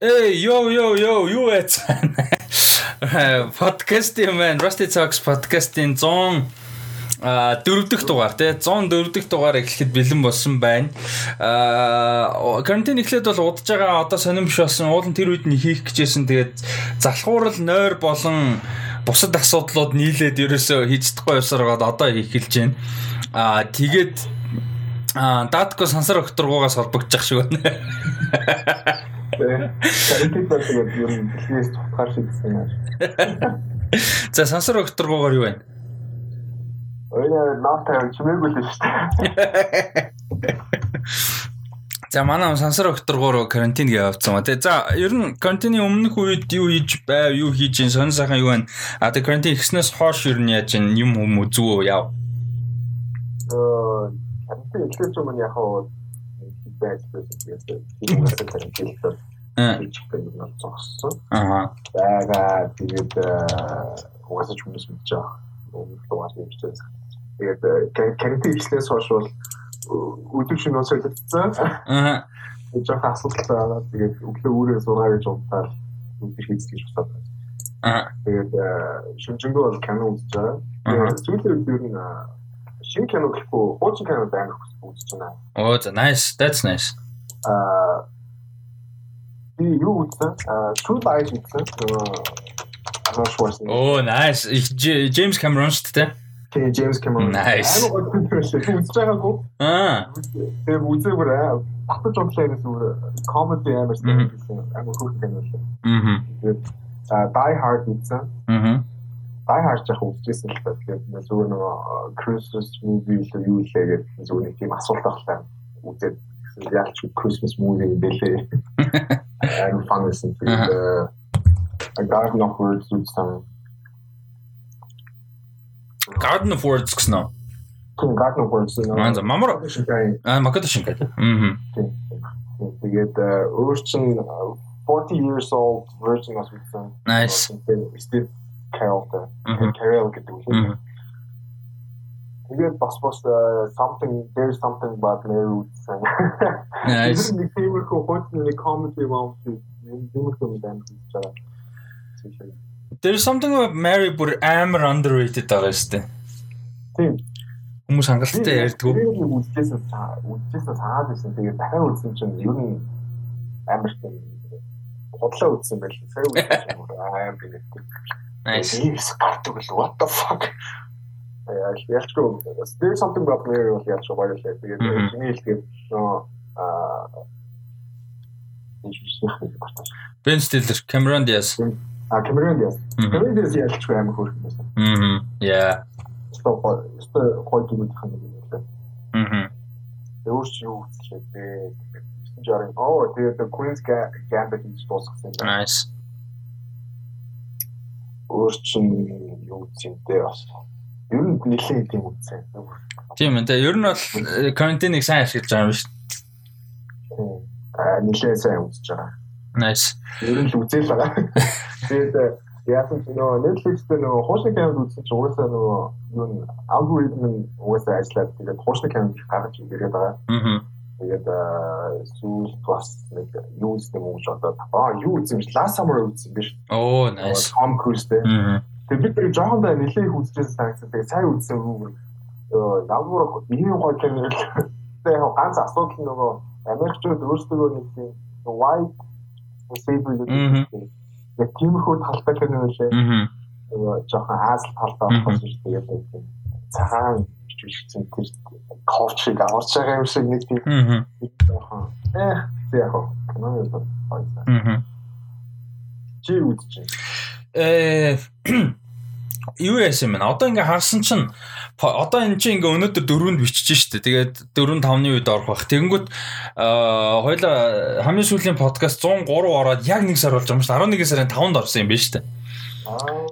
Эй, йо йо йо, юу яц. Подкаст юм байна. Rusty Talks подкастын 100 а дөрөвдөх дугаар тий 104 дэх дугаар эхлэхэд бэлэн болсон байна. Аа карантин эхлээд бол удаж байгаа одоо сонирм биш болсон. Уулын тэр үед нь хийх гэжсэн. Тэгээд залхуурал нойр болон бусад асуудлууд нийлээд ерөөсөө хийж чадахгүй явсараад одоо хийх хэлж байна. Аа тэгээд Аа, даатко сансар окторгуугаас холбогдчих шиг байна. Тэгээд тэгээд ер нь дэлхийс тутгаар шийдсэн юм. За сансар окторгуугаар юу байна? Ойна наатаа чимээгүй л шүү дээ. За манай сансар окторгоор карантин гээ явцсан ба. Тэгээ за ер нь карантины өмнөх үед юу хийж байв, юу хийж ин сонь сайхан юу байна. А тэгээ карантин ихснээс хойш ер нь яаж юм юм үзүү яв. Э карантин эхлэх юм яг хаа байж байсан тэгээд үүнээс карантин хийчихсэн юм зогссон. Аа. Бага тэгээд угаасаа ч хүмүүс мэдж байгаа. Өмнөх дугаар нэмчихсэн. Тэгээд карантин эхлээс хойш бол өдөр шинэ солилцсон. Аа. Жохо асуудалтай байгаа. Тэгээд өглөө өөрөө сургаа гэж унтаад өдөр хийх гэж бодсон. Аа. Тэгээд шүнжэнгөө бол кино үзэж байгаа. Тэгээд сүүлийн үед нь шинэ кино гэхгүй хуучин кино байна үзэж байна. Оо за nice. That's nice. Аа би юу үзсэн? Аа True Lies үзсэн. Арнольд Шварценеггер. Оо nice. Джеймс Камерон шүү дээ. Тэгээ Джеймс Камерон. Nice. Амар гол film үзэж байгаагүй. Аа. Тэгээ үзээгүй аа. Батж онлайнээс өөр comedy амар гэсэн амар хөөрхөн кино л. Мм. Тэгээд Die Hard үзсэн. Мм. Die Hard яг үзчихсэн л та. Тэгээд зүгээр нөгөө Christmas movie л юу лээ гэдэг зүгээр нэг тийм асуулт авлаа. Үзээд яг ч Christmas movie бэлээ. Амар fun гэсэн. Тэгээд Garden of Words үзсэн. Garden of Words гэсэн үү? Тийм Garden of Words. Аа мамар аа Макото шингэж. Мм. Тэгээд өөр чин 40 years old version of үзсэн. Nice. Steve Мгм. Carell гэдэг. Мм. Тэгээд бас бас something there's something about Mary үзсэн. Nice. Нэг тиймэрхүү хуучин нэг comedy юм тиймэрхүү юм байна гэж байгаа. There's something about Mary бүр амар underrated байгаа шүү дээ. Тийм. Хүмүүс хангалттай ярьдгүй. Үзчихсэн үзчихсэн санаад байсан. Тэгээд дахиад үзсэн чинь ер нь амар тийм худлаа үзсэн байл. Сая үзсэн юм аа амар нэг. Nice. Yes, гардаг л what the fuck. Ялчгүй. There's something about Mary бол ялч баярлалаа. Тэгээд чиний хэлгээд нөө аа. Ben Stiller, Cameron Diaz. А Cameron Diaz. Cameron Diaz ялчгүй амар хөөрхөн байсан. Мм. Yeah. Стоп. Стоп хой гэмтэх юм байна. Мм. өөр чи юу үзчихээ бэ? 960. Оо тэгээд Queen's Gambit хийж дуусгасан юм. Nice. Өөр чин юу дээ бас. Ер нь нэлээд тийм үзсэн. Тийм. Тэгээ ер нь бол э, карантиныг сайн ашиглаж байгаа юм шүү Аа нэлээд сайн үзэж байгаа. дээ. Nice. Ер нь л үзэл байгаа. Тэгээд яасан ч нөгөө Netflix дээр нөгөө хуучны кинод үзсэн чинь угаасаа нөгөө юу алгоритм нь угаасаа ажиллаад тэгээд хуучны кинод гаргаж ирээд байгаа. Мм. Тэгээд сүүл бас нэг юу үзсэн юм уу гэж бодоод аа юу юм Last Summer үзсэн биш. Оо, nice. Том Круз дээ. Мм. Тэгээд бид тэр жоохондоо нэлээд их үзчихсэн санагдсан. Тэгээд сайн үзсэн үү? Ямар ийм гоё кино л. Тэгээд ганц асуудал нөгөө Америкчууд өөрсдөө нэг тийм white Мгм. гэдэг. Яг тиймэрхүү талтай кино байлээ. Мм. нөгөө жоохон аазал талтай болох юм тэгээд нэг тийм цагаан бичүүлсэн тэр ковчиг аварч байгаа юм шиг нэг тийм жоохон э яг кино юм байна. Чи байна. Э юу яасан юм бэ? Одоо ингээ харсан чинь одоо энэ чинь ингээ өнөөдөр дөрөнд бичиж штэ. Тэгээд 4 5-ны үед орох бах. Тэгэнгүүт аа хоёлаа хамгийн сүүлийн подкаст 103 ороод яг нэг сар болж байгаа юм шүү. 11 сарын 5-нд орсон юм байна штэ.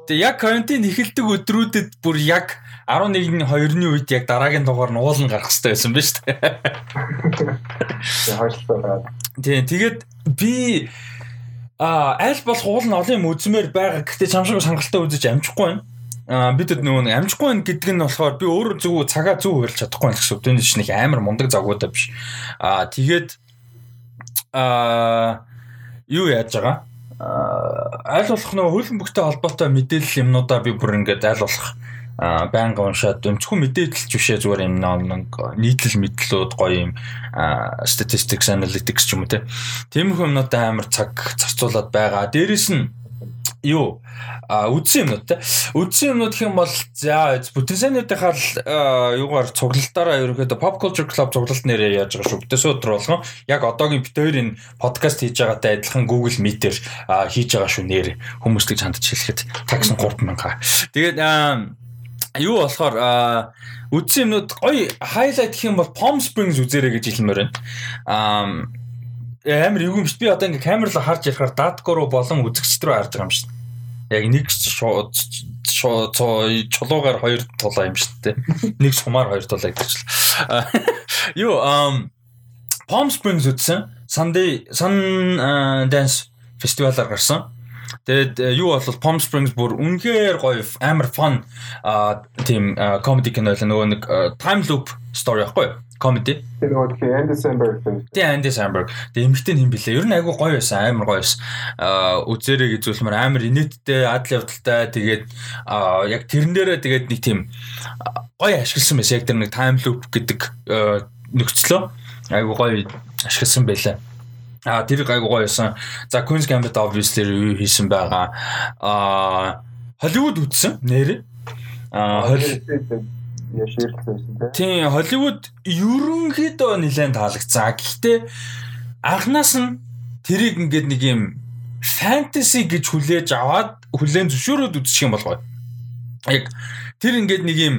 Тэгээ яг карантин эхэлдэг өдрүүдэд бүр яг 11-ний 2-ны үед яг дараагийн дугаар нь уулан гарах хэрэгтэй байсан тэгээ хойшлоо. Тийм тэгээд би а аль болох уул нь олон юм үзмээр байгаа. Гэхдээ чамшиг сангалтай үзэж амжихгүй байна. А бидэд нөгөө амжихгүй байна гэдэг нь болохоор би өөр зүг цагаа зүг хөрч чадахгүй байх шүү. Тэнд чинь их амар мундаг загвуудаа биш. А тэгээд а юу яаж байгаа? Айл болох нөгөө хөлн бөхтэй холбоотой мэдээлэл юмнуудаа би бүр ингээд айл болох байнга уншаад өнцгөө мэдээлэлч бишээ зүгээр юм нэг нийтлэл мэдлүүд гоё юм statistics analytics ч юм уу тийм юмнуудаа амар цаг зарцуулаад байгаа. Дээрэс нь юу а үдсэн юмнууд те үдсэн юмнууд гэх юм бол за бүтэнсэнүүдийнхаа л юугаар цуглалтаараа ерөөхдөө pop culture club цуглалт нэрээ яаж байгаа шүү. Бүтээс өдөр болгон яг одоогийн битээр энэ подкаст хийж байгаатай адилхан Google Meet-ээр хийж байгаа шүү нэр хүмүүстийг чандж хэлэхэд такс 3000. Тэгээд юу болохоор үдсэн юмнууд гоё хайлайт гэх юм бол Palm Springs үзээрэй гэж хэлмээр байна. Аа амар юу юм. Би одоо ингээ камерлоо харж ярихаар даткор руу болон үзэгчд рүү харж байгаа юм шүү яг нэг чулуугаар хоёр тулаа юм шүү дээ. Нэг сумаар хоёр тулаа гэж л. Юу um Palm Springs үтсэн. Sunday Sun Dance фестивалаар гарсан. Тэгээд э, юу бол Palm Springs бүр үнэхээр гоё амар fun тийм comedy кино л нөгөө нэг time loop story байхгүй юу? comedy. Тэр нөгөө Andy Samberg тийм. Тийм Andy Samberg. Тэгээ эмэгтэй юм билээ. Ер нь айгүй гоё байсан, амар гоё байсан. Аа үзээрэй гэж зүйлмээр амар инээдтэй, адал явдалтай. Тэгээд аа яг тэрэн дээрээ тэгээд нэг тийм гоё ашигласан байсан. Яг тэр нэг time loop гэдэг нөхцлөө айгүй гоё ашигласан байлаа. А тэр гайгүй гоё байсан. За Queen's Gambit obviously юу хийсэн байгаа. А Hollywood үтсэн нэрээ. А яширлсэн тийм Холливуд ерөнхийдөө нэлээд таалагдсан. Гэхдээ анханаас нь тэрийг ингээд нэг юм фэнтези гэж хүлээж аваад хүлээн зөвшөөрөөд үзчих юм болгоо. Яг тэр ингээд нэг юм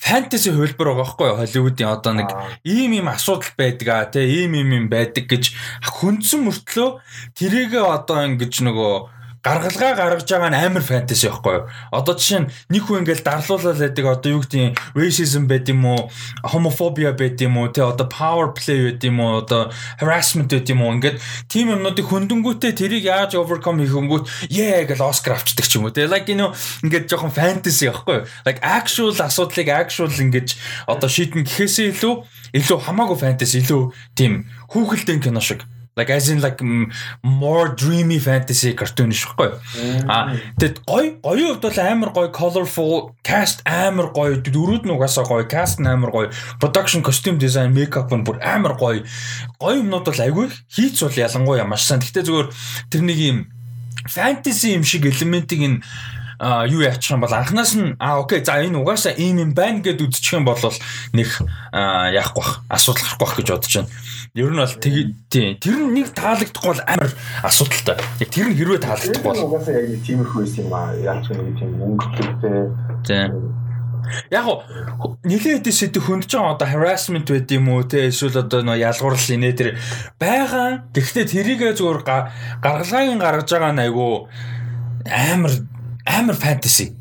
фэнтези хөлбөр байгаа байхгүй Холливуудын одоо нэг ийм ийм асуудал байдаг а тий ийм ийм юм байдаг гэж хүндсэн мөртлөө тэрийгээ одоо ингэж нөгөө гаргалгаа гаргаж байгаа нь амар фэнтези байхгүй юу? Одоо жишээ нь нэг хүн ингээл дарлуулаад байдаг одоо юу гэдэг racism байд юм уу, homophobia байд юм уу, тэ одоо power play байд юм уу, одоо harassment байд юм уу ингээд тийм юмнуудыг хөндөнгүүтээ тэрийг яаж overcome хийх хөнгөт yeah гэж Оскар авчдаг ч юм уу. Тэ like know ингээд жоохон фэнтези байхгүй юу? Like actual асуудлыг actual ингэж одоо шийдэн гэхээсээ илүү илүү хамаагүй фэнтези илүү тийм хүүхэлдэйн кино шиг Like as in like more dreamy fantasy cartoon шихгүй. А тэгэд гой гоёын хувьд бол амар гой colorful cast амар гой дөрүүд нь угаасаа гой cast нь амар гой production costume design makeup нь бүр амар гой гой юмнууд бол айгүй хийц бол ялангуяа маш сайн. Гэхдээ зүгээр тэр нэг юм fantasy юм шиг элементийг а юу яачих юм бол анханаас нь а окей за энэ угаасаа ийм юм байна гэд үзчих юм бол нэг яахгүй бах асуудал гарахгүй бах гэж бодож байна. Ер нь бол тийм тэр нь нэг таалагдахгүй бол амар асуудалтай. Яг тэр нь хэрвээ таалагдахгүй бол угаасаа яг нэг тиймэрхүү юм аа. Ч нэг тийм өнгөлтэй. Тийм. Яг го нилээд сэдв хөндөж байгаа одоо harassment байд юм уу те эсвэл одоо нөө ялгуурлал инээ тэр байгаа. Гэхдээ тэрийгээ зүгээр гаргалгааг гаргаж байгаа нь айгу амар амар fantasy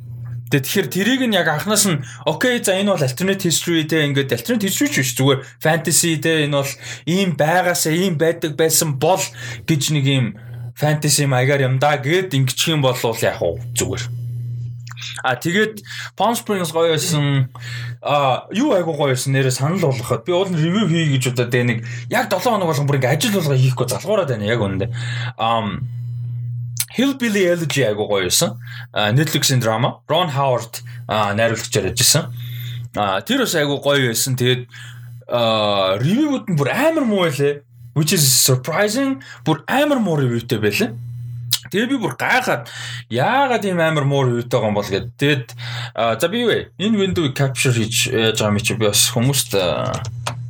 Тэгээ тэгэхээр тэрийг нь яг анханаас нь окей за энэ бол alternate history те ингээд alternate history биш зүгээр fantasy те энэ бол ийм байгаасаа ийм байдаг байсан бол гэж нэг ийм fantasy маягаар юм да гэд ингэчих юм бол яг уу зүгээр. А тэгээд Palm Springs гоё байсан. А юу айгу гоё байсан нэрээ санал болгоход би уул ревю хий гэж удаа тэ нэг яг 7 хоног болгон бүр ингээ ажил болгоо хийхгүй залгуураад байна яг үнэндээ. Um Hillbilly Elegy айгуу гоё байсан. Netflix-ийн драма. Ron Howard найруулагчаар ажилласан. Тэр бас айгуу гоё байсан. Тэгээд ревюуд нь бүр амар муу байлээ. Which is surprising. Бүр амар муу ревютэй байлаа. Тэгээ би бүр гайхаад яагаад ийм амар муур байгаа юм бол гэд. Тэгэд за би юу вэ? Энэ window capture хийж яаж байгаа юм чи би бас хүмүүст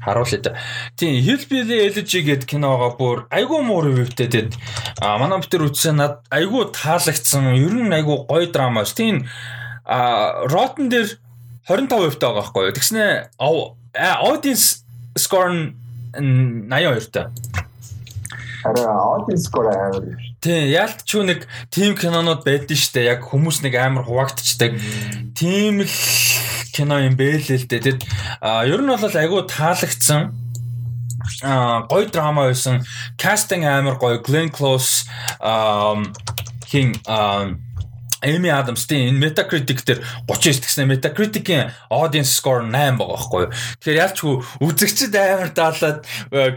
харуулъя. Тийм Hillbilly Elegy гэдэг киногоо бүр айгүй муу ревютэй тэгэд а манай бүтэр үзсэн над айгүй таалагдсан. Ер нь айгүй гоё драма ш. Тийм а Rotten дээр 25% таа байгаа байхгүй юу. Тэгснэ audience score нь 82 таа. Араа audience score амар Тийм, яалт ч нэг тим кинонууд байдсан шүү дээ. Яг хүмүүс нэг амар хуваагдчихдаг. Тийм л кино юм бэ л л дээ. Тэгэд ер нь бол айгүй таалагдсан а гоё драма байсан. Кастинг амар гоё. Glenn Close хин Эми Адамс тийм энэ Metacritic дээр 39 гэсэн Metacritic-ийн audience score 8 байгаа байхгүй юу. Тэгэхээр ялчгүй үзэгчд амар даалаад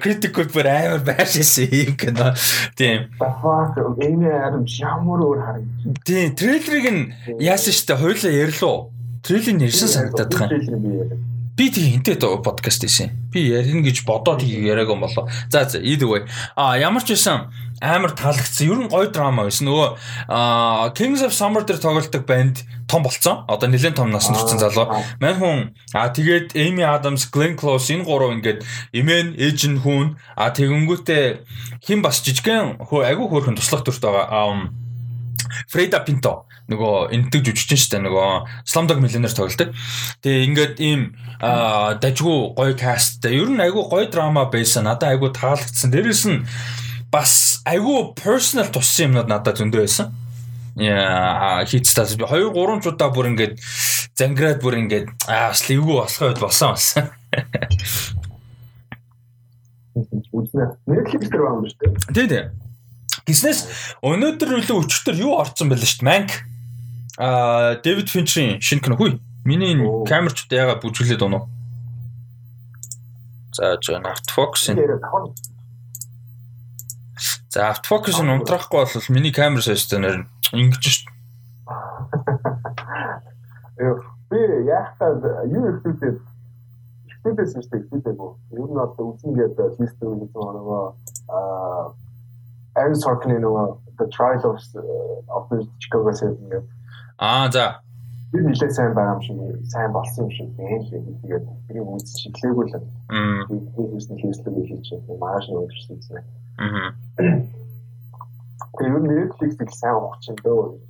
critic-ууд бүр амар байшаасан юм кино. Тийм. Эми Адамс ямар өөр харагдав. Тийм, трейлерыг нь яасан штэ хоёлаа ярьлуу. Трейлерыг ярьсан санагдаад байгаа. Би тийм хинтээ подкаст хийсэн. Би ярина гэж бодоод яриаг юм болоо. За за either way. А ямар ч байсан амар таалагдсан. Ер нь гоё драма байсан. Нөгөө Kings of Summer дээр тоглолдог банд том болцсон. Одоо нэлээд том насанд хүрсэн залуу. Мань хүн а тэгээд Amy Adams, Glenn Close энэ гурав ингээд Eman, Ejin хүн а тэгэнгүүтээ хин бас жижигхэн айгүй хөөрхөн туслах дүрт байгаа. Freda Pinto нөгөө энтэг жүжигчин шүү дээ нөгөө Slumdog Millionaire тоглолдог. Тэгээ ингээд ийм дажгүй гоё каст. Ер нь айгүй гоё драма байсан. Надад айгүй таалагдсан. Дээрэс нь бас айгүй personal туссан юмнууд надад зөндөө байсан. Яа хийцтаас би 2 3 чудаа бүр ингээд зангираад бүр ингээд аа бас левгүй болох үед болсон болсон. Үзнэ. Netflix дээр байгаа юм шүү дээ. Тий, тий. Гиснээс өнөөдөр үлээ өчтөр юу орсон байл шүү дээ. Mank. Аа, Дэвид Финчрийн шинэ кино хүй. Миний камерчд яагаад бүжгэлээд унаа. За, жоо, Автфокс. За автофокус нь унтраахгүй бол миний камер сайжтай нэр ингэж шít. Би яг та юу ихтэй ихтэйс шүү дээ ихтэйгөө. Ер нь одоо үсэн гэдэг систем гэж байгаа аа Aaron Sorkin нөгөө The Trial of of the Chicago Seven Аа за. Би нэлээд сайн байгаа юм шиг сайн болсон юм шиг байна лээ. Тэгээд би үз чиглээгүй л. Би хийсэн хийслэг хийж чинь маш нэг өдөрсөн юм. Аа. Тэр юу Netflix-ийг сайн ухаж чинь дөө.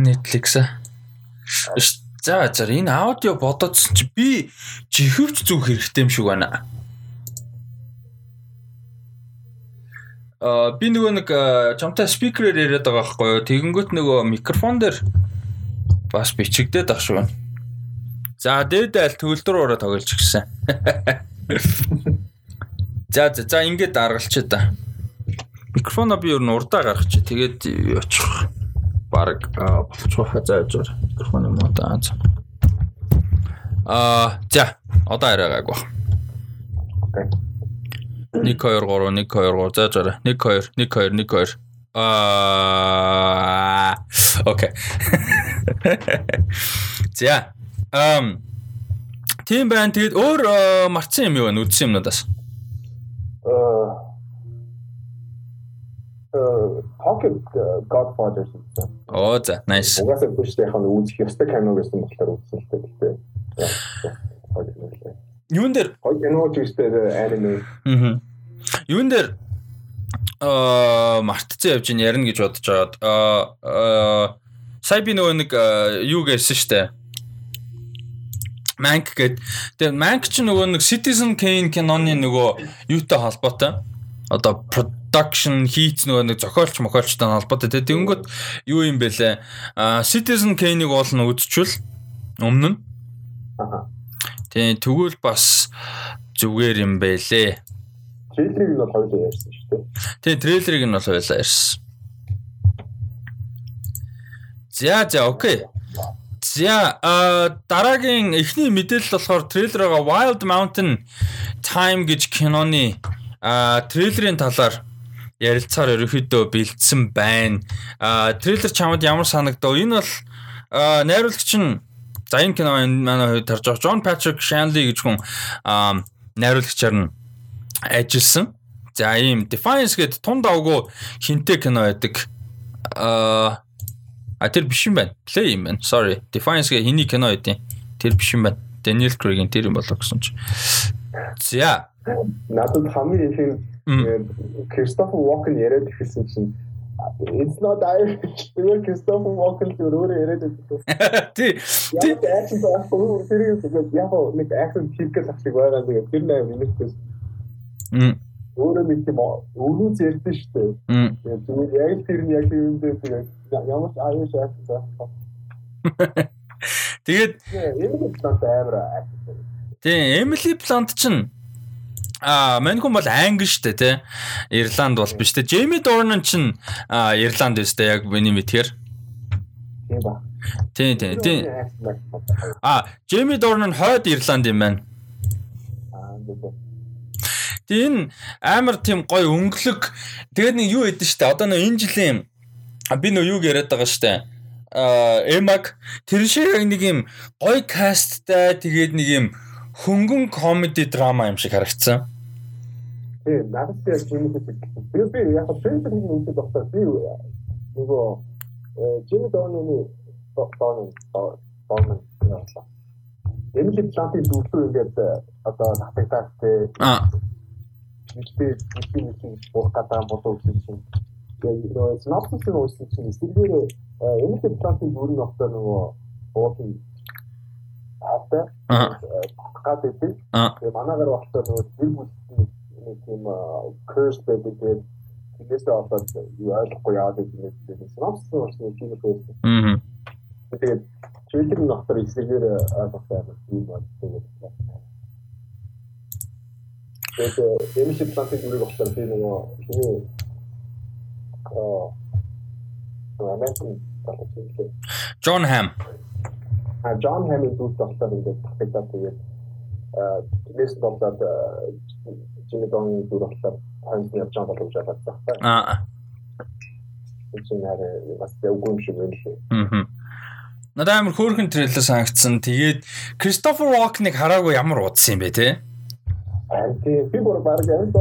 Netflix. За за энэ аудио бодоодсон чи би жихэвч зүг хэрэгтэй юм шиг байна. Аа би нөгөө нэг чамтай спикерээр яриад байгаа байхгүй юу? Тэгэнгүүт нөгөө микрофон дээр бас бичигдээд ах шүү. За дээд айл төгөлдөр ураа тоглож гисэн. За за за ингээд даргалчаа да. Микрофоно би ер нь урдаа гаргачих. Тэгээд очих. Бараг болчих хаа зааж байгаа. Микрофон юм уу даа. Аа за одоо арай гайг баг. 1 2 3 1 2 3 зааж байгаа. 1 2 1 2 1 2 Аа окей. За. Эм Тийм байна. Тэгээд өөр марцсан юм юу вэ? Үдсэн юмнуудаас. Pocket Godfather гэсэн. Оо за, nice. Угаасаа бүштэй яг нь үзэх ёстой кино гэсэн болохоор үзсэн л дээ. Юун дээр гоё кино ч үстэй аниме. Аа. Юун дээр аа мартцсан явж ин ярина гэж бодож байгаад аа сая би нөгөө нэг юу гэсэн штэ. Mank гэдэг. Тэгээ Mank ч нөгөө нэг Citizen Kane киноны нөгөө юутай холбоотой. Одоо production хийц нөгөө нэг зохиолч мохиолчтой холбоотой. Тэгээ тэнгүүт юу юм бэлээ? А Citizen Kane-ыг уул нь үзчихвэл өмнө нь. Тэгээ тэгвэл бас зүгээр юм бэлээ. Трейлерыг нь бол хоёулаа ярьсан шүү дээ. Тэгээ трейлерыг нь бол хоёулаа ярьсан. За за окей. За а дараагийн эхний мэдээлэл болохоор трейлер байгаа Wild Mountain Time гэж киноны а трейлерын талаар ярилцахаар ерөөхдөө бэлдсэн байна. А трейлер чамд ямар санагдав? Энэ бол найруулагч нь за энэ кино манай хувьд тарж байгаа John Patrick Shanley гэж хүн найруулагчаар нь ажилласан. За ийм Defiance гэдэг тун давгүй хинтээ кино байдаг. Аа тэр биш юм байна. Play юм байна. Sorry. Defiance гэ хэний кино байдیں۔ Тэр биш юм байна. Daniel Craig-ийн тэр юм болоо гэсэн чи. За. Надад хамгийн их нь Christopher Walken яриад ирсэн чинь It's not Irish. Тэр Walken тэр өөрөө яриад байсан. Тий. Тий. Accent авахгүй тэр яг нэг accent хийх гэж ахдаг байгаа. Тэгээд тэр нэр нэмэгдсэн. Мм өөрөө нэг юм өрөө зэрдэн шүү дээ. Тэгээд зүгээр яг тэр нь яг юм дээр тэгээд ямар ч аюул шаардсан. Тэгээд Emily Blunt амар Тийм, Emily Blunt чинь А мань хүн бол англи дээ тий. Ирланд бол биш тий. Джейми Дорнан чинь Ирланд биш дээ яг миний мэдхээр. Тийм ба. Тийм тийм. Тийм. А, Джейми Дорн нь хойд Ирланд юм байна. Тэгээ энэ амар тийм гой өнгөлөг тэгээд нэг юу ядэн штэ. Одоо нэг энэ жилийн би нөө юуг яриад байгаа штэ. А Эмаг тэр шиг яг нэг юм гой касттай тэгээд нэг юм хөнгөн комеди драма юм шиг харагдсан. Тийм, надад яг юм хэлсэн. Би би яг нэг үзэж байхдаа би нөгөө Донны Донны Донны яасан. Эмили плантыг дүүртүү ингээд одоо татагтаатай. Аа. Гэхдээ бидний нэг бурх гадаа болов гэсэн чинь. Тэгээд synopsis-ыг уншсан чинь эсвэлгээр эмили плантыг дүүрэн өгтөө нөгөө буудлын хаатай. Аа. гэдэг. Аа. Тэгээд манайгаар багтаа нөгөө гэр бүлийн нэг тийм curse байдаг тэгээд Тэрнээсээ болоод юу ойлгохгүй яагаад гэдэг нь synopsis уншсан тийм их байсан. Аа. Тэгээд нь доктор эсрэгээр ойлгохтой юм байна тэгээд. Тэгээд эмиш плантын дүрийг доктор тийм нөгөө хиний аа талтай. Джон Хам. А Джон Хэмийн дүүс доктор ингээд татагдаад тэгээд аа тэрнээс болоод Жими Донны дүр болохоор ханс явж байгаа болов уу гэж байна. Аа. чинь хараа бас явгүй юм шиг байна лээ. Аа. Надад амар хөөрхөн трейлер санагдсан. Тэгээд Кристофер Рокныг хараагүй ямар удсан юм бэ те? Аа тийм би бүр баг энэ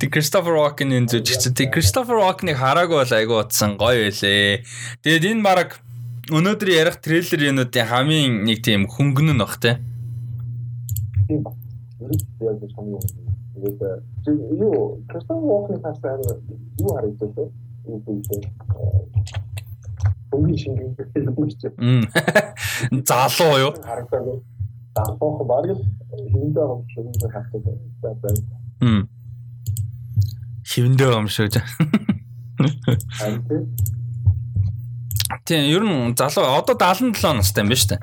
Тэг Кристофер Рокны энэ зүжигч. Тэг Кристофер Рокныг хараагүй бол айгүй удсан гоё байлээ. Тэгээд энэ баг өнөөдөр ярих трейлер юмнуудын хамгийн нэг тийм хөнгөн нь бах те. юу Кристофер Рокны хасаар юу шингийн film юм чи. Мм. Залуу юу? Харагдав. Залуух баг л хиндэ юм шиг юм хатдаг. Мм. Хивэндээ. Харин Тийм, ер нь залуу одоо 77 настай юм байна шүү дээ.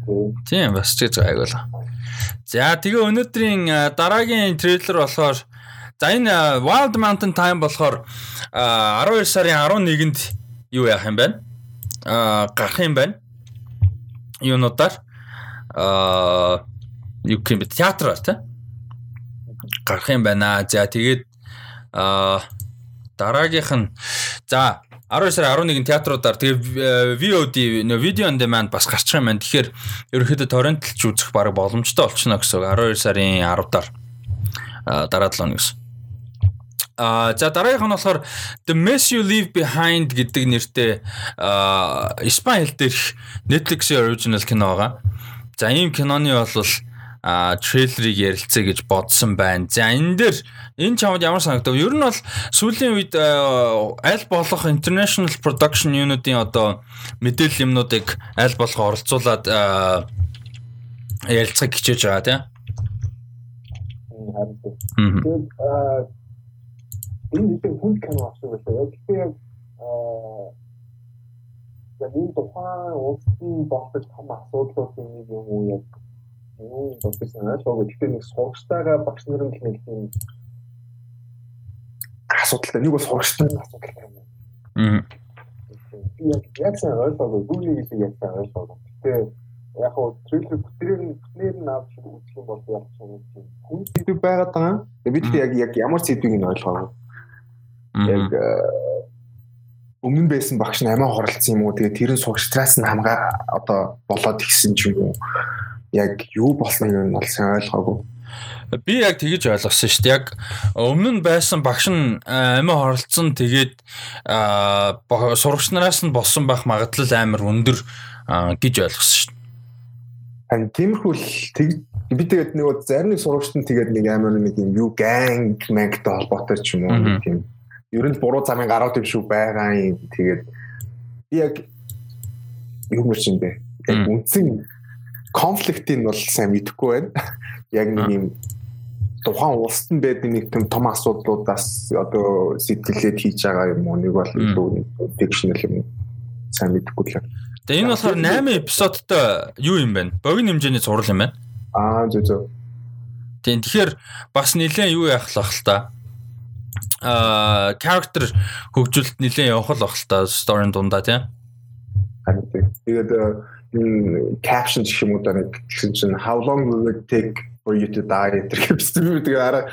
Тийм. Тийм, бас ч гэж л. За, тэгээ өнөөдрийн дараагийн трейлер болохоор за энэ Wild Mountain Time болохоор а, 12 сарын 11-нд юу яах юм бэ? Аа, гарах юм байна. Юунуудаар аа юу юм бэ? Театраар тий? Гарах юм байна. За, тэгээд аа дараагийнх нь за 12 сарын 11-нд театруудаар тэгээ VOD нөө видео on demand бас гарчих юм байна. Тэгэхээр ерөөхдөө торрентлж үзэх баг боломжтой болчихно гэсэн үг. 12 сарын 10-даар дараа 7 хоног гэсэн. А за дараагийнх нь болохоор The Mess You Leave Behind гэдэг нэртэй Испани хэл дээрх Netflix-ийн original кино байгаа. За ийм киноны бол а трейлерыг ярилцъя гэж бодсон байна. За энэ дээр энэ чамд ямар санагдав? Ер нь бол сүүлийн үед аль болох international production юунуудын одоо мэдээлэл юмнуудыг аль болох оролцуулаад ярилцахыг хичээж байгаа тийм. Тэгээд энэ их хүн кино авсан байсан. Яг гэхдээ яг энэ тухайн улсын болсон том асуудлуудын нэг юм уу яг юу болсон ойлгоо гэхдээ нэг сурагчтайгаа багш нарын нэг тийм асуудалтай нэг бол сурагчтай асуудалтай юм. Аа. Яг яг сайн ойлгоогүй гүнийг л яг сайн ойлгоогүй. Гэхдээ яг хоо трейлер бүтрээр нь бүтрээр нь авч үзэх юм бол яг сонирх юм. Хүн сэдв байгаад байгаа. Би тэгээд яг яг ямар сэдвийг нь ойлгоогүй. Яг өмнө нь байсан багш нь амиа хорлцсон юм уу? Тэгээд тэр нь сурагчдаас нь хамгаа одоо болоод ихсэн ч юм уу? Яг юу болсон юм бол сайн ойлгоогүй. Би яг тэгэж ойлгосон шүү дээ. Яг өмнө нь байсан багш нь амиа хорлцсон тэгээд сурагч нараас нь болсон байх магадлал амар өндөр гэж ойлгосон шүү дээ. Харин тиймэрхүү тэг би тэгээд нэг зарим нэг сурагчд нь тэгээд нэг амар нэг юм юу ганг мангтай холбоотой ч юм уу тийм ер нь буруу замын гараад юм шүү байгаа юм тэгээд би яг юу мөр чинь бэ яг үндсэн конфликтийг бол сайн мэдэхгүй байна яг нэг юм тухайн улсад нь байдаг нэг тийм том асуудлуудаас одоо сэтгэлээд хийж байгаа юм уу нэг бол илүү fictional юм сайн мэдэхгүй л Тэгээ энэ болохоор 8 эпизодтой юу юм бэ? Богино хэмжээний зураг юм байна. Аа зөв зөв. Тийм тэгэхээр бас нэлээд юу яах л ах л та. а character хөгжүүлэлт нэлээд явах л бах л та story дундаа тийм. Харин тийм. Тэгээд энэ caption гэх юм уу да нэг гэсэн чинь how long will it take for you to die гэдэг юм тэгээд араа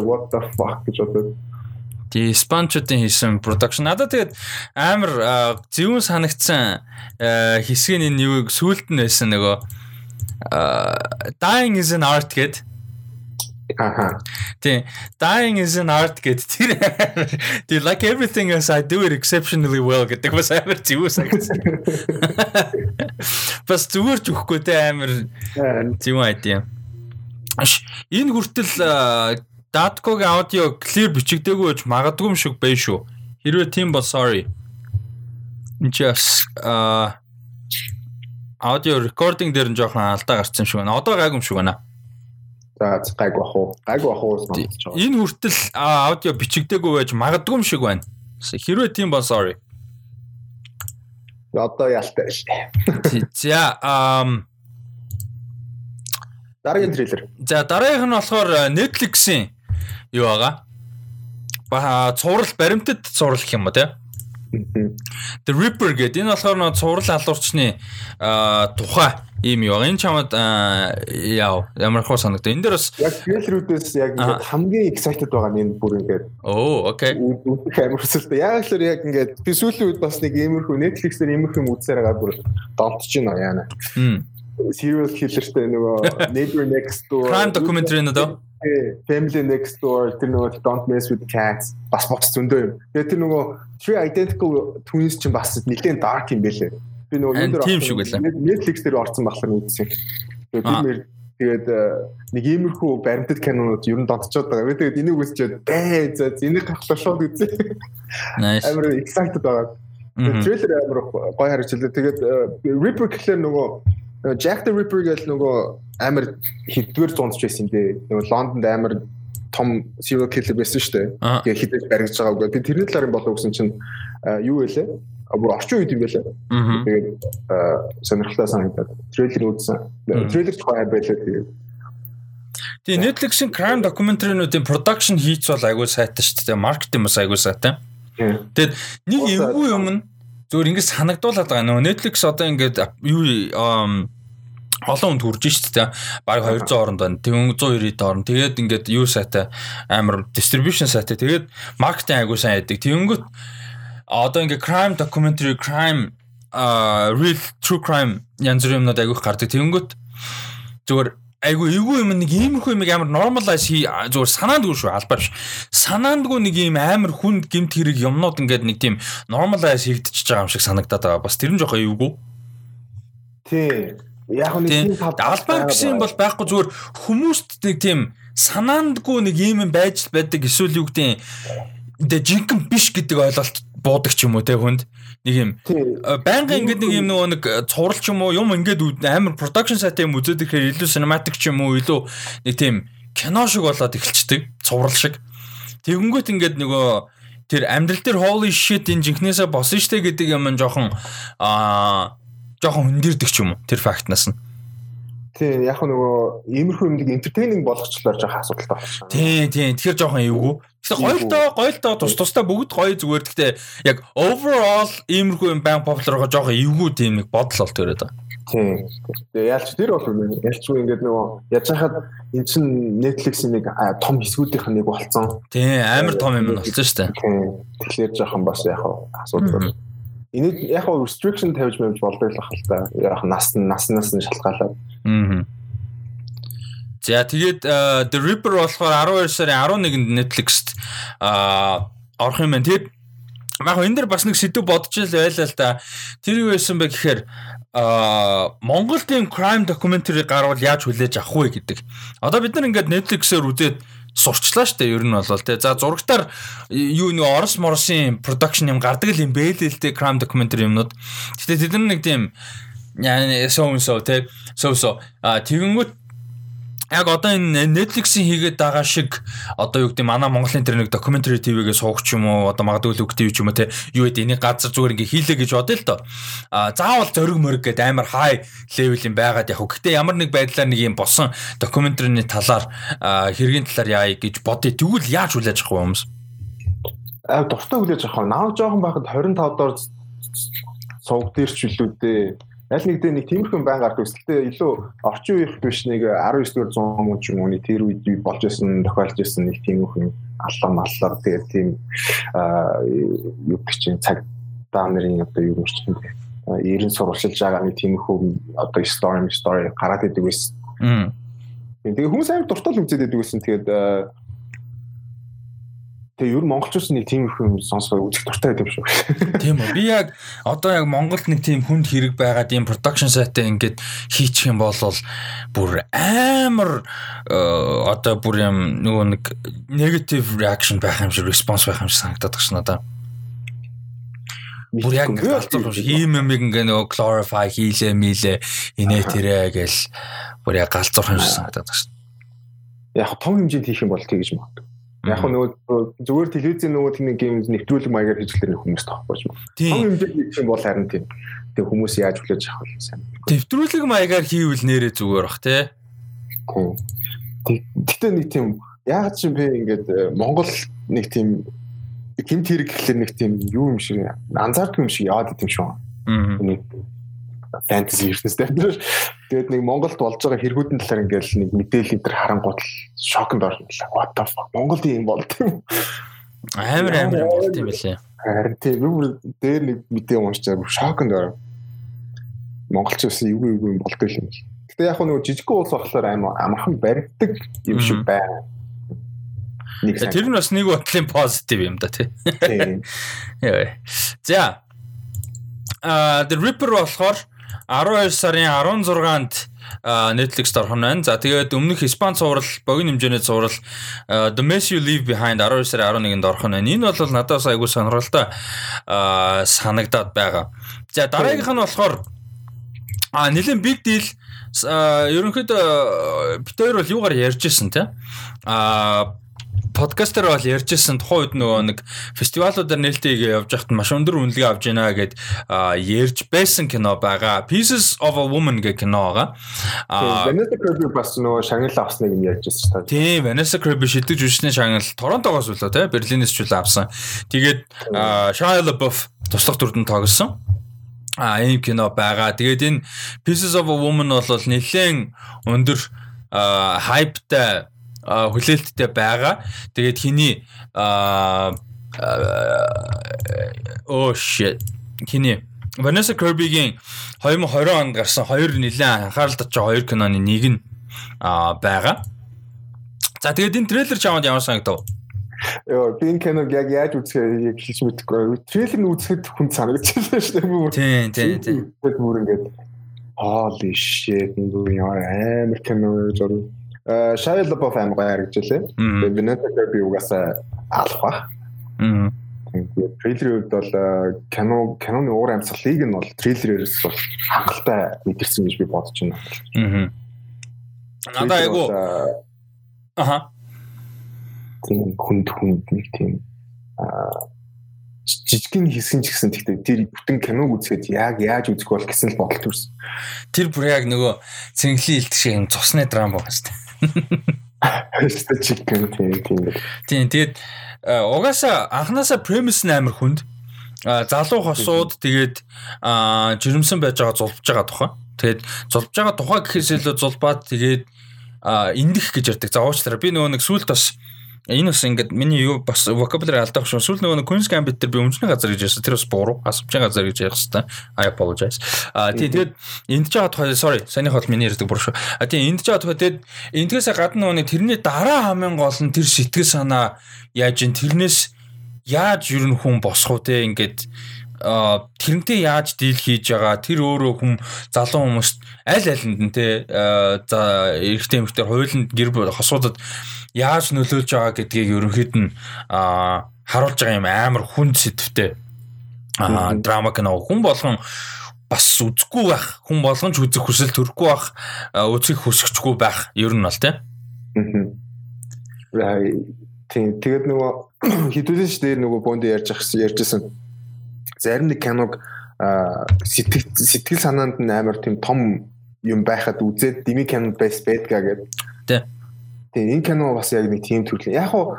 what the fuck гэж бодоод. Die Sponge-ын хийсэн production. Надад тэгээд амар зөвүүн санагдсан хэсгийн энэ юу сүулт нь байсан нөгөө dying is an art гэдэг Аха. Тийм. Dying is an art гэдэг тэр тий like everything else I do it exceptionally well гэдэг бас амар зүг санагдсан. Бас зүгээр ч үхгүй те амар зүг айдиа. Энэ хүртэл Datkog аудио clear бичигдээгүй байж магадгүй юм шиг байна шүү. Хэрвээ тийм бол sorry. Энд чи а аудио recording дээр нь жоохон алдаа гарсан юм шиг байна. Одоо гайгүй юм шиг байна. За гайг бах уу? Гайг бах уу. Энэ хүртэл аудио бичигдээгүй байж магадгүй юм шиг байна. Хэрвээ тийм бол sorry. Одоо ялтай шээ. За ам дараагийн трейлер. За дараагийнх нь болохоор Netflix-ийн юу байгаа? Ба цуврал баримтат цуврал гэх юм ба тий. The Ripper гэдэг энэ болохоор цуврал алуурчны тухай ийм юу. Энэ чамд яав ямар хөө санагдав. Энэ дээр бас яг трейлерүүдээс яг ингээд хамгийн excited байгаа нь энэ бүр ингээд оо окей. Үдэх амар өсөлтөө. Яг л яг ингээд би сүүлийн үед бас нэг иймэрхүү Netflix-ээр иймэрхүү юм үзсээр байгаа бүр донтож байна яана. Serial killer-тэй нөгөө Neighbor Next Door crime documentary дөө Family Next Door тэр нөгөө Don't Mess with Cats бас бос зөндөө юм. Тэгээд тэр нөгөө Three Identical Twins ч бас нэлээд dark юм байлээ. Би нөгөө энэ тийм шүү гэлээ. Netflix дээр орсон болохоор үзсэн. Тэгээд тиймэр тэгээд нэг иймэрхүү баримтат кинонууд ер нь донтчод байгаа. Тэгээд энийг үзчихээд бෑ за энийг гаргалаа шууд үзье. Амар excited байгаа. Трейлер амар гоё харагдчихлаа. Тэгээд Ripper гэхлээр нөгөө Jack the Ripper гэл нөгөө амар хэдвэр зунж байсан юм дээ. Нөгөө Лондонд амар том serial killer байсан шүү дээ. Тэгээ хідэж баригдаж байгаа үгүй. Би тэрний талаар юм болов гэсэн чинь юу вэ? Бүр орчин үед юм байлаа. Тэгээд сонирхолтой санагдаад трейлер үзсэн. Трейлер ч гоё байлаа тэгээд Тэгээ Netflix-ийн crime documentary-нуудын production хийц бол айгүй сайтай шүү дээ. Маркетинг бас айгүй сайтай. Тэгээд нэг эвгүй юм нь Зүгээр ингэ санагдуулаад байгаа. Нөгөө Netflix одоо ингээд юу олон хүнд хүрж шít те. Бараг 200 оронд байна. Тэгвэл 190 орн. Тэгээд ингээд юу сайтай амар distribution сайтай. Тэгээд маркетинг айгуу сайн яадаг. Тэгэнгүүт одоо ингээд crime documentary crime а real true crime янз бүрийн юмнууд айгуух гардаг. Тэгэнгүүт зүгээр айгу эвгүй юм нэг иймэрхүү юм амар normalize хий зүгээр санаандгүй шүү албаа биш. Санаандгүй нэг ийм амар хүнд гимт хэрэг юмнууд ингээд нэг тийм normalize хийгдчихэж байгаа юм шиг санагдаад байгаа. Бас тэр нь жоохон эвгүй. Тий. Яг нэг тийм албаар гэсэн юм бол байхгүй зүгээр хүмүүст нэг тийм санаандгүй нэг ийм юм байж байдаг эсвэл юу гэдэг энэ жинхэнэ биш гэдэг ойлголт буудаг ч юм уу те хүнд? Нэг юм. Байнгын ингээд нэг юм нөгөө нэг цуврал ч юм уу? Юм ингээд амар production сайтай юм үзээд ирэхээр илүү cinematic ч юм уу? Илүү нэг тийм кино шиг болоод эхэлцдэг цуврал шиг. Тэгэнгүүт ингээд нөгөө тэр амьдрал дээр holy shit энэ жинхнээсээ босон штэ гэдэг юм жоохон аа жоохон хөндөрдөг ч юм уу? Тэр фактнаас нь Тийм яг нөгөө иймэрхүү юм нэг entertaining болгочлоор жоох асуудалтай байна. Тийм тийм тэгэхээр жоохон эвгүй. Гэхдээ гоё л доо гоё л доо тус тустай бүгд гоё зүгээр. Гэхдээ яг overall иймэрхүү юм байн popular байгаа жоохон эвгүй тийм нэг бодол болт өрөөд байгаа. Тийм. Тэгээ ялч тэр бол ялчгүй ингээд нөгөө яаж хахад эн чин Netflix-ийн нэг том хэсгүүдийнх нь нэг болцсон. Тийм амар том юм болсон шүү дээ. Тийм. Тэгэхээр жоохон бас яг асуудал. Энийг яг restriction тавьж мэж болдог л бахал та. Яг нас наснаас нь шалтгаалаад. Аа. За тэгээд The Ripper болохоор 12 сарын 11-нд Netflix-т аа орох юм байна. Тэгээд яг энэ дэр бас нэг сэдв бодож л байлаа л да. Тэр юу байсан бэ гэхээр а Монголд ийм crime documentary гарвал яаж хүлээж авах вэ гэдэг. Одоо бид нар ингээд Netflix-ээр үзээд сурчлаа штэ ер нь бол те. За зурагтаар юу нэг Орос Моросын production юм гардаг л юм бэлээ л те crime documentary юмнууд. Гэтэ тэд нар нэг тийм яа so so те so so а тэгэнгүүт яг одоо энэ Netflix-ийн хийгээд байгаа шиг одоо юу гэдэг манай Монголын тэр нэг documentary TV-гээ суугч юм уу одоо магадгүй л үгтэй юм уу те юу гэдэг энийг газар зүгээр ингээ хийлээ гэж бодъё л доо. А заавал зориг мөрөг гэдэг амар high level-ийн байгаад яг. Гэхдээ ямар нэг байдлаар нэг юм босон documentary-ны талаар хэргийн талаар яая гэж бодъё. Тэгвэл яаж хүлээж авах вэ хүмүүс? аа дуртай хүлээж авах. Нааг жоохон байхад 25 доор сувг дээр ч үлээ дээ. Аль нэг дээр нэг тиймэрхүү байн гардаг. Гэхдээ илүү орчин үеийнх биш нэг 19 дэх 100 мөн ч юм уу тэр үед болж исэн тохиолж исэн нэг тиймэрхүү аллам аллар тэгээд тийм юу гэж чинь цаг та нарын одоо юу гэж чинь 90 сурвалжилж байгаа нэг тиймэрхүү одоо story story гараад идэг байсан. Тэгээ хүмүүс амар дуртай л үзээд байдаг гэсэн. Тэгээд Тэгээ ер нь монголчууд нэг тийм их юм сонсгоо үзэх дуртай байдаг шүү. Тийм үү. Би яг одоо яг Монголд нэг тийм хүнд хэрэг байгаад ийм production site ингээд хийчих юм бол бүр амар одоо бүр юм нөгөө нэг negative reaction байх юм шиг response байх юм шиг санагдаад байна надаа. Бүр яг галзуур юм шиг ийм юм ингээ нөгөө glorify хийлээ милээ инээ тэрэ гэл бүр яг галзуур юм шиг санагдаад байна. Яг том хэмжээнд хийх юм бол тэгж магадгүй. Яг нөгөө зүгээр телевизийн нөгөө тийм гейм нэвтрүүлэг маягаар хийжлэр хүмүүс тахгүй юм. Том хэмжээнд хийх юм бол харин тийм. Тэг хүмүүс яаж хүлээж авах вэ сайн. Нэвтрүүлэг маягаар хийвэл нэрээ зүгээр бах тий. Гэтэ нэг тийм яг ч би ингээд э, Монгол нэг тийм хэмт хэрэг гэхлээр нэг тийм юу юм шиг анзаардаг юм шиг яваад идэм шүү. Нэг фэнтези ертөнцтэй. Тэгээд нэг Монголд болж байгаа хэрэгүүдэн талаар ингээл нэг мэдээлэл энэ төр харангуут шокнд орно. What the fuck Монголд юм болт юм. Амар амар болт юм билээ. Харин тийм бүр дээр нэг мэдээ уншчаар шокнд орно. Монголч ус юу юу юм болдог юм. Гэтэ яг нөгөө жижиг уус болохоор амар амархан баригдаг юм шиг байна. Тэр нь бас нэг бодлын позитив юм да тий. Яа. За. А The Ripper болохоор 12 сарын 16-нд Netflix-д орох нь байна. За тэгээд өмнөх Испани цуврал, богино хэмжээний цуврал The Mess You Leave Behind 12 сарын 11-нд орох нь байна. Энэ бол надаас айгүй сонирхолтой санагдаад байгаа. За дараагийнх нь болохоор а нэлен big deal ерөнхийдөө хоёр бол юугаар ярьж ирсэн те а подкастер бол ярьжсэн тухайн үед нөгөө нэг фестивалуудаар нээлттэй явж байхад маш өндөр үнэлгээ авч байна гэд ярьж байсан кино байгаа. Pieces of a Woman гэх кино байгаа. Аа Vanessa Kirby бас нөгөө шагнал авсныг нь ярьжсэн шүү дээ. Тийм, Vanessa Kirby шидэж үсний шагнал Торонтогоос үлээ те Берлинээс ч үл авсан. Тэгээд Shia LaBeouf туслах дүрдэн тоглосон. А ийм кино байгаа. Тэгээд энэ Pieces of a Woman бол нэлээд өндөр хайптай хүлээлттэй байгаа. Тэгээд хиний оо shit хиний Vanessa Kirby-гийн 2020 онд гарсан хоёр нэлээд анхаарал татж байгаа хоёр киноны нэг нь байгаа. За тэгээд энэ трейлер чамд ямар санагдав? Йоо, би энэ киног яг яаж үзэхээ хэлж мэдэхгүй. Трейлер нь үзэхэд хүн санагдчихсан шүү дээ. Тийм, тийм, тийм. Бүр ингээд holy shit энэ юу амар кино зураг Shia LaBeouf амар гоё харагдчихлээ. Тэгээд Vanessa Kirby угаасаа алах ба. Тэгээд трейлерийн үед бол кино киноны уур амьсгалыг нь бол трейлерээс бол хангалттай мэдэрсэн гэж би бодож байна. Аа. Надаа айгу Аха. Тийм хүнд хүнд нэг тийм аа жижигхэн хэсгэн ч гэсэн тэгтээ тэр бүтэн киног үзэхэд яг яаж үзэх бол гэсэн л бодол төрсөн. Тэр бүр яг нөгөө цэнхлийн илт шиг юм цусны драм байна шүү дээ. Хэвчээ чикен тийм тийм. Тийм тэгээд угаасаа анханасаа премис нь амар хүнд. Залуу хосууд тэгээд жирэмсэн байж байгаа зулбж байгаа тухай. Тэгээд зулбж байгаа тухай гэхээс илүү зулбаад тэгээд эндэх гэж ярьдаг. За уучлаарай. Би нөгөө нэг сүлд бас Энэ бас ингээд миний юу бас vocabulary алдах шүү. Сүүл нөгөө Queen's Gambit дээр би өмчний газар гэж ярьсан. Тэр бас буруу. Асвчийн газар гэж ярих хэвээр. I apologize. А тийм тэгээд энд ч тухай sorry. Саний хол миний ярьдаг буруу шүү. А тийм энд ч тухай тэгээд эндгээсээ гадна нөгөө тэрний дараа хамгийн гол нь тэр сэтгэл санаа яаж ин тэрнээс яаж ер нь хүн босох вэ ингээд тэрнтэй яаж дийл хийж байгаа тэр өөрөө хүм залуу хүмүүст аль алинд нь те за эрэгтэй эмэгтэй хуулинд гэр хосуудад яаж нөлөөлж байгаа гэдгийг ерөнхийд нь харуулж байгаа юм амар хүнд сэтвтэй драма кино. Хүн болгон бас үзэхгүй байх. Хүн болгон ч үзэх хүсэл төрөхгүй байх. Үзэх хүсэхчгүй байх. Ер нь бол тийм тэгээд нөгөө хідүүлэн ш дээр нөгөө бонд ярьж ярьжсэн зарим нэг киног сэтгэл сэтгэл санаанд нь амар тийм том юм байхад үзээд дими кинод байс байдгаа гэдэг. Тэ. Тэгээ энэ кино бас яг нэг тийм төрлийн. Яг уу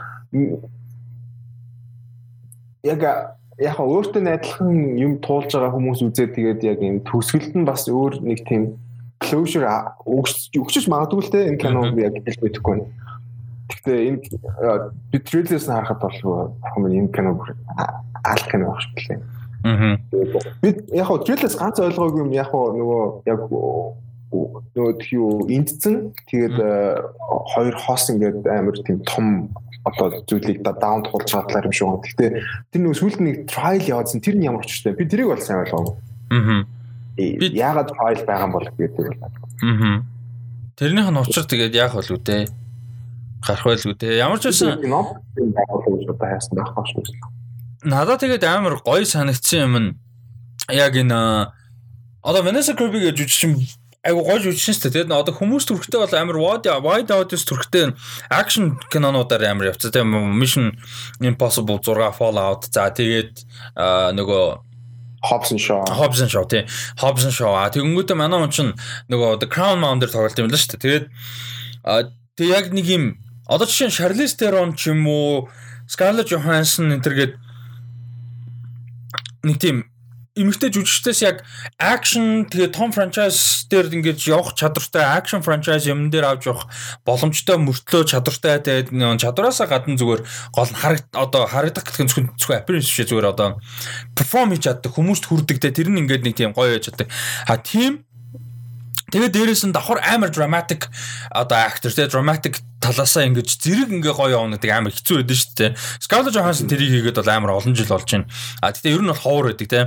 яг яг өөртөө найдлахын юм туулж байгаа хүмүүс үзээд тэгээд яг энэ төсгөлд нь бас өөр нэг тийм closure өгч магадгүй л те энэ кино яг хэлж мэдэхгүй байна. Гэхдээ энэ би трейлерс нь харахад бол юм энэ кино аль кино багш билээ. Аа. Би яг хоо трейлерс ганц ойлгоогүй юм яг нөгөө яг нөгөө тхиу эндцэн тэгээд хоёр хос ингээд амар тийм том одоо зүйлийг даун туулж чадлаар юм шиг байна. Гэхдээ тэр нэг сүүлд нэг trial явуулсан тэр нь ямар очтой. Би тэрийг бол сайн ойлгоогүй. Аа. Яагаад trial байгаа юм бол гэдэг бол. Аа. Тэрнийх нь учир тэгээд яах болов үү? Гарах байлгүй те. Ямар ч байсан Надад тэгээд амар гоё санагдсан юм нь яг энэ одоо Vanessa Kirby гэж жүжигчин айгу гоё жүжигчин шүү дээ. Тэгээд одоо хүмүүс төрхтэй бол амар wide wide audience төрхтэй action кинонуудаар амар явцсан. Тийм Mission Impossible 6 Fallout за тэгээд нөгөө Hobson Shaw. Hobson Shaw тий. Hobson Shaw. Тэгэнгүүтээ манай хүн чинь нөгөө The Crown Mountain тоглолт юм л шүү дээ. Тэгээд тэг яг нэг юм одоо жишээ нь Charlize Theron ч юм уу Scarlett Johansson энэ төр гээд нэг тийм эмэгтэй жүжигчдээс яг акшн тэгээ том франчайз дээр ингэж явах чадвартай акшн франчайз юм дээр авч явах боломжтой мөртлөө чадвартай тэгээд чадвараасаа гадна зүгээр гол нь харагд одоо харагдах гэх зөвхөн зөвхөн appearance биш зүгээр одоо перформ хийж чаддаг хүмүүст хүрдэг те тэр нь ингээд нэг тийм гоё яж чаддаг. А тийм Тэгээ дээрээс нь давхар амар dramatic одоо actor те dramatic талаасаа ингэж зэрэг ингээ гоё явна гэдэг амар хэцүү байдаг шүү дээ. Scarlett Johansson тэрийг хийгээд бол амар олон жил болж байна. А тэгтээ ер нь бол ховор байдаг те.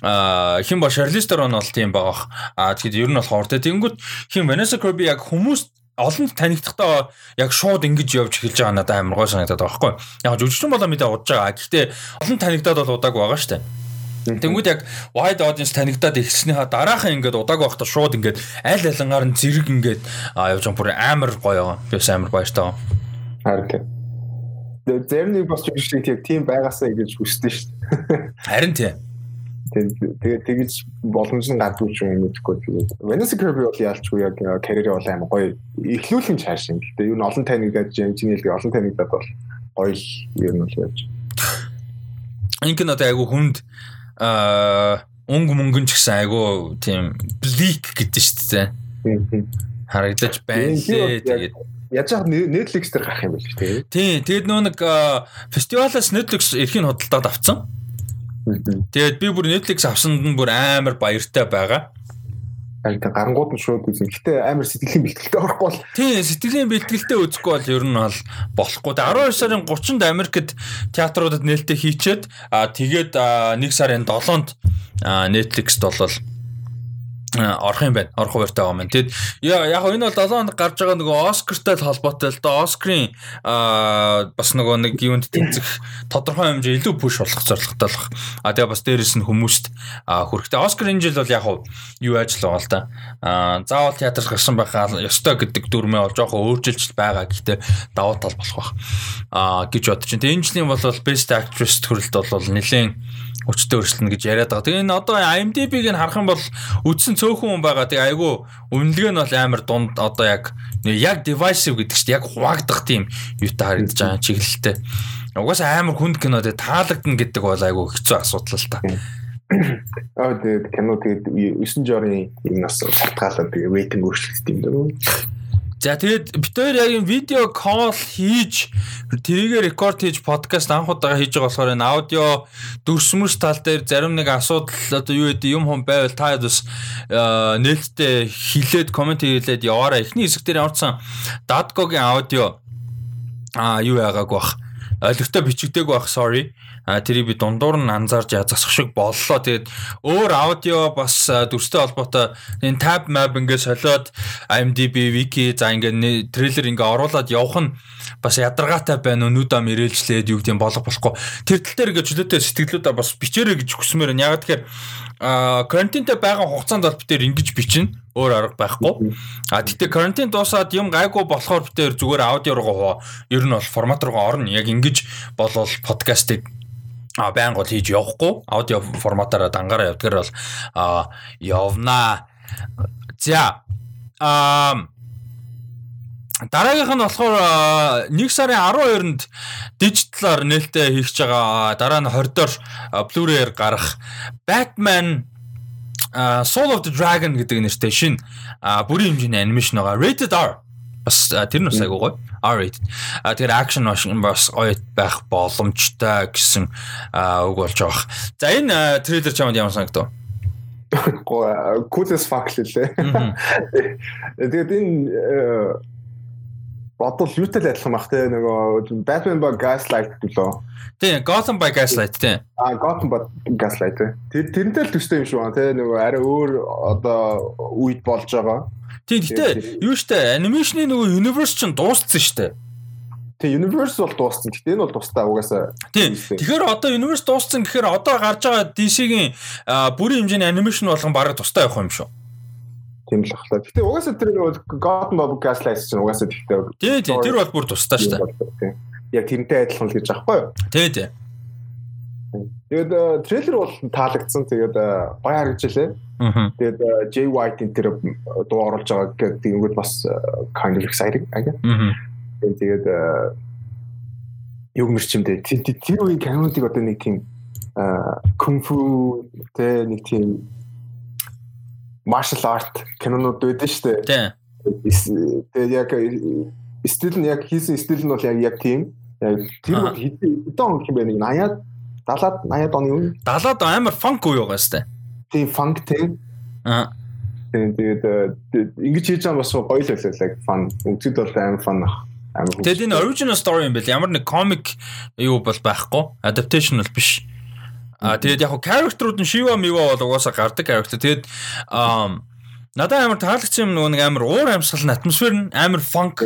А хин ба Charlize Theron бол тийм байгаа. А тэгэхэд ер нь бол ховор те. Тэнгүүт хин Vanessa Kirby яг хүмүүс олон танигдахдаа яг шууд ингэж явж эхэлж байгаа надад амар гой санагдаад байгаа байхгүй. Яг жүжигчин болоо мэдээ удаж байгаа. Гэхдээ олон танигдаад бол удааг байгаа дээ. Тэнгүүд яг wide audience танигдаад ирснийхаа дараахан ингээд удааг байхдаа шууд ингээд аль алингаар нь зэрэг ингээд явж байгаа бүр амар гоё байгаа. Би амар баяртай байгаа. Харин нэг бас шиг яг тийм байгаасаа гэж хүсдэг шүү дээ. Харин тийм. Тэгээд тэгэж боломж нь гадгүй ч юм мэдхгүй тэгээд Vanessa Kirby бол яалчгүй яг карьерээ бол амар гоё эхлүүлэн чаашин. Гэтэ юу н олон танигдаад Jenny Lee олон танигдаад бол гоё юм бол яаж. Инкэн одоо айгу хүнд аа өнгө мөнгөн ч гэсэн айгу тийм блик гэдэг шүү дээ. Харагдаж байна лээ. Тэгээд яаж яг Netflix дээр гарах юм биш үү? Тийм. Тэгээд нөө нэг фестивалаас Netflix эрхийг хөдөлтөд авцсан. Тэгээд би бүр Netflix авсанд нь бүр амар баяртай байгаа. Та гарангууд нь шууд үзэн. Гэтэ амар сэтгэлийн бэлтгэлтэй орохгүй бол. Тийм, сэтгэлийн бэлтгэлтэй үзэхгүй бол ер нь бол болохгүй. 12 сарын 30-нд Америкт театруудад нээлттэй хийчээд а тэгээд 1 сарын 7-нд Netflix-д болол орох юм байна. Орох хуваартай байгаа юм. Тэгэд яг энэ бол 7 хоног гарч байгаа нөгөө Оскартай холбоотой л да. Оскрын аа бас нөгөө нэг юунд тэнцэх тодорхой хэмжээ илүү пуш болох зорилготой болох. А тэгээ бас дээрэс нь хүмүүст хүрэхтэй. Оскар энэ жил бол яг юу ажил байгаа л да. Аа заавал театрт гарсан байхаа ёстой гэдэг дүрмээ бол жоохон өөрчилж байгаа. Гэхдээ давуу тал болох байх. Аа гэж бодож чинь. Тэгээ энэ жилийн бол Best Actress төрөлд бол нэлээд өчтөө өршлөнө гэж яриад байгаа. Тэгээ энэ одоо IMDb-г нь харах юм бол үдсэн цөөхөн хүн байгаа. Тэгээ айгүй үнэлгээ нь бол амар дунд одоо яг яг divisive гэдэг чинь яг хуваагдах тийм юутай харагдаж байгаа чиглэлтэй. Угаасаа амар хүнд кино тэгээ таалагдана гэдэг бол айгүй хэцүү асуудал л та. Аа тэгээд кино тэгээд 9 жорын юм нас сартгаалаа тэгээ рейтинг өөрчлөлт юм даа. За тэгээд хоёр яг юм видео кол хийж тэрийгэ рекорд хийж подкаст анх удаага хийж байгаа болохоор энэ аудио дүрсмэрс тал дээр зарим нэг асуудал одоо юу гэдэг юм хум байвал та бас нээлттэй хилээд комент хийлээд яваараа эхний хэсэг дээр явуулсан Dadgo-гийн аудио а юу яагаагүй бах? Ойлгохтой бичигдээгүй бах sorry тэрийг би дундуур нь анзаарч язгах шиг боллоо. Тэгээд өөр аудио бас дүрстэй холбоотой энэ tab map ингээд солиод IMDb, wiki за ингээд трейлер ингээд оруулаад явах нь бас ядаргаатай байна. Өнүүдөө мэрэлжлээд юу гэдэг болох болохгүй. Тэр тал дээр ингээд чөлөөтэй сэтгэлдүүдээ бас бичээрэй гэж хүсмээр байна. Яг тэгэхээр а карантинтай байгаа хугацаанд бол бид тээр ингэж бичнэ өөр арга байхгүй. А тэгтээ карантин дуусаад юм гайгүй болохоор бид тээр зүгээр аудио руу ер нь бол формат руу орно. Яг ингэж болвол подкастыг а байнга бол хийж явахгүй аудио форматаараа дангаараа явдгаар бол а явнаа. За а Дараагийнх нь болохоор 1 сарын 12-нд дижиталар нээлттэй хийх гэж байгаа. Дараа нь 20-доор Blu-ray-ээр гарах Batman Soul of the Dragon гэдэг нэртэй шинэ бүрийн хэмжээний анимашн байгаа. Rated R. Бас тэр нь бас айгуу гоё. R-rated. А тэр action бас гоё байх боломжтой гэсэн үг болж байгаа. За энэ трейлер чамд ямар санагдав? Cool as fuck лээ. Тэгээд энэ бодвол юутай л адилхан бах те нөгөө Batman by Gaslight гэлөө. Тийм, Gotham by Gaslight тийм. Аа, Gotham by Gaslight. Тэр тэрнтэй л төстэй юм шиг байна те нөгөө арай өөр одоо үед болж байгаа. Тийм, гэтээ юу штэ анимашны нөгөө universe ч дууссан штэ. Тэг universe бол дууссан. Гэтэ энэ бол тусдаа угаасаа. Тийм. Тэгэхээр одоо universe дууссан гэхээр одоо гарч байгаа DC-гийн бүрийн хэмжээний анимашн болгон бараг тусдаа явах юм шүү тийм л ахлаа. Гэтэ угаасаа тэр нөгөө God Mob Gaslight чинь угаасаа тэгтээ. Тий, тий, тэр бол бүр тусдаа шүү. Яг тэрнтэй адилхан л гэж аахгүй юу? Тий, тий. Тэгээд трейлер бол таалагдсан. Тэгээд гоё харагдчихлээ. Тэгээд Jay White-ийн тэр дуу оруулж байгаа гэдэг нь бас kind of exciting ага. Тэгээд юг мэрчимдээ тэр үеийн кинонуудыг одоо нэг тийм кунфу тэ нэг тийм martial art кинонууд байдаг шүү дээ. Тэгээд яг стил нь яг хийсэн стил нь бол яг яг тийм. Тэр бол хэдэн он юм бэ нэг 80-аад 70-аад 80-аад оны үе. 70-аад амар фанк үе байгаа дээ. Тийм фанк тийм. Аа. Тэгээд ингэж хийж байгаа бас гоё л байлаа яг фан. Үзэд бол амар фан ах. Тэгээд энэ original story юм бэл ямар нэг comic юу бол байхгүй. Adaptation бол биш. А тэгээд яг character-ууд нь Shiva Miva бол угаасаа гардаг character. Тэгээд надад амар таалагдсан юм нөгөө нэг амар уур амьсгал атмосфер нь амар funk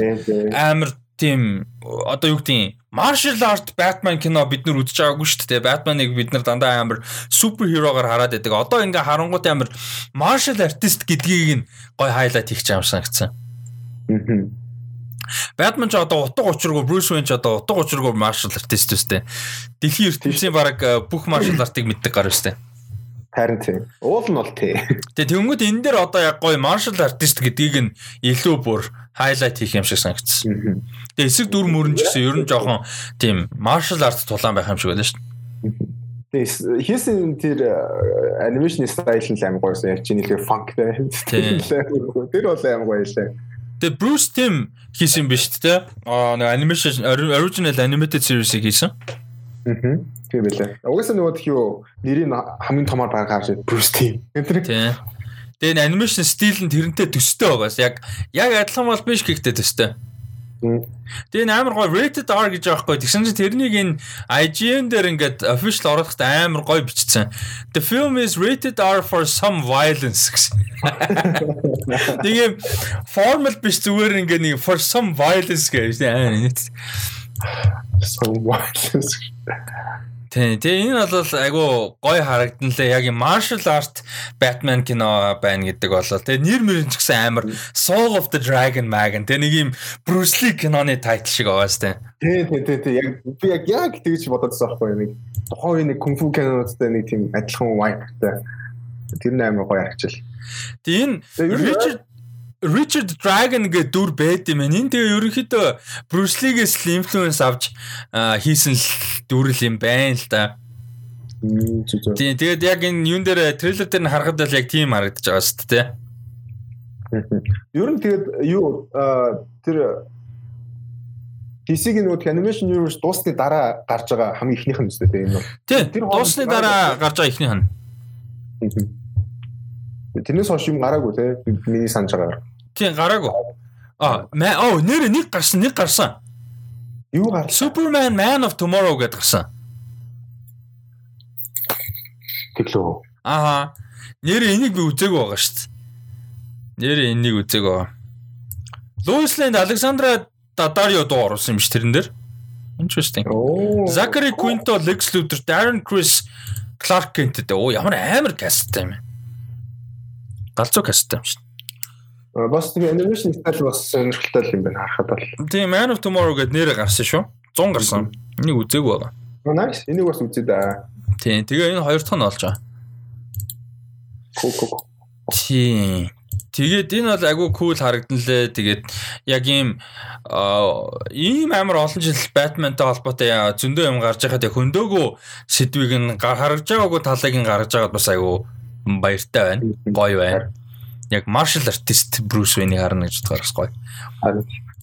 амар тийм одоо юу гэдгийг martial art Batman кино бид нар үзэж байгаагүй шүү дээ. Batman-ыг бид нар дандаа амар супер хирогоор хараад байдаг. Одоо ингээ харангуут амар martial artist гэдгийг нь гой хайлайт хийх юм санагдсан. Batman ч одоо утга учиргүй Bruce Wayne ч одоо утга учиргүй martial artist үстэй. Дэлхийн ертөнцийн баг э, бүх martial art-ыг мэддэг гар үстэй. Харин тийм. Уул нь бол тийм. Тэгээ тэнгууд энэ дээр одоо яг гоё martial artist гэдгийг нь илүү бүр highlight хийх юм шиг санагдсан. Тэгээ эсрэг дүр мөрөн ч гэсэн ер нь жоохон тийм martial art тулаан байх юм шиг байлаа шүү дээ. Хийсэн тэр анимашн стайл нь амар гоёсэн. Яг чинь нэлээ funk тэ. Тэр бол амар гоё лээ. Тэгээ Bruce Tim хийсэн биш үү? Аа нэг animation original animated series-ийг хийсэн. Аа. Тийм байлаа. Угаасаа нөгөө тхий юу нэрийг хамгийн томоор гаргаж Bruce Tim. Тийм. Тэгээ энэ animation стил нь тэрнтэй төстэй байгаас яг яг адилхан бол биш гэхдээ төстэй. Тэгээ амар гоё rated R гэж байгаа хгүй. Тэгсэн чинь тэрнийг энэ IGN дээр ингээд official оруулахад амар гоё бичсэн. The film is rated R for some violence гэсэн. Тэгээ formal биш зүгээр ингээд нэг for some violence гэж аа. Some violence. Тийм. Тэгээ энэ бол айгу гоё харагдан лээ. Яг юм martial art Batman кино байна гэдэг болол. Тэгээ нэр мөрөн ч гэсэн амар Soul of the Dragon Magan. Тэгээ нэг юм Bruce Lee киноны тайтл шиг сте. Тийм тийм тийм тийм. Яг би яг яг тэгж бододсон байхгүй нэг тухайн нэг кунг фу киноудтай нэг тийм адилхан vibe-тай. Тэр нь амар гоё харагчил. Тэгээ энэ Richard Richard Dragon гэдэг дүр байд юм. Энэ тэгээ ерөнхийдөө Bruce Lee-гээс л инфлюенс авч хийсэн л юм байна л да. Тийм тэгээд яг энэ юун дээр трейлер дээр нь харахад л яг тийм харагдаж байгаа шүү дээ. Ер нь тэгээд юу тэр DC-ийн нөгөө animation universe дуусны дараа гарч байгаа хамгийн ихнийх нь үстэй тийм үү? Тийм. Дуусны дараа гарч байгаа ихнийх нь. Тэрнээс хойш юм гараагүй те миний санаж байгаагаар. Тийм гараагүй. А мэ оо нэр нэг гарсан нэг гарсан. Юу гарсан? Superman Man of Tomorrow гэдээ гарсан. Тэглөө. Аха. Нэр энийг би үзээгүй байгаа шүү дээ. Нэр энийг үзээгүй байгаа. Lois Lane Alexandra Daddario дуу оруулсан юм ш тэрэн дээр. Interesting. Zachary Quinto, Lex Luthor, Darren Criss, Clark Kent гэдэг. Оо ямар амар касттай юм. Галзуу касттай юм ш. Бас тийм animation style бас сонирхолтой юм байна харахад бол. Тийм Man of Tomorrow гэдэг нэрээ гарсан шүү. 100 гарсан. Энийг үзээгүй байгаа. Nice. Энийг бас үзээ да. Тийм. Тэгээ энэ хоёр дахь нь болж байгаа. Ко. Тийм. Тэгээд энэ бол айгүй кул харагдан лээ. Тэгээд яг ийм ийм амар олон жил Batman-тай холбоотой зөндөө юм гарч байхад яг хөндөөгөө сэдвийг нь харагж байгаагүй талыг нь гаргаж байгаад бас айгүй баяртай байна. Гоё байна. Яг martial artist Bruce Wayne-ийг харна гэж бодохоор бас гоё.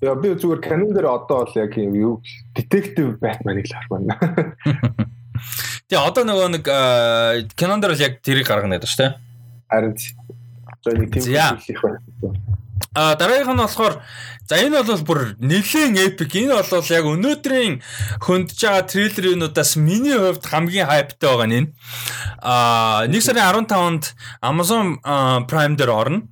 Яа би зүгээр Canon дээр одоо бол яг юм юу detective Batman-ыг л хармана. Тэгээ одоо нөгөө нэг Canon дээр л яг тэрийг гаргана гэдэг шүү дээ. Харин За нэг тийм хэлэх байна. А дараагийнх нь болохоор за энэ бол бүр нэлээд эпик. Энэ бол яг өнөөдрийн хөндөж байгаа трейлерынудаас миний хувьд хамгийн хайптай байгаа нь энэ. А 1 сарын 15-нд Amazon Prime дээр орно.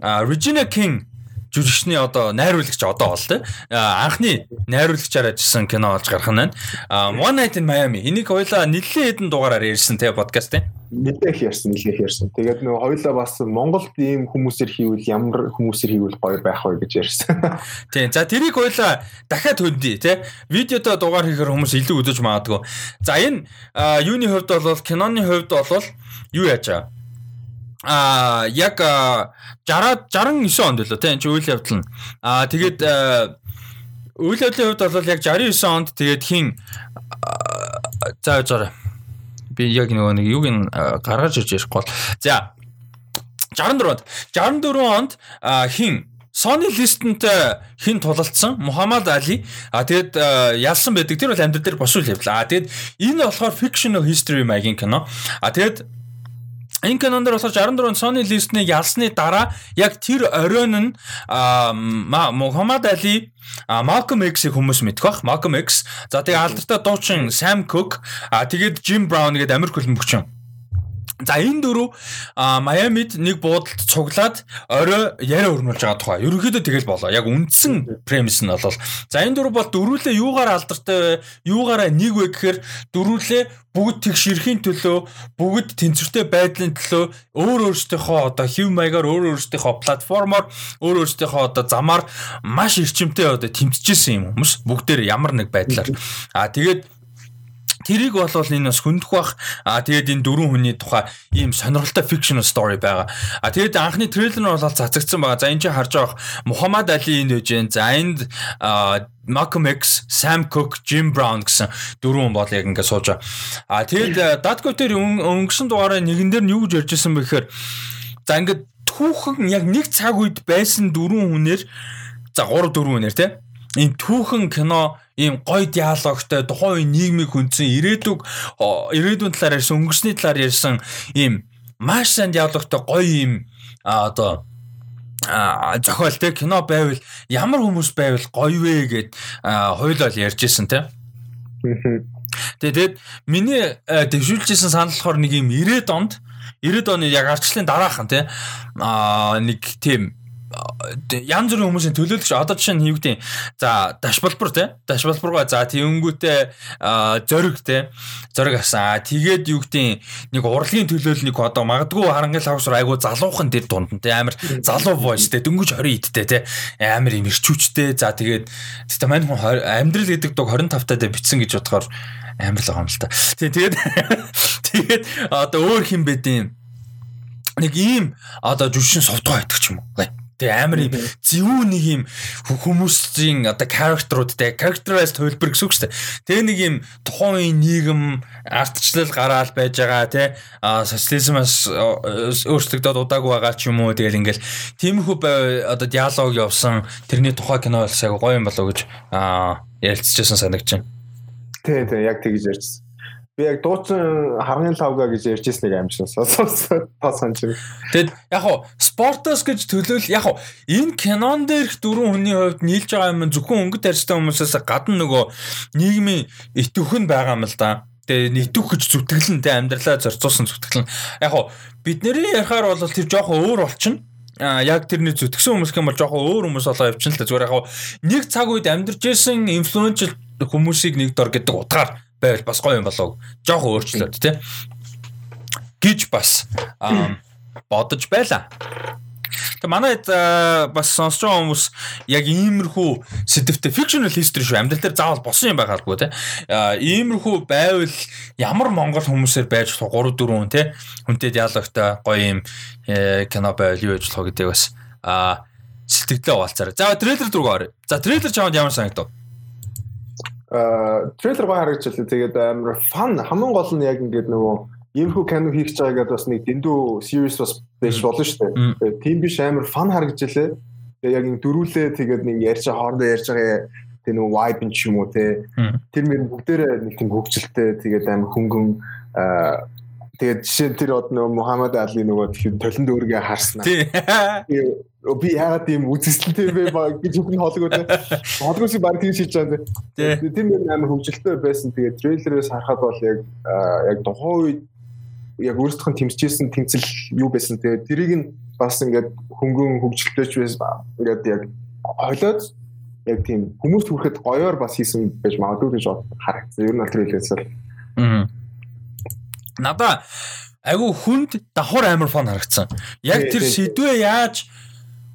Regina King жүжигчний одоо найруулагч одоо бол тэ анхны найруулагчаар ажилласан кино олж гарах нь байна. One Night in Miami энийг хоёлаа нэлээд хэдэн дугаараар ярьсан тэ подкаст тийм нэлээх ярьсан нэлээх ярьсан. Тэгээд нөгөө хоёлаа бас Монголд ийм хүмүүсээр хийвэл ямар хүмүүсээр хийвэл гоё байх вэ гэж ярьсан. Тийм. За тэрийг хоёлаа дахиад хөндий тий. Видеото дугаар хийхээр хүмүүс илүү үзэж магадгүй. За энэ юуны хувьд бол киноны хувьд бол юу яаж байгаа? а яг 60 69 онд лөө тийм чи үйл явдал нь а тэгээд үйл явдлын хувьд бол яг 69 онд тэгээд хин за за би яг нөгөө нэг юуг нь гаргаж ирж ярихгүй бол за 64 онд. 64 онд хин? Sony листэнтэй хин тулалдсан? Мухаммад Али. А тэгэд ялсан байдаг. Тэр бол амьдрал дээр босвол явлаа. А тэгэд энэ болохоор fictional history маягийн кино. А тэгэд Энэ кинонд болохоор 64 Sony листний ялсны дараа яг тэр оройн нь Мухаммад Али Malcolm X-ийг хүмүүс мэдэх бах. Malcolm X. За тэгээ алдартай дуучин Sam Cooke, тэгээд Jim Brown гэдэг Америк хөлбөмбөгчин За энэ дөрөв Майамид нэг буудалд цуглаад орой яриа өрнүүлж байгаа тухай. Ерөнхийдөө тэгэл болоо. Яг үндсэн премис нь бол за энэ дөрөв бол дөрүүлээ юугаар алдартай вэ? Юугаараа нэг вэ гэхээр дөрүүлээ бүгд тэг ширхийн төлөө, бүгд тэнцвэртэй байдлын төлөө өөр өөрсдийнхөө одоо хэв маягаар өөр өөрсдийнхөө платформоор өөр өөрсдийнхөө одоо замаар маш эрчимтэй одоо тэмцэжсэн юм хүмүүс бүгдээр ямар нэг байдлаар. А тэгээд Тэрийг бол энэ бас хөндөх бах. А тэгээд энэ дөрвөн хүний тухай ийм сонирхолтой fictional story байгаа. А тэгээд анхны трейлер нь бол цацагдсан байгаа. За энэ чинь харж байгаа Мухаммад Али энд үж जैन. За энд Malcolm X, Sam Cooke, Jim Brown гэсэн дөрвөн бол яг ингээд сууж байгаа. А тэгээд дээр өнгөрсөн дугаараа нэгэн дээр нь юу гэж ярьжсэн бэ гэхээр за ингээд түүхэн яг нэг цаг үед байсан дөрвөн хүнээр за 3 4 хүнээр те энэ түүхэн кино ийм гоё диалогтой тухайн үеийн нийгмийг хүндсэн ирээдүг ирээдүйн талаар ярьсан өнгөрсний талаар ярьсан ийм маш сайн диалогтой гоё ийм одоо зохиол те кино байвал ямар хүмүүс байвал гоё вэ гэд хойлол ярьж исэн те. Тэгээд миний дэвшүүлжсэн санал болохоор нэг юм 90-ад онд 90-ад оны яг арчлалын дараахан те а нэг тийм янз бүрийн хүмүүсийн төлөөлөгч одоо жишээ нь гэдэг за дашбалбар те. Дашбалбаргаа за тэгэнгүүтээ зориг те. Зориг авсан. Тэгээд юу гэдэг нэг урлагийн төлөөлөлнийг одоо магадгүй харангал хавсар айгу залуухан тэр дунд те. Амар залуу voice те. Дөнгөж 20 идтэй те амар юм ирчүүчтэй за тэгээд тэгтээ мань хүн амьдрал гэдэг дог 25 таа бичсэн гэж бодохоор амар л байгаа юм л та. Тэгээд тэгээд одоо өөр хин бэдэм нэг ийм одоо жүжигчин сувдгаа байдаг ч юм уу Тэгээ амар юм. Зөвүү нэг юм хүмүүсийн одоо character-уудтай characterized төлбөр гэсэн үг шүү дээ. Тэгээ нэг юм тухайн нийгэм ардчлал гараал байж байгаа тий социализмаас өөрчлөгдөд удаагүй байгаа ч юм уу? Тэгэл ингээл тиймэрхүү одоо диалог явсан. Тэрний тухай кино болсон гоё юм болоо гэж ярилцчихсан байна. Тий, тий, яг тэгж ярьжсэн би яг дуучин харгын лавга гэж ярьж ирснийг амжсан сонссон тоосон чинь. Тэгэд яг хуу спортоос гэж төлөөл яг хуу энэ кинон дээрх дөрвөн хүний хувьд нийлж байгаа юм зөвхөн өнгөт арьстай хүмүүсээс гадна нөгөө нийгмийн итвэх нь байгаа юм л да. Тэгээ нэтвэх гэж зүтгэлэн тэ амьдралаа зорцуулсан зүтгэлэн. Яг хуу бидний ярихаар бол тэр жоохон өөр болчихно а яг тэрний зүтгсэн хүмүүс юм бол жоохон өөр хүмүүс болоо явчихна л да зүгээр яг нэг цаг үед амьдарч исэн инфлюеншл хүмүүсийг нэг дор гэдэг утгаар байвал бас гоё юм болов. Жохо өөрчлөөд тий. гэж бас бодож байла. Тэг манай бас сонсож байгаа хүмүүс яг иймэрхүү сэдвтэ fictional history шүү амьдрал дээр заавал босон юм байгааргүй те. Иймэрхүү байвал ямар монгол хүмүүсээр байж болох 3 4 хүн те. Хүнтэй диалогтой гоё юм э, кино байвал юу болох гэдэг бас а сэтгэлдээ хуваалцаарай. За трейлер оръё. За трейлер чамд ямар санагдав? Аа трейлер гоо харагдчихлаа. Тэгээд амар фан хамгийн гол нь яг ингээд нөгөө иймэрхүү кино хийх гэж байгаа гэдээ бас нэг дэндүү series бас биш болно шүү дээ. Тэгээд тийм биш амар фан харагдчихлаа. Тэгээд яг ин дөрүүлээ тэгээд нэг ярьж хоорондоо ярьж байгаа тэр нөгөө vibe ч юм уу те. Тэр мөр бүгдээрээ нэг тийм хөвгчлөлтэй тэгээд амар хөнгөн аа Тэгээд жишээ нь тэр од нөгөө Мухаммад Али нөгөө тэгэхээр толон дүүргээ харснаа. Би яагаад тийм үзэсгэлэнтэй бэ гэж хүн хоолгоод хоолгоос баг тийм шилж байгаа юм. Тэр нэр амар хөвгөлтэй байсан. Тэгээд трейлерээс харахад бол яг яг тухайн үед яг өөрсдийнх нь тэмцэжсэн тэмцэл юу байсан. Тэгээд тэрийг нь бас ингээд хөнгөн хөвгөлтэй ч байсан. Ингээд яг хойлоод яг тийм хүмүүс хүрэхэд гоёор бас хийсэн байж магадгүй гэж харагдсан. Ер нь трейлерээс л. Аа надаа айгүй хүнд давхар амар фон харагдсан. Яг тэр шидвээ яаж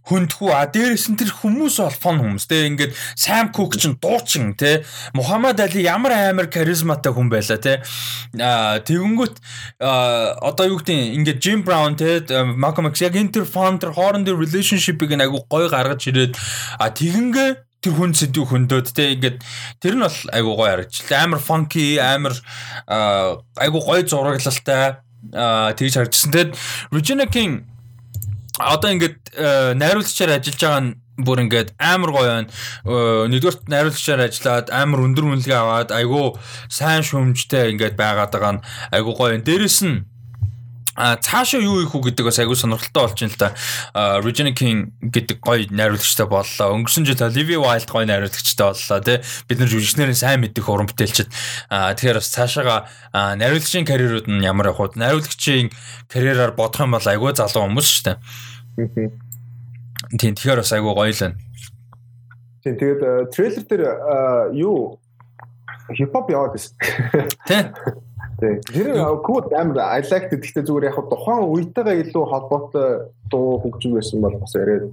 хүндхүү. А дээрээс нь тэр хүмүүс бол фон хүмүүс те. Ингээд Сам Кук ч дуучин те. Мухаммад Али ямар амар харизматай хүн байла те. А тэгэнгүүт одоо юу гэдэг ингээд Jim Brown те Malcolm X яг энэ тэр фон тэр хоорондын relationship-ийг айгу гой гаргаж ирээд а тэгингээ тэр хүн сэдв хөндөд те. Ингээд тэр нь бол айгу гоё харагдчихлаа. Амар funky, амар айгу гоё зураглалтай тэгж харагдсан. Тэгэд Regina King одоо ингээд найруулагчаар ажиллаж байгаа нь бүр ингээд амар гоё байна. Нэгдүгürt найруулагчаар ажиллаад амар өндөр үнэлгээ аваад айгу сайн шүүмжтэй ингээд байгаад байгаа нь айгу гоё. Дээрэс нь А цаашаа юу ийх үү гэдэг бас айгүй сонирхолтой болж байна л да. Regina King гэдэг гоё найруулагчтай боллоо. Өнгөрсөн жил Olivia Wilde гоё найруулагчтай боллоо тий. Бид нар жүжигчнэрийн сайн мэддэг уран бүтээлчд. А тэгэхээр бас цаашаага найруулагчийн карьерууд нь ямар явах вэ? Найруулагчийн карьераар бодох юм бол айгүй залуу хүмүүс шүү дээ. Тийм тэгэхээр бас айгүй гоё л байна. Тийм тэгээд трейлер дээр юу хипхоп яваад байсан. Тий. Тэр код амар I liked гэхдээ зүгээр яг тухайн үетэйгээ илүү холбоотой дуу хөгжим байсан бол бас арай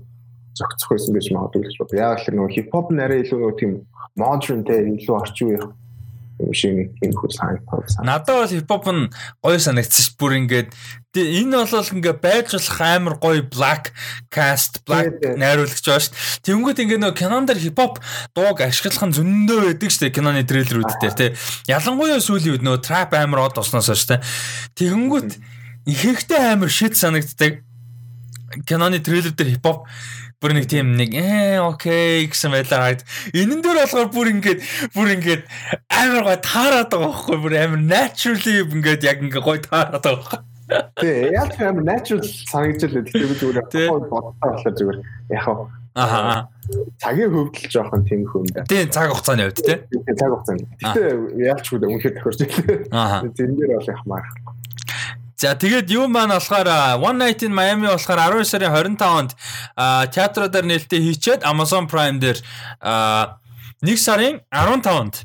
зохицох байсан гэж магадгүй гэж бод. Яг л нөгөө хипхоп нь арай илүү нөгөө тийм modern те илүү орчин үеийн шиг энэ хөө сайн. Надад бол хипхоп нь гоё санагдсан ш бүр ингээд энэ бол ингээ байж болох амар гоё black cast black найруулагч байгаа ш. Тэнгүүд ингээ нөгөө кинон дээр хипхоп дууг ашиглах нь зөндөө байдаг ш. Киноны трейлерүүд дээр тий. Ялангуяа сүүлийн үед нөгөө trap амар од осноос ш. Тэнгүүд ихэнхдээ амар shit санагддаг. Киноны трейлер дээр хипхоп бүр нэг тийм нэг ээ окей гэсэн байлаа хаад энэн дээр болохоор бүр ингээд бүр ингээд амар гой таарад байгаа байхгүй бүр амар naturally ингээд яг ингээд гой таарад байгаа байхгүй Тэ яг амар natural санагдчихлаа гэхдээ би зүгээр бодтоо болохоор зүгээр яг Аа. Цагийн хөвдөл жоохон тийм хүн да. Тийм цаг хугацааны хувьд тий. Цаг хугацааны. Гэтэ яалч хүү үнэхээр тохирч ирлээ. Аа. Зэн дээр бол яхмаар. За тэгээд юу маань болохоор One Night in Miami болохоор 12 сарын 25-нд театруудаар нээлттэй хийчээд Amazon Prime дээр 1 сарын 15-нд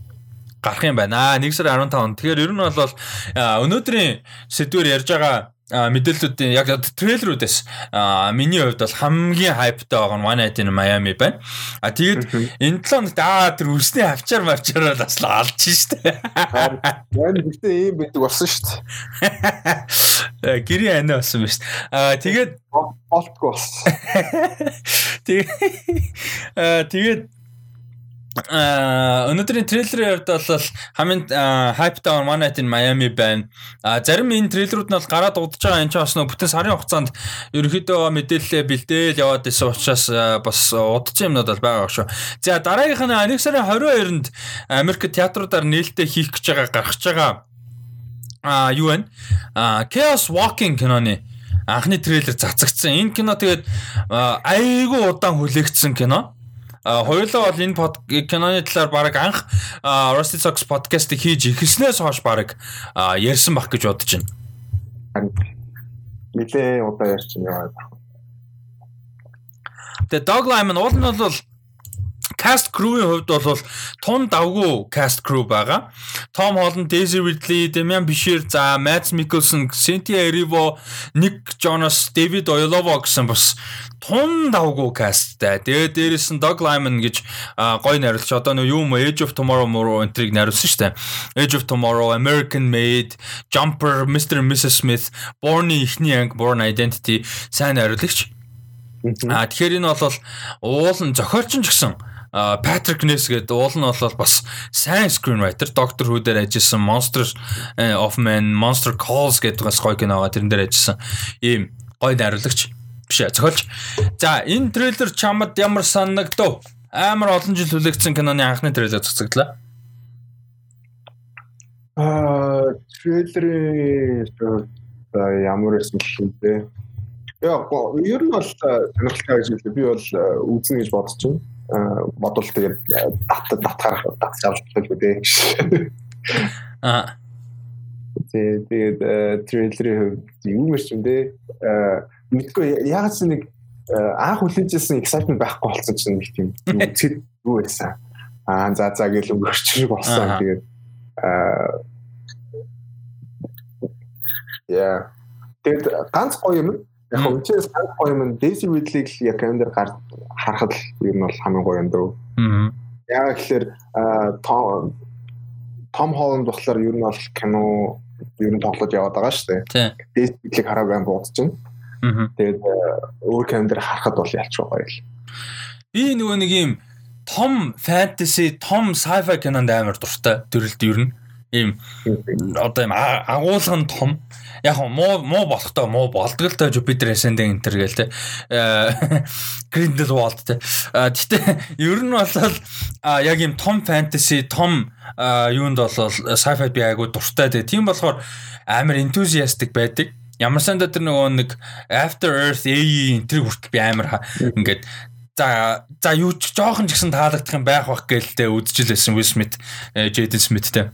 гарах юм байна. 1 сарын 15-нд. Тэгэхээр ер нь бол өнөөдрийн сэдвээр ярьж байгаа мэдээллүүдийн яг трейлерүүдээс миний хувьд бол хамгийн хайптай байгаа нь One Night in Miami байна. А тэгээд энэ 7 хоногт аа тэр үсний авчаар мавчаар бас л алж штэ. Яг гэхдээ ийм байдаг болсон штэ. Гэрийн ани болсон штэ. А тэгээд болтгүй болсон. Тэгээд тэгээд өнөөдрийн трейлерын хувьд бол хамгийн hype-тай One Night in Miami байна. А зарим энэ трейлерүүд нь бол гараад удаж байгаа энэ ч бас нөө бүтэн сарын хугацаанд ерөөхдөө мэдээлэлээ бэлдээл яваад исэн учраас бас удажсан юмнууд бол байгаа шүү. За дараагийнх нь 1 сарын 22-нд Америк театруудаар нээлттэй хийх гэж байгаа гаргаж байгаа а юу вэ? А Chaos Walking киноны анхны трейлер цацагдсан. Энэ кино тэгээд айгүй удаан хүлээгдсэн кино. Хоёулаа бол энэ под киноны талаар баг анх Rusty Socks podcast-ыг хийж ихснээс хойш баг ярьсан бах гэж бодож байна. Нилээ удаа ярьсан яваа. Тэгээ Dog Lyman уул нь бол cast crew-ийн хувьд бол тун давгүй cast crew байгаа. Tom Holland, Daisy Ridley, Damian Bichir, за Mads Mikkelsen, Cynthia Erivo, Nick Jonas, David Oyelowo гэсэн бас тун давгүй касттай. Тэгээ дээрэс нь Doug Lyman гэж гой найруулагч одоо нөө юу юм Age of Tomorrow мөрөө энтриг найруулсан шүү дээ. Age of Tomorrow, American Made, Jumper, Mr. and Mrs. Smith, Born-ийн ихний анги, Born Identity сайн найруулагч. А тэгэхээр энэ бол уул нь зохиолч ч гэсэн Patrick Ness гэдэг уул нь бол бас сайн screenwriter Doctor Who дээр ажилласан Monster of Man Monster Calls гэдэг бас гоё киноога тэрэн дээр ажилласан ийм гоё найруулагч биш зохиолч. За энэ трейлер чамд ямар санагдав? Амар олон жил хүлээгдсэн киноны анхны трейлер цацагдлаа. Аа трейлерын ямар байсан бэ те. Яа, ер нь бол сонирхолтой гэж хэлээ. Би бол үзнэ гэж бодож байна бодвол тэгээд дат датгаар датж авч болох үү Аа. Тэгээд трейлерийн хувьд юу мэрч юм бэ? Мэдгүй ягаад ч нэг анх хүлээжсэн excitement байхгүй болсон чинь нэг тийм үзэхэд юу байсан. Аа за за гэж өнгөрч шиг болсон. Тэгээд аа яа. Тэгээд ганц гоё юм Яг ганц гоё юм Daisy Ridley-г яг камер гар харахад ер нь бол хамгийн гоё юм дөө. Аа. Яг тэгэхээр Том Том Холланд болохоор ер нь бол кино ер нь тоглож яваад байгаа шүү дээ. Daisy Ridley хараагүй юм бодож байна. Аа. Тэгээд өөр камер харахад бол ялч байгаа юм. Би нөгөө нэг юм том фэнтези, том sci-fi кинонд амар дуртай төрөлд ер нь ийм одоо ийм агуулгын том. Яг муу муу болохтой муу болдог л та Jupiter Ascending Enter гээл те. Grindelwald те. Гэтээ ер нь бол яг ийм том fantasy том юунд бол sci-fi би айгу дуртай те. Тийм болохоор амар enthusiastic байдаг. Ямар санда тэр нөгөө нэг After Earth AE энтриг хүртэл би амар ингээд за за юу ч жоохон ч гэсэн таалагдах юм байх бах гэлтэй үдчихлээсэн Will Smith Jaden Smith те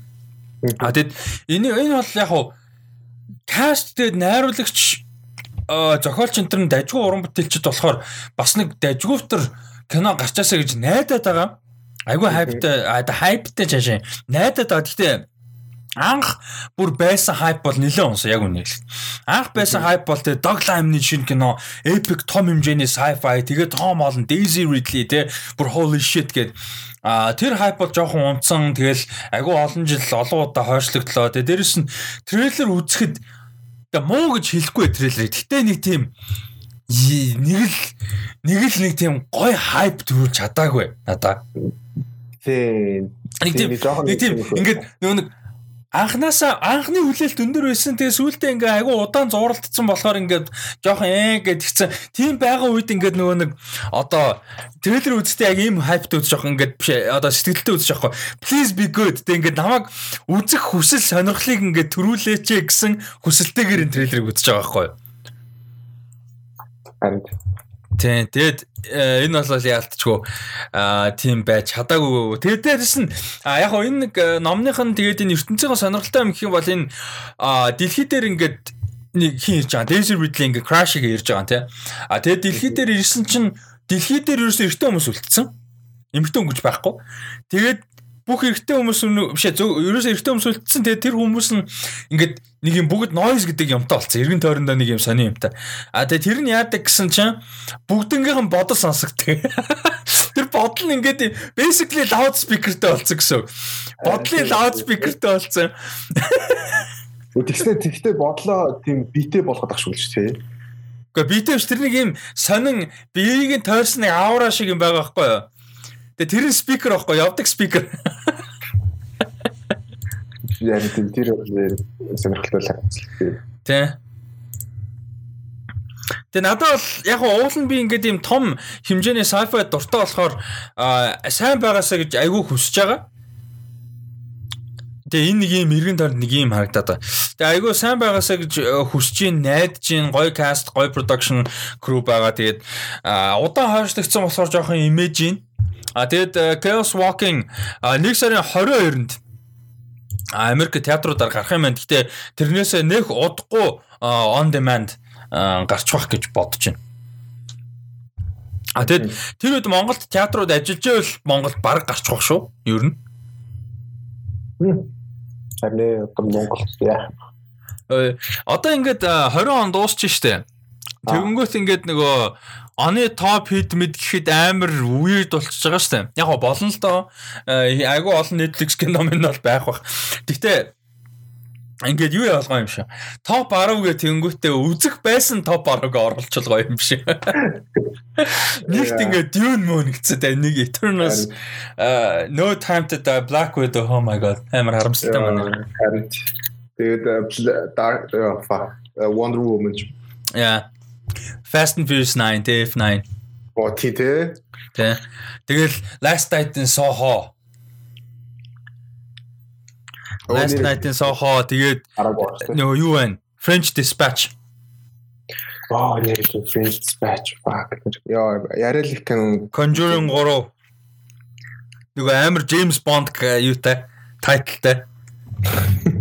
А тэгэд энэ энэ бол яг хуу каст тэгээд найруулагч зохиолч энтер нь дажгүй уран бүтээлчд болохоор бас нэг дажгүйвтер кино гарчаасаа гэж найдаад байгаа. Айгүй хайптай хайптай чашаа найдаад байгаа. Гэхдээ анх бүр байсан хайп бол нэлээд унсан яг үнэ хэлэх. Анх байсан хайп бол тэгээ Dog Limb-ны шинэ кино, epic том хэмжээний sci-fi, тэгээ Tom Holland, Daisy Ridley тэ бүр holy shit гэд А тэр хайп бол жоохон унтсан. Тэгэл агүй олон жил олон удаа хойшлогдлоо. Тэгээ дээрэс нь трейлер үзэхэд тэгээ муу гэж хэлэхгүй трейлерыг. Гэтэ нэг тийм нэг л нэг л нэг тийм гой хайп төрүүлж чадаагүй надаа. Тийм. Нэг тийм нэг тийм ингээд нөгөө нэг анханасаа анхны хүлээлт өндөр байсан. Тэгээ сүүлдээ ингээ айгүй удаан зууралдсан болохоор ингээд жоохон ээ гэд гисэн. Тийм байгаа үед ингээд нөгөө нэг одоо трейлер үзтээ яг ийм хайпт үзэж явах ингээд биш одоо сэтгэлдээ үзэж явах. Please be good. Тэг ингээд намайг үзэх хүсэл сонирхлыг ингээд төрүүлээч гэсэн хүсэлтэйгээр энэ трейлерыг үзэж байгаа байхгүй юу? Харин Тийм. Тэгэд э, энэ бол яалтчгүй аа тийм байж чадаагүй. Тэгээд дээрэс нь яг хоо энэ нэг номных нь тэгээд энэ ертөнцийн сонирхолтой юм гэх юм бол энэ дэлхий дээр ингээд нэг хин ирж байгаа. Daisy Ridley ингээд crash-ыг ирж байгаа тийм. А тэгээд дэлхий дээр ирсэн чинь дэлхий дээр ерөөсөө эртний хүмүүс үлдсэн. Эмэгтэй өнгөж байхгүй. Тэгээд бүх эрэгтэй хүмүүс бишээ ерөөсөө эрэгтэй хүмүүс үлдсэн. Тэгээд тэр хүмүүс нь ингээд нэг юм бүгд noise гэдэг юмтай болсон. Эргэн тойрондоо нэг юм сони юмтай. А тэгээд тэр нь яадаг гэсэн чинь бүгднгийнх нь бодол сонсогддог. Тэр бодол нь ингээд basically loud speakerтэй болсон гэсэн. Бодлын loud speakerтэй болсон. Тэгснэ тэгтээ бодлоо тийм битэй болгоод ах шүүлж тээ. Гэхдээ битэй биш тэр нэг юм сонин биеийг нь тойрсон нэг аура шиг юм байгаа байхгүй юу? Тэгээ тэр нь спикер байхгүй явдаг спикер. Яг тийм тэр сонирхолтой харагдсан. Тэ. Тэгээ надад бол яг уул нь би ингээд ийм том хэмжээний sci-fi дуртай болохоор сайн байгаасаа гэж айгүй хүсэж байгаа. Тэгээ энэ нэг юм эргэн тойронд нэг юм харагдаад байна. Тэгээ айгүй сайн байгаасаа гэж хүсэж ин найдаж ин гоё каст, гоё production crew байгаа. Тэгээд удаан хойшлогдсон болохоор жоохон имиж ин А тэгэд Chaos Walking нэг сарын 22-нд Америк театруудаар гарах юм байна. Гэхдээ тэрнээсээ нэх удахгүй on demand гарч бах гэж бодож байна. А тэгэд тэр үед Монголд театрууд ажиллаж байвал Монголд баг гарч бах шүү. Ер нь. Харин Монголд яа. Одоо ингээд 20 он дуусч штэ. Тэгэнгүүт ингээд нөгөө оны топ хит мэд гэхэд амар weird болчихж байгаа шүү дээ. Яг болно л доо. Айгу олон Netflix кино минь бол байх бах. Гэхдээ Ингээд юу ялгаа юм шиг. Топ 10 гэх тэнгүүтээ үзэх байсан топ 10-г оруулчихлгаа юм шиг. Нэгт ингээд Dune мөн гэсэн тэ нэг Eternals uh, No Time to Die Black Widow oh my god амар харамсалтай маань. Харин тэгээд Dark fuck Wonder Woman. Yeah. Fast and Furious 9 тэ F9. Оо тий тэ. Тэ. Тэгэл Last Night-ын Soho. Last Night-ын Soho тэгээд нөгөө юу вэ? French Dispatch. Аа, яг French Dispatch fuck. Яа, яриа л их кино. Conjuring 3. Нөгөө амар James Bond юутай тайтлтай.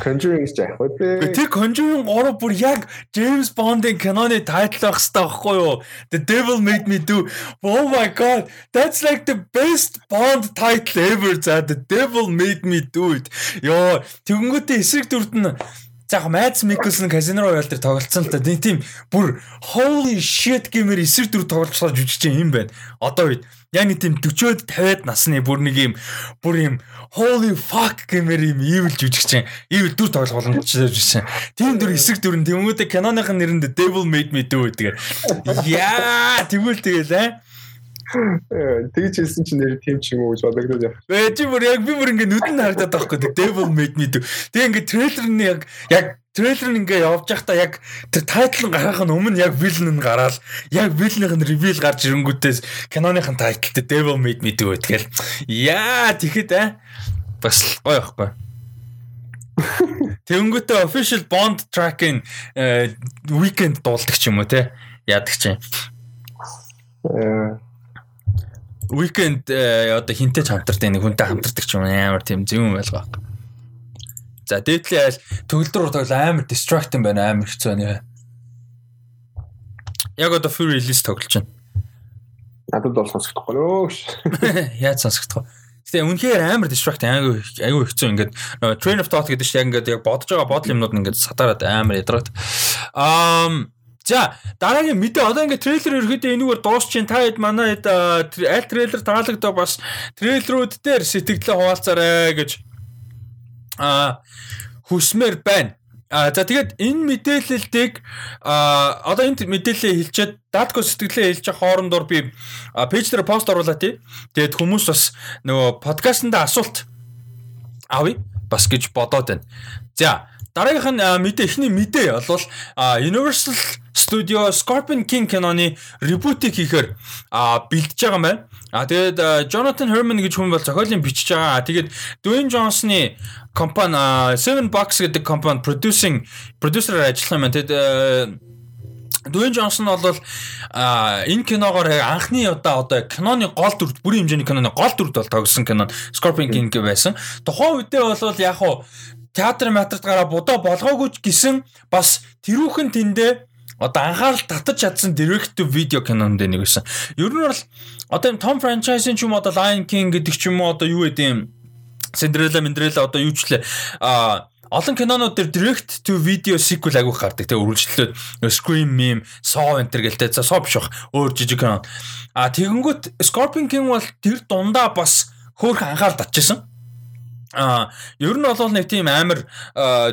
Conjuring яг хөө тэ. Тэр Conjuring 3 бүр яг James Bond-ын киноны тайтл байх хэрэгтэй байхгүй юу? The Devil Made Me Do. Oh my god. That's like the best Bond title ever. За The Devil Made Me Do. Йоо, тэгэнгүүтээ эсрэг дүрд нь За яг Mads Mikkelsen Casino Royale дээр тоглолцсон л та. Нэг тийм бүр holy shit гэмээр эсрэг дүр тоглолцоод жүжигч юм байна. Одоо үед яг нэг тийм 40-од 50-ад насны бүр нэг юм бүр юм holy fuck гэмээр юм evil жүжигч. Evil дүр тоглох боломжтой жүжигч. Тийм дүр эсрэг дүр нь тэмүүдэд киноныхын нэрэнд Devil Made Me Do гэдэг. Яа, тэгвэл тэгэл аа Тэгж хэлсэн чинь нэр тийм ч юм уу гэж бодогдоод яах. Ээ чи бүр яг би бүр ингээ нүдэн харагдаад байхгүй Devil Made Me Do. Тэгээ ингээ трейлер нь яг яг трейлер нь ингээ явж байхдаа яг тэр тайтл нь гарах нь өмнө яг villain нь гараад яг villain-ийн reveal гарч ирэнгүүтээс киноныхын тайлтай Devil Made Me Do гэдгээл яа тэгэхэд аа бас гоё байхгүй. Тэнгүүтээ official Bond track-ийн weekend дуулдаг ч юм уу те яадаг чинь. Э weekend одоо хинтээ хамтардаг нэг хүнтэй хамтардаг ч юм амар тийм зөв юм байлгаа. За дээдлийн айл төгөлдөр тоглол амар distract юм байна амар хэцүү нэ. Яг одоо Fury release тоглож байна. Надад бол сонсохдохгүй нөө. Яаж сонсохдохгүй. Тэгээ үнэхээр амар distract айгүй айгүй хэцүү ингээд train of thought гэдэг чинь яг ингээд яг бодож байгаа бодол юмнууд ингээд сатараад амар ядраад. Аа За дараагийн мэдээ одоо ингээд трейлер ерөөдөө энүүгээр дуусч чинь та хэд манай хэд аль трейлер таалагдаа бас трейлерүүд дээр сэтгэлээ хуваалцаарай гэж а хүсмээр байна. А за тэгээд энэ мэдээллийг а одоо энэ мэдээлэлээ хэлчихэд датко сэтгэлээ хэлж хоорондоор би пэйж дээр пост оруулаа тий. Тэгээд хүмүүс бас нөгөө подкастнда асуулт авъя бас гэж бодоод байна. За дараагийнх нь мэдээ эхний мэдээ бол Universal Studio Scorpion King киноны ребутыг хийхээр бэлдэж байгаа юм байна. А тэгээд Jonathan Herman гэж хүн бол зохиолын бичиж байгаа. Тэгээд Dwayne Johnson-ы компани Seven Box гэдэг компани producing producer-аар ажиллах юм байна. Тэгээд Дуэн Джонсон бол энэ киногоор анхны удаа одоо киноны гол дүрд бүрийн хэмжээний киноны гол дүрд бол тогсон кино Scorpion King байсан. Тухайн үедээ бол яг хуу театр матрт гараа будаа болгоогүй ч гэсэн бас тэрүүхэн тэндээ одоо анхаарал татаж чадсан директив видео кинонд нэг байсан. Ер нь бол одоо юм том франчайзын ч юм одоо Lion King гэдэг ч юм уу одоо юу гэдэг юм Cinderella Cinderella одоо юу ч лээ а олон кинонууд дээр direct to video sequel агиух гардаг те үргэлжлэлүүд Scream meme, Saw enter гэлтэй за Saw биш бах өөр жижиг кино. А тэгэнгүүт Scorpion King бол тэр дундаа бас хөөх анхаарал татчихсан. А ер нь бол нэг тийм амар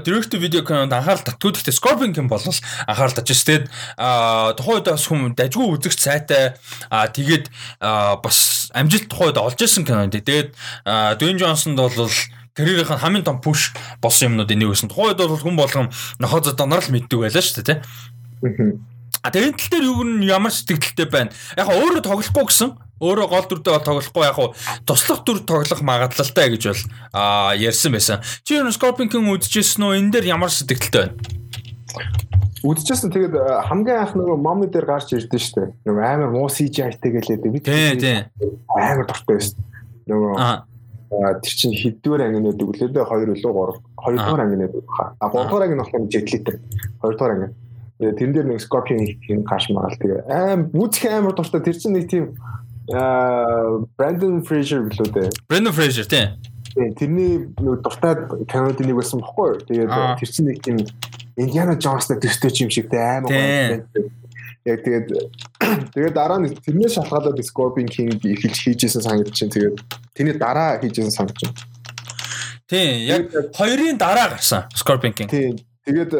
direct video кинонд анхаарал татгүй гэхдээ Scorpion King бол анхаарал татж тэгээд тухайн үед бас хүм дажгүй үзэгч сайтай а тэгээд бас амжилт тухайн үед олж исэн кино. Тэгээд Dwayne Johnson бол тэрийнх нь хамгийн том push болсон юмнууд энийг өсөн. Тухайн үед бол хүн болгон нохоо зодоноор л мэддэг байлаа шүү дээ, тий. А тэгээд тал дээр юу н ямар сэтгэлдтэй байна. Яг өөрөө тоглохгүй гэсэн өөрөө гол дүрдээ бол тоглохгүй яг хуу туслах дүр тоглох магадлалтай гэж бол а ярьсан байсан. Чи юу Scorpion King үдчихсэн үү? Энэ дээр ямар сэтгэлтэй байна? Үдчихсэн тэгээд хамгийн анх нөгөө mommy дээр гарч ирдэ штэ. Нөгөө амар муу CGI-тэй гэлээ би. Тий. Амар дуртай байсан. Нөгөө тэр чинь хэддүгээр анги нэдэг үлээ дээ 2 үлээ 3 2 дугаар анги нэдэг хаа. А 3 дугаар анги нь болохоор жетлитер. 2 дугаар анги. Тэгээд тэн дээр нэг Scorpion хин гаш магаал тэгээ аим үзэх амар дуртай тэр чинь нэг тийм Аа Brandon Fraser гэлөө дээ. Brandon Fraser тий. Тэрний нэг дуртай кинод нэг байсан бохгүй юу? Тэгээд тэр чинь нэг тийм Indiana Jones-тай төстэй юм шигтэй амар Яг тэгээд тэгээд дараа нь тэрнээс шалтгаалаад Scorpion King эхэлж хийжсэн санагдаж чинь тэгээд тэрний дараа хийжсэн санагдаж байна. Тийм, яг хоёрын дараа гарсан Scorpion King. Тийм. Тэгээд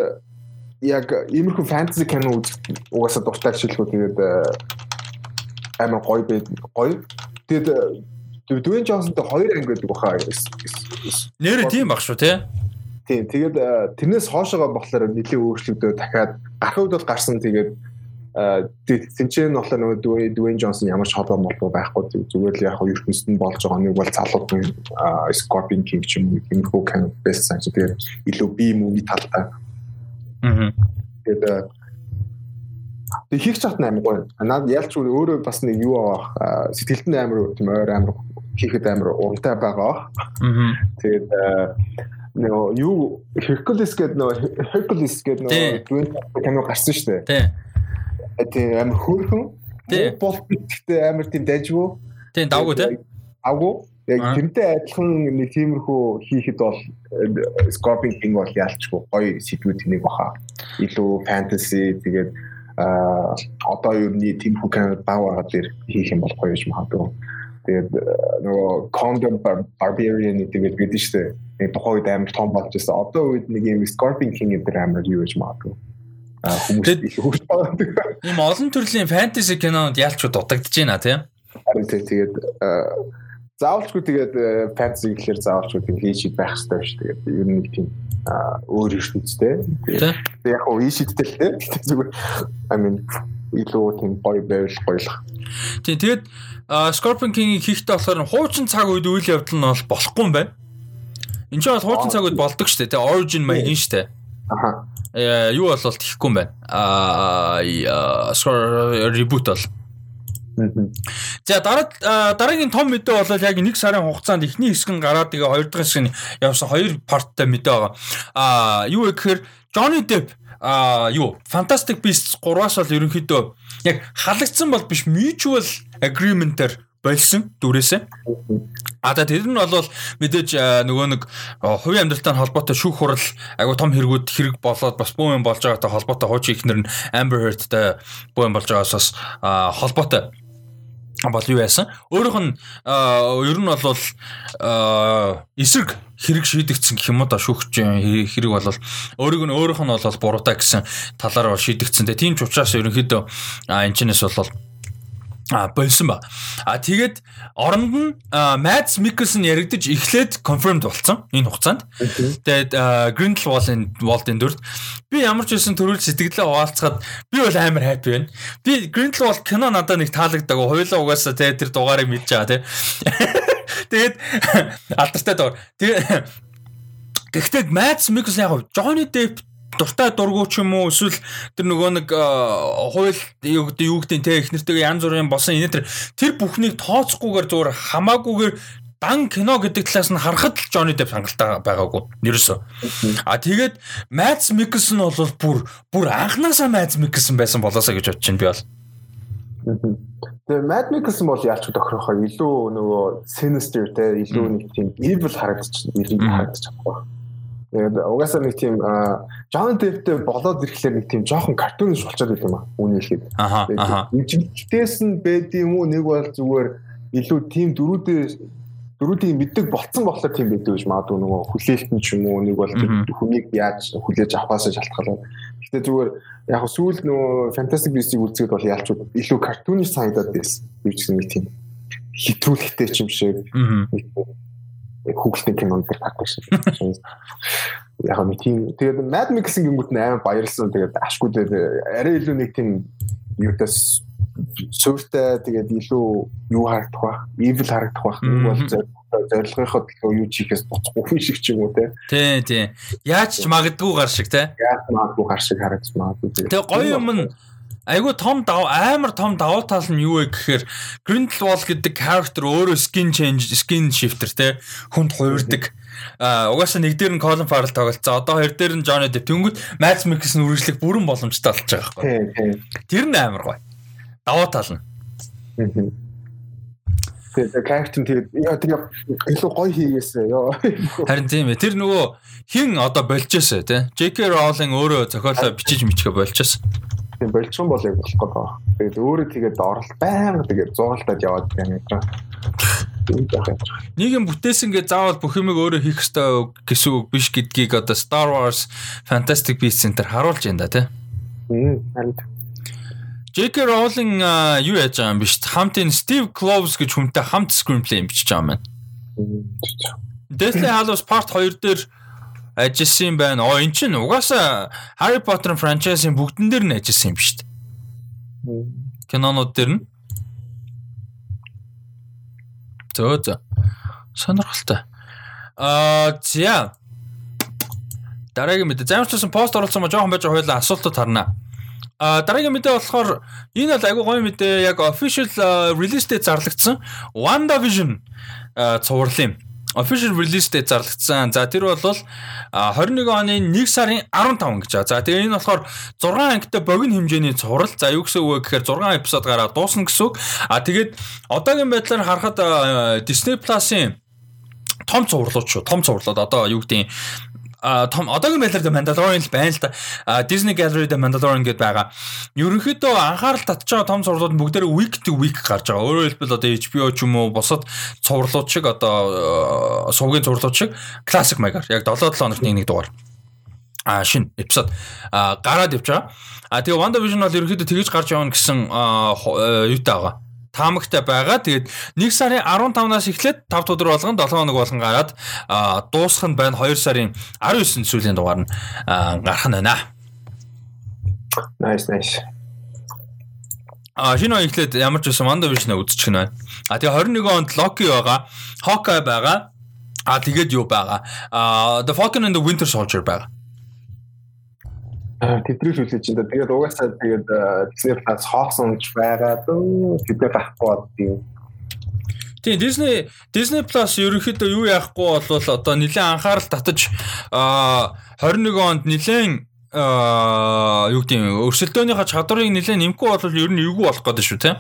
яг иймэрхүү фэнтези кино үзэх угаасаа дуртай ашиглахгүй тэгээд амар гоё байд гоё. Тэгээд Дүвэн Джонсонтой хоёр анги гэдэг баха. Нэр тийм баг шүү тий. Тийм. Тэгээд тэрнээс хоошоогоо болохоор нэлийн өөрчлөгдөө дахиад гарах үед бол гарсан тэгээд тэнцэн нь болохоор нөгөө Дүвэн Джонсон ямар ч холбоо молбоо байхгүй зүгээр л яг ертөнцид нь болж байгаа нэг бол залууд Scorpion King ч юм уу иймэрхүү кино best санаж тэгээд илүү би мууви талтай. Аа. Тэгээд Тэг хийх чат амар гоё. Наад ялч өөрөө бас нэг юу авах сэтгэлд нь амар тийм ойр амар хийхэд амар урамтай байгаа. Аа. Тэгээд нөө юу Hercules гэдэг нөө Hercules гэдэг нөө кино гарсан шүү дээ. Тий. Тийм амар хөөрхөн. Тий. Бол гэхдээ амар тийм дайжгүй. Тийм давгүй тий. Авгүй. Яг тэрнтэй адилхан нэг тиймэрхүү хийхэд бол Scorpion King бол ялчгүй гоё сэдвүүд нэг баха. Илүү fantasy тэгээд а одоо юу нэг тиймэрхүү кино бааваад хийх юм бол гоё юм магадгүй. Тэгээд нөгөө Condom Barbarian гэдэг гэдэг дээ. Нэг тухайн үед амар том болж байсан. Одоо үед нэг юм Scorpion King гэдэг амар юу гэж магадгүй. Хүмүүс их хурц байгаа. Ийм олон төрлийн фэнтези кинонд ялч дутагдж байна тийм. Харин тэгээд заавалчгүй тэгээд фэнтези гэхэлэр заавалчгүй тийм хийж байх хэрэгтэй шүү. Тэгээд ер нь тийм өөр ертөнцтэй. Тэгээд яг уу ийшидтэй л тийм зүгээр I mean илүү тийм гоё байвал гоёлох. Тийм тэгээд Scorpion King-ийг хийхдээ болохоор хуучин цаг үед үйл явдал нь бол болохгүй юм байна. Энд чинь бол хуучин цаг үед болдог шүү дээ. Тэгээ origin маягийн шүү дээ. Аха. Э юу бол тийхгүй юм байна. Аа reboot бол. За дараа дараагийн том мэдээ бол яг нэг сарын хугацаанд эхний хэсэг нь гараад тэгээ хоёр дахь хэсэг нь явсан хоёр парттай мэдээ байгаа. Аа юу гэхээр Johnny Depp а юу Fantastic Beasts 3-аас бол ерөнхийдөө яг халагдсан бол биш mutual agreement-ээр болсон дүрээсээ. А тэр нь бол мэдээж нөгөө нэг хувийн амьдралтай холбоотой шүүх хурал айгу том хэрэгүүд хэрэг болоод бас буу юм болж байгаатай холбоотой хуучин ихнэр нь Amber Heard-тай буу юм болж байгаас бас холбоотой бол юу яасан? Өөрөөх нь ер нь бол эсрэг хэрэг шийдэгдсэн гэх юм уу да шүүгч хэрэг бол өөрөг нь өөрөөх нь бол буруутай гэсэн талаар бол шийдэгдсэн. Тийм ч учраас ерөнхийдөө энэчнээс бол а болсон ба. А тэгээд оронд нь Mads Mikkelsen яригдж эхлээд confirmed болсон энэ хугацаанд. Тэгээд Grindelwald-ын Wald-ын дүрд би ямар ч байсан төрүүл сэтгэлээ хуваалцахад би бол амар happy байна. Би Grindelwald кино надад нэг таалагддаг. Хоёулаа угаасаа тэгээд тэр дугаарыг мэдж байгаа тий. Тэгээд алдартай дугаар. Тэгээд Гэхдээ Mads Mikkelsen яг Johnny Depp дуртай дургуй ч юм уу эсвэл тэр нөгөө нэг хууль юу гэдэг юу гэдэг те их нэртэйгээ янз бүрийн болсон энэ тэр тэр бүхнийг тооцохгүйгээр зүгээр хамаагүйгээр дан кино гэдэг талаас нь харахад л Johnny Depp хангалттай байгаагүй ерөөсөө. А тэгээд Mads Mikkelsen бол бүр бүр анхнаасаа Mads Mikkelsen байсан болоосаа гэж бодож байна би бол. Тэгээ Mads Mikkelsen бол яалч тохирохоо илүү нөгөө sinister те илүү нэг тийм evil харагдчихсан илүү харагдчихсан байна. Тэгээд угаасаа нэг тийм John Depp-тэй болоод ирэхлээр нэг тийм жоохон картуниш болчиход байл юм аа. Үүний хэлээд. Аха. Эцэгтэйс нь байд юм уу нэг бол зүгээр илүү тийм дөрүүдээ дөрүүдийг мэддэг болцсон болохоор тийм байдаг гэж магадгүй нөгөө хүлээлтэн ч юм уу нэг бол хүнийг яаж хүлээж авахаас шалтгаалаад. Гэтэ зүгээр яг сүүл нөгөө Fantastic Beasts-ийг үзээд бол яалч илүү картуниш санагдаад байсан. Би ч нэг тийм хитрүүлэгтэй ч юм шиг хүүхэлдэйн кинонд гардаг шиг. Яг нэг тийм тэгээд Mad Max гингүүт нь амар баярлсан. Тэгээд ашгүй дээр арай илүү нэг тийм юутас сүртэй тэгээд илүү юу харагдах бах, evil харагдах бах. Нэг бол зорилгынхоо төлөө юу чихээс буцахгүй шиг ч юм уу те. Тий, тий. Яаж ч магадгүй гар шиг те. Яаж магадгүй гар шиг харагдаж магадгүй. Тэгээ гоё юм нь айгүй том дав амар том давуу тал нь юу вэ гэхээр Grindelwald гэдэг character өөрөө skin change skin shifter те хүнд хуурдаг а угаасаа нэг дээр нь Colin Farrell тоглолцоо. Одоо хоёр дээр нь Johnny Depp. Тэнгүүд Mads Mikkelsen үргэлжлэх бүрэн боломжтой болж байгаа байхгүй тэр нь амар гоё. Давуу тал нь. Тэгээд character тэгээд яа тэгээд илүү гоё хийгээсэ ёо. Харин тийм ээ тэр нөгөө хин одоо болжээсэ те J.K. Rowling өөрөө зохиолоо бичиж мичгээ болжээсэ тийм болчихсон бол яг болох байгаа. Тэгээд өөрөө тэгээд оролт байнга тэгээд зугаалтад яваад байна гэдэг. Нэг юм бүтээсэн гэж заавал бүх юмыг өөрөө хийх ёстой гэсэн үг биш гэдгийг одоо Star Wars Fantastic Beasts Center харуулж байна да тий. харин J.K. Rowling юу яаж байгаа юм биш хамт энэ Steve Kloves гэж хүнтэй хамт screenplay бичиж байгаа юм байна. Deathly Hallows Part 2 дээр ажилласан юм байна. Оо эн чинь угаасаа Harry Potter franchise-ийн бүгдэн дээр нь ажилласан юм биш үү? Кинонууд дээр нь. Зөө зөө. Сонирхолтой. Аа зя. Дараагийн мэдээ. Замчлсан пост оруулсан ма жоохон байж хоёлаа асуултууд харна. А дараагийн мэдээ болохоор энэ бол айгүй гоё мэдээ яг official release date зарлагдсан WandaVision цуврал юм. Official release date зарлагдсан. За тэр бол 21 оны 1 сарын 15 гэж байгаа. За тэгээ энэ болохоор 6 ангитай богино хэмжээний цуврал. За юу гэсэн үг вэ гэхээр 6 эпизод гараад дуусна гэсэн үг. А тэгээд одоогийн байдлаар харахад Disney Plus-ын том цувралууд шүү. Том цувралууд одоо юу гэдэг а том одоогийн байдлаар The Mandalorian л байна л да. А Disney Gallery The Mandalorian гэдээ байгаа. Ерөнхийдөө анхаарал татж байгаа том цувралууд бүгдээр week to week гарч байгаа. Өөрөөр хэлбэл одоо HBO ч юм уу бусад цувралууд шиг одоо сувгийн цувралууд шиг classic маягаар яг 7-7 хоногт нэг нэг дугаар а шин эпизод гараад явж байгаа. А тэгээ WandaVision бол ерөнхийдөө тэгэж гарч явна гэсэн юутай байгаа таамагтай байгаа. Тэгээд 1 сарын 15-наас эхлээд 5 өдөр болгон 7 хоног болгон гараад дуусах нь байна 2 сарын 19-нд сүүлийн дугаар нь гарах нь байна. Nice nice. А шинэ эхлээд ямар ч байсан WandaVision үзчих нь байна. А тэгээ 21 онд Loki байгаа, Hawkeye байгаа. А тэгээд юу байгаа? А The Falcon and the Winter Soldier байгаа. Тэдрээс үлээж чинь. Тэгээд угаасаа тэгээд Disney Plus хоосон ч байгаа тэдээ байхгүй тийм. Тийм Disney Disney Plus ерөнхийдөө юу яахгүй бол одоо нэлээд анхаарал татаж а 21 онд нэлээд а юу гэдэг юм өрсөлдөөнийхөө чадварыг нэлээд нэмэхгүй бол ер нь эвгүй болох гэдэг шүү тийм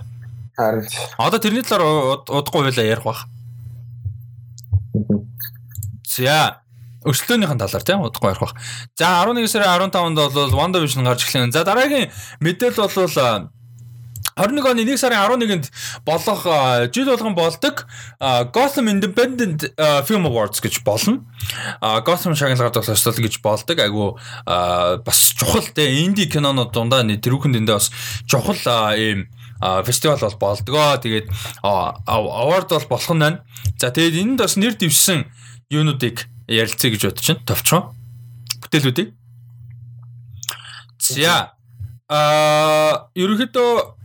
харин одоо тэрний талаар удахгүй байлаа ярих бах. За өрсөлдөөнийхэн талаар тийм удахгүй ярих бах. За 11 сарын 15-нд бол WandaVision гарч эхлэн. За дараагийн мэдээлэл бол 21 оны 1 сарын 11-нд болох жил болгон болдог Gotham Independent Film Awards гэж болно. Gotham шагналгаар тусалсан гэж болдог. Айгу бас чухал те инди кинонууд дундаа тэрүүхэн дэндээ бас чухал ийм фестивал бол болдгоо. Тэгээд award бол болох нь байна. За тэгээд энд бас нэр дэвшсэн юунуудыг ярилцъя гэж бодож байна. Товчхон бүтээлүүдийг. За а ерөнхийдөө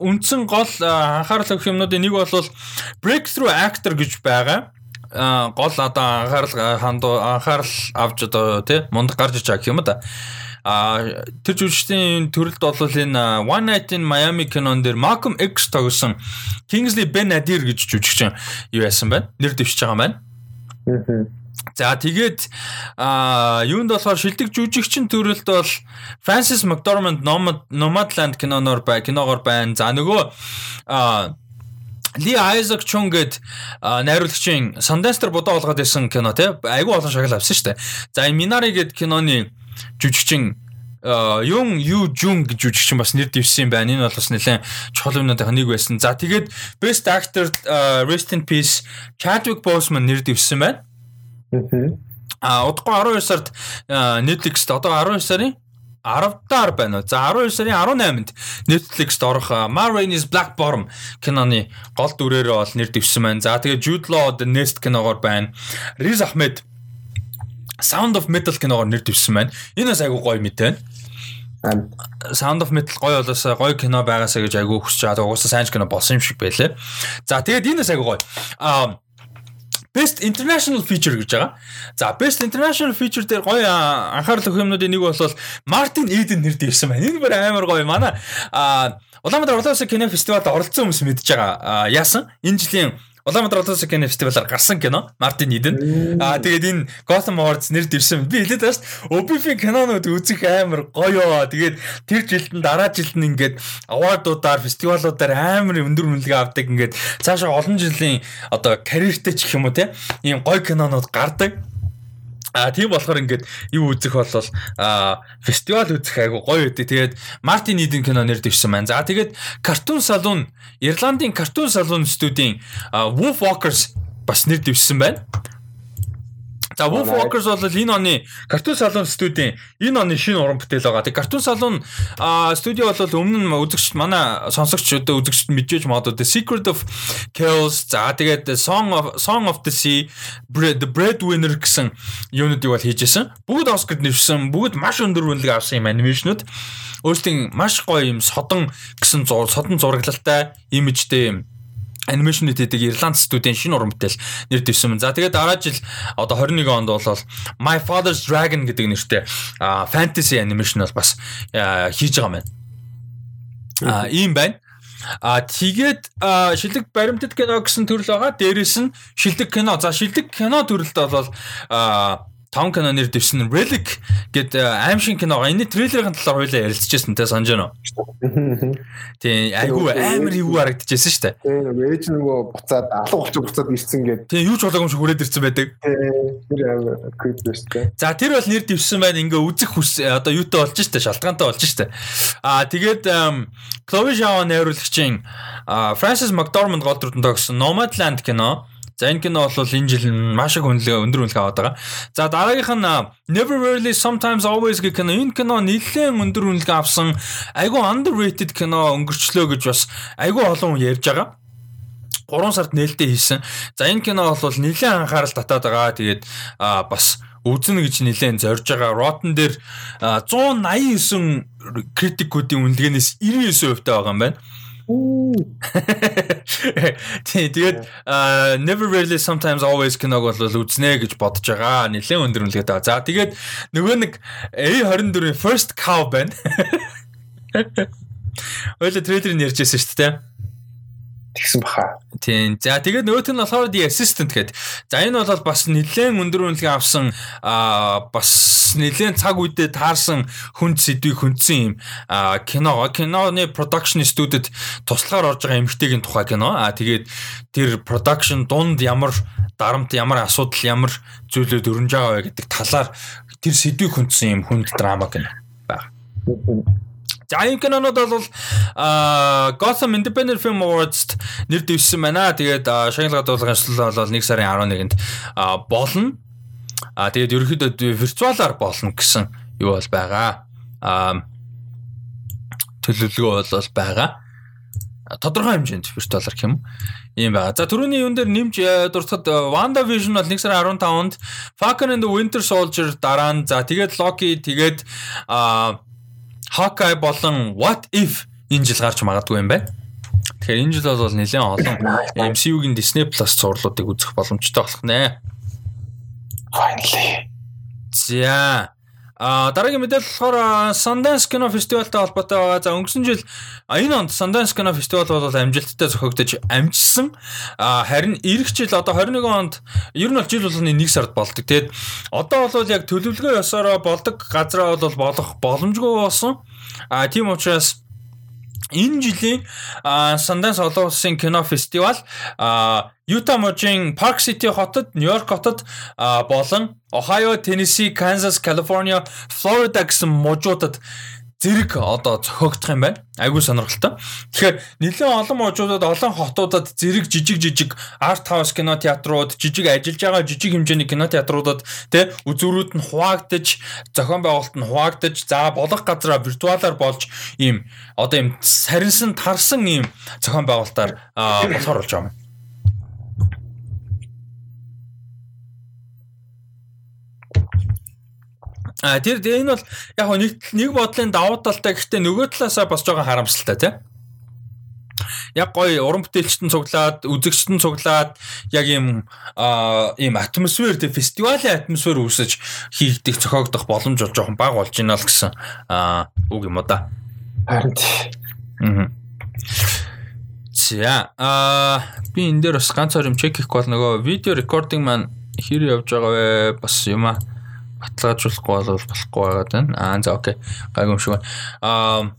үндсэн гол анхаарал тавих юмнуудын нэг бол breakthrough actor гэж байгаа. А гол одоо анхаарал хандуу анхаарал авч одоо тий мундаг гарч байгаа гэх юм да. А тэр жүжигчдийн төрөлд бол энэ One Night in Miami кинон дээр Malcolm X тогсон Kingsley Ben-Adir гэж жүжигч юу яасан байна? Нэр дэвшиж байгаа юм байна. За тэгээд а юунд болохоор шилдэг жүжигчин төрөлд бол Francis McDormand Nomadland киноноор бай киногоор байна. За нөгөө а Ли Айзек Чун гэд найруулагчийн Sundance-тер бодоо олгоод байсан кино тий айгүй олон шагнал авсан шүү дээ. За энэ Minari гэд киноны жүжигчин Юн Ю Жун гэж жүжигчин бас нэр дэвсэн юм байна. Энэ бол бас нэлээд чухал юмнуудын нэг байсан. За тэгээд Best Actor Rest in Peace Chadwick Boseman нэр дэвсэн байна. А удахгүй 12 сард Netflix-т одоо 12 сарын 10-даар байна уу. За 12 сарын 18-нд Netflix-т орох Ma Rainey's Black Bottom киноны гол дүрээрээ бол нэр дэвсэн байна. За тэгээ Jude Law The Nest киногоор байна. Riz Ahmed Sound of Metal киногоор нэр дэвсэн байна. Энэ бас айгүй гоё мэт байна. Sound of Metal гоё болоос гоё кино байгаасаа гэж айгүй хүсэж байгаа. Угаасаа сайн кино болсон юм шиг байлээ. За тэгээд энэ бас айгүй гоё. Аа Best International Feature гэж байгаа. За Best International Feature дээр гоё анхаарал өгөх юмнуудын нэг бол Мартин Иден нэр дэвсэн байна. Энэ бүр амар гоё. Манай Улаанбаатар Улаанбаатар кино фестивалд оролцсон хүмүүс мэдж байгаа. Яасан? Энэ жилийн Улаанбаатар Улаанбаатар кино фестивалаар гарсан кино Мартин Иден. Аа тэгээд энэ Gotham Awards нэр дэвсэн. Би хэлээд дээ. Obifin кинонууд үзэх амар гоё. Тэгээд тэр жилд нь дараа жилд нь ингээд awardуудаар, фестивалуудаар амар өндөр үнэлгээ авдаг. Ингээд цаашаа олон жилийн одоо карьертэй ч гэх юм уу те. Ийм гоё кинонууд гардаг. А тийм болохоор ингээд юу үзэх болол а фестивал үзэх айгу гоё үдээ. Тэгээд Мартин Иден кино нэр дэвсэн маань. За тэгээд Cartoon Saloon Ирландын Cartoon Saloon студийн Wolf Walkers бас нэр дэвсэн байна. За Wolf Walkers бол энэ оны Cartoon Saloon студийн энэ оны шинэ уран бүтээл байгаа. Тэг Cartoon Saloon студио бол өмнө нь үзэгч манай сонсогч одоо үзэгчд мэдээж магадгүй The Secret of Chaos за тэгээд Song of Song of the Sea The Breadwinner гэсэн юунуудыг бол хийжсэн. Бүгд Оскарт нэвсэн, бүгд маш өндөр үнэлгээ авсан юм анимашнууд. Өөрсдийн маш гоё юм содон гэсэн зур содон зураглалтай имижтэй юм анимашн хийдэг Ирланд студийн шинэ уран бүтээл нэр дэвсэн. За тэгээд дараа жил одоо 21 онд бол My Father's Dragon гэдэг нэртэй fantasy animation бол бас хийж байгаа байна. А ийм байна. А тэгээд шилдэг баримтат кино гэсэн төрөл байгаа. Дээрээс нь шилдэг кино. За шилдэг кино төрөлд бол том кино нэр дэвсэн Relic гэд аим шин кино. Энэ трейлерын талаар хоёлаа ярилцчихсан те санаж байна уу? Тийм айгүй амар юу харагдчихсэн шүү дээ. Тийм ээж нөгөө буцаад алга болчих буцаад ирсэн гэд. Тийм юу ч болоогүй хүрээд ирсэн байдаг. Тэр амар creepy шүү дээ. За тэр бол нэр дэвсэн байна. Ингээ үзэх хүс одоо юутай болж штэ шалтгаантай болж штэ. Аа тэгээд Chloe Zhao найруулагчийн Francis McDormand гол дүрдэн тогсон Nomadland кино За энэ кино бол энэ жил маш их үнэлгээ өндөр үнэлгээ аваад байгаа. За дараагийнх нь Never Rarely Sometimes Always гэх кино. Энэ кино нэлээд өндөр үнэлгээ авсан. Айгу underrated кино өнгөрчлөө гэж бас айгу олон хүн ярьж байгаа. 3 сард нээлттэй хийсэн. За энэ кино бол нэлээд анхаарал татаад байгаа. Тэгээд бас үзнэ гэж нэлээд зорж байгаа. Rotten дээр 189 критикуудын үнэлгээнээс 99% таа байгаа юм байна. Тий, тэгээд never really sometimes always киног бол үзнэ гэж бодож байгаа. Нилээн өндөр үнэлгээд байгаа. За тэгээд нөгөө нэг A24-ийн first cow байна. Ойло трейлерыг ярьжсэн шүү дээ тэгсэн баха. Тийм. За тэгээд нөгөөт нь болохоор the assistant гэдэг. За энэ бол бас нэлээд өндөр үнэлгээ авсан аа бас нэлээд цаг үедээ таарсан хүнд сэдвийг хүндсэн юм аа кино. Киноны production студид туслахаар орж байгаа эмэгтэйгийн тухай кино. Аа тэгээд тэр production дунд ямар дарамт ямар асуудал ямар зүйлүүд өрнж байгаа вэ гэдэг талаар тэр сэдвийг хүндсэн юм хүнд драма кино байна. За энэ кинонууд бол Gotham Independent Film Awards-т нэр дэвсэн байна. Тэгээд шагналгад дуулгын ажил бол 1 сарын 11-нд болно. А тэгээд ерөнхийдөө виртуалаар болно гэсэн юу бол байгаа. А төлөвлөгөө бол байгаа. Тодорхой хэмжээнд виртуалаар гэх юм ийм байгаа. За түрүүний юун дээр нэмж дуртахад WandaVision бол 1 сарын 15-нд Falcon and the Winter Soldier дараа нь за тэгээд Loki тэгээд а Hawkeye болон What If энэ жил гарч магадгүй юм байна. Тэгэхээр энэ жил бол нэлээд олон MCU-гийн Disney Plus зурлуудыг үзэх боломжтой болох нэ. Finally. За А дараагийн мэдээлэл болохоор Sundance кино фестивалтай холбоотой байгаа. За өнгөрсөн жил энэ онд Sundance кино фестивал бол амжилттай зохиогдож амжсан. А харин эх жил одоо 21 онд ер нь бол жил болгоны 1 сард болдог. Тэгээд одоо бол яг төлөвлөгөө ёсороо болдог газраа бол болох боломжгүй болсон. А тийм учраас энэ жилийн Sundance олон улсын кино фестивал Юта мужийн Park City хотод, Нью-Йорк хотод болон Ohio, Tennessee, Kansas, California, Florida гэсэн мужуудад зэрэг одоо зохиогдох юм байна. Айгуу сонирхолтой. Тэгэхээр нэлээд олон мужуудад, олон хотуудад зэрэг жижиг жижиг арт хаус кино театрууд, жижиг ажиллаж байгаа жижиг хэмжээний кино театруудад тэ үзүүрүүд нь хуваагдаж, зохион байгуулалт нь хуваагдаж, за болох газараа виртуалаар болж ийм одоо ийм саринсан тарсан ийм зохион байгуулалтаар болохоор болж байгаа юм. А тэр энэ бол яг нэг нэг бодлын давуу талтай гэхдээ нөгөө талаасаа бас жоохон харамсалтай тийм. Яг гоё уран бүтээлчтэн цуглаад, үзэгчтэн цуглаад яг ийм ийм атмосфер тийм фестивалийн атмосфер үүсэж хийгдэх зохиогдох боломж бол жоохон бага болж байна л гэсэн үг юм уу да. Харин. Аа. За а би энэ дээр бас ганцаар юм чек хийх бол нөгөө видео рекординг маань хэр явж байгаа вэ бас юм аа баталгаажуулахгүй бол болохгүй байгаа тань. Аа за окей. Гайгүй юм шиг байна. Аа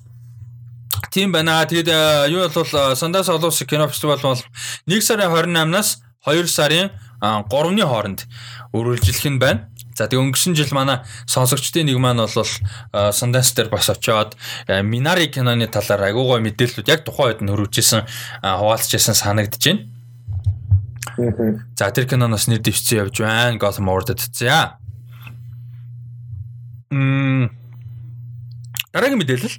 Тийм байна. Тэгээд юу бол Сандас олон улсын кино фестивал бол 1 сарын 28-наас 2 сарын 3-ны хооронд үргэлжлэх нь байна. За тэгээ өнгөрсөн жил манай сонсогчдын нэг маань бол Sundance дээр бас очиод Minari киноны талаар агуугай мэдээллүүд яг тухайн үед нь хөрвжсэн хуваалцажсэн санагдаж байна. За тэр киноноос нэр дэвшсэн явж байна. Gotham Award-д. За. Дараагийн мэдээлэл.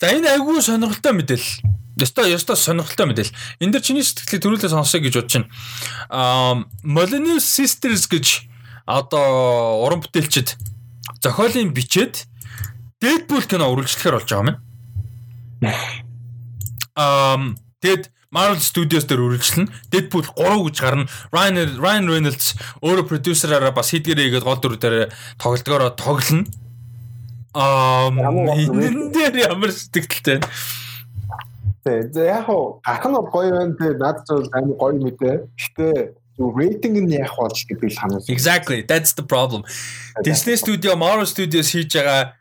За энэ айгүй сонирхолтой мэдээлэл. Ястой ястой сонирхолтой мэдээлэл. Энд дэр чиний сэтгэлийг төрүүлээ сонсоё гэж бодож байна. Аа Molyneux Sisters гэж одоо уран бүтээлчд зохиолын бичээд Deadpool кино үргэлжлэхээр болж байгаа юм. Аа тэгэд Marvel Studios дээр үргэлжлэн Deadpool 3 гэж гарна. Ryan Ryan Reynolds өөрөө продюсераараа бас хийдгэрээ игээд гол дүр дээр тоглолтгоороо тоглоно. Аа энэ дээр ямар сэтгэлтэй байна. Тэгээ яг хоо ахын гоё байна те над зөв амар гоё мэдээ. Гэтэ рейтинг нь яг бол гэдэг л хамаас. Exactly. That's the problem. Disney Studio, Marvel Studios хийж байгаа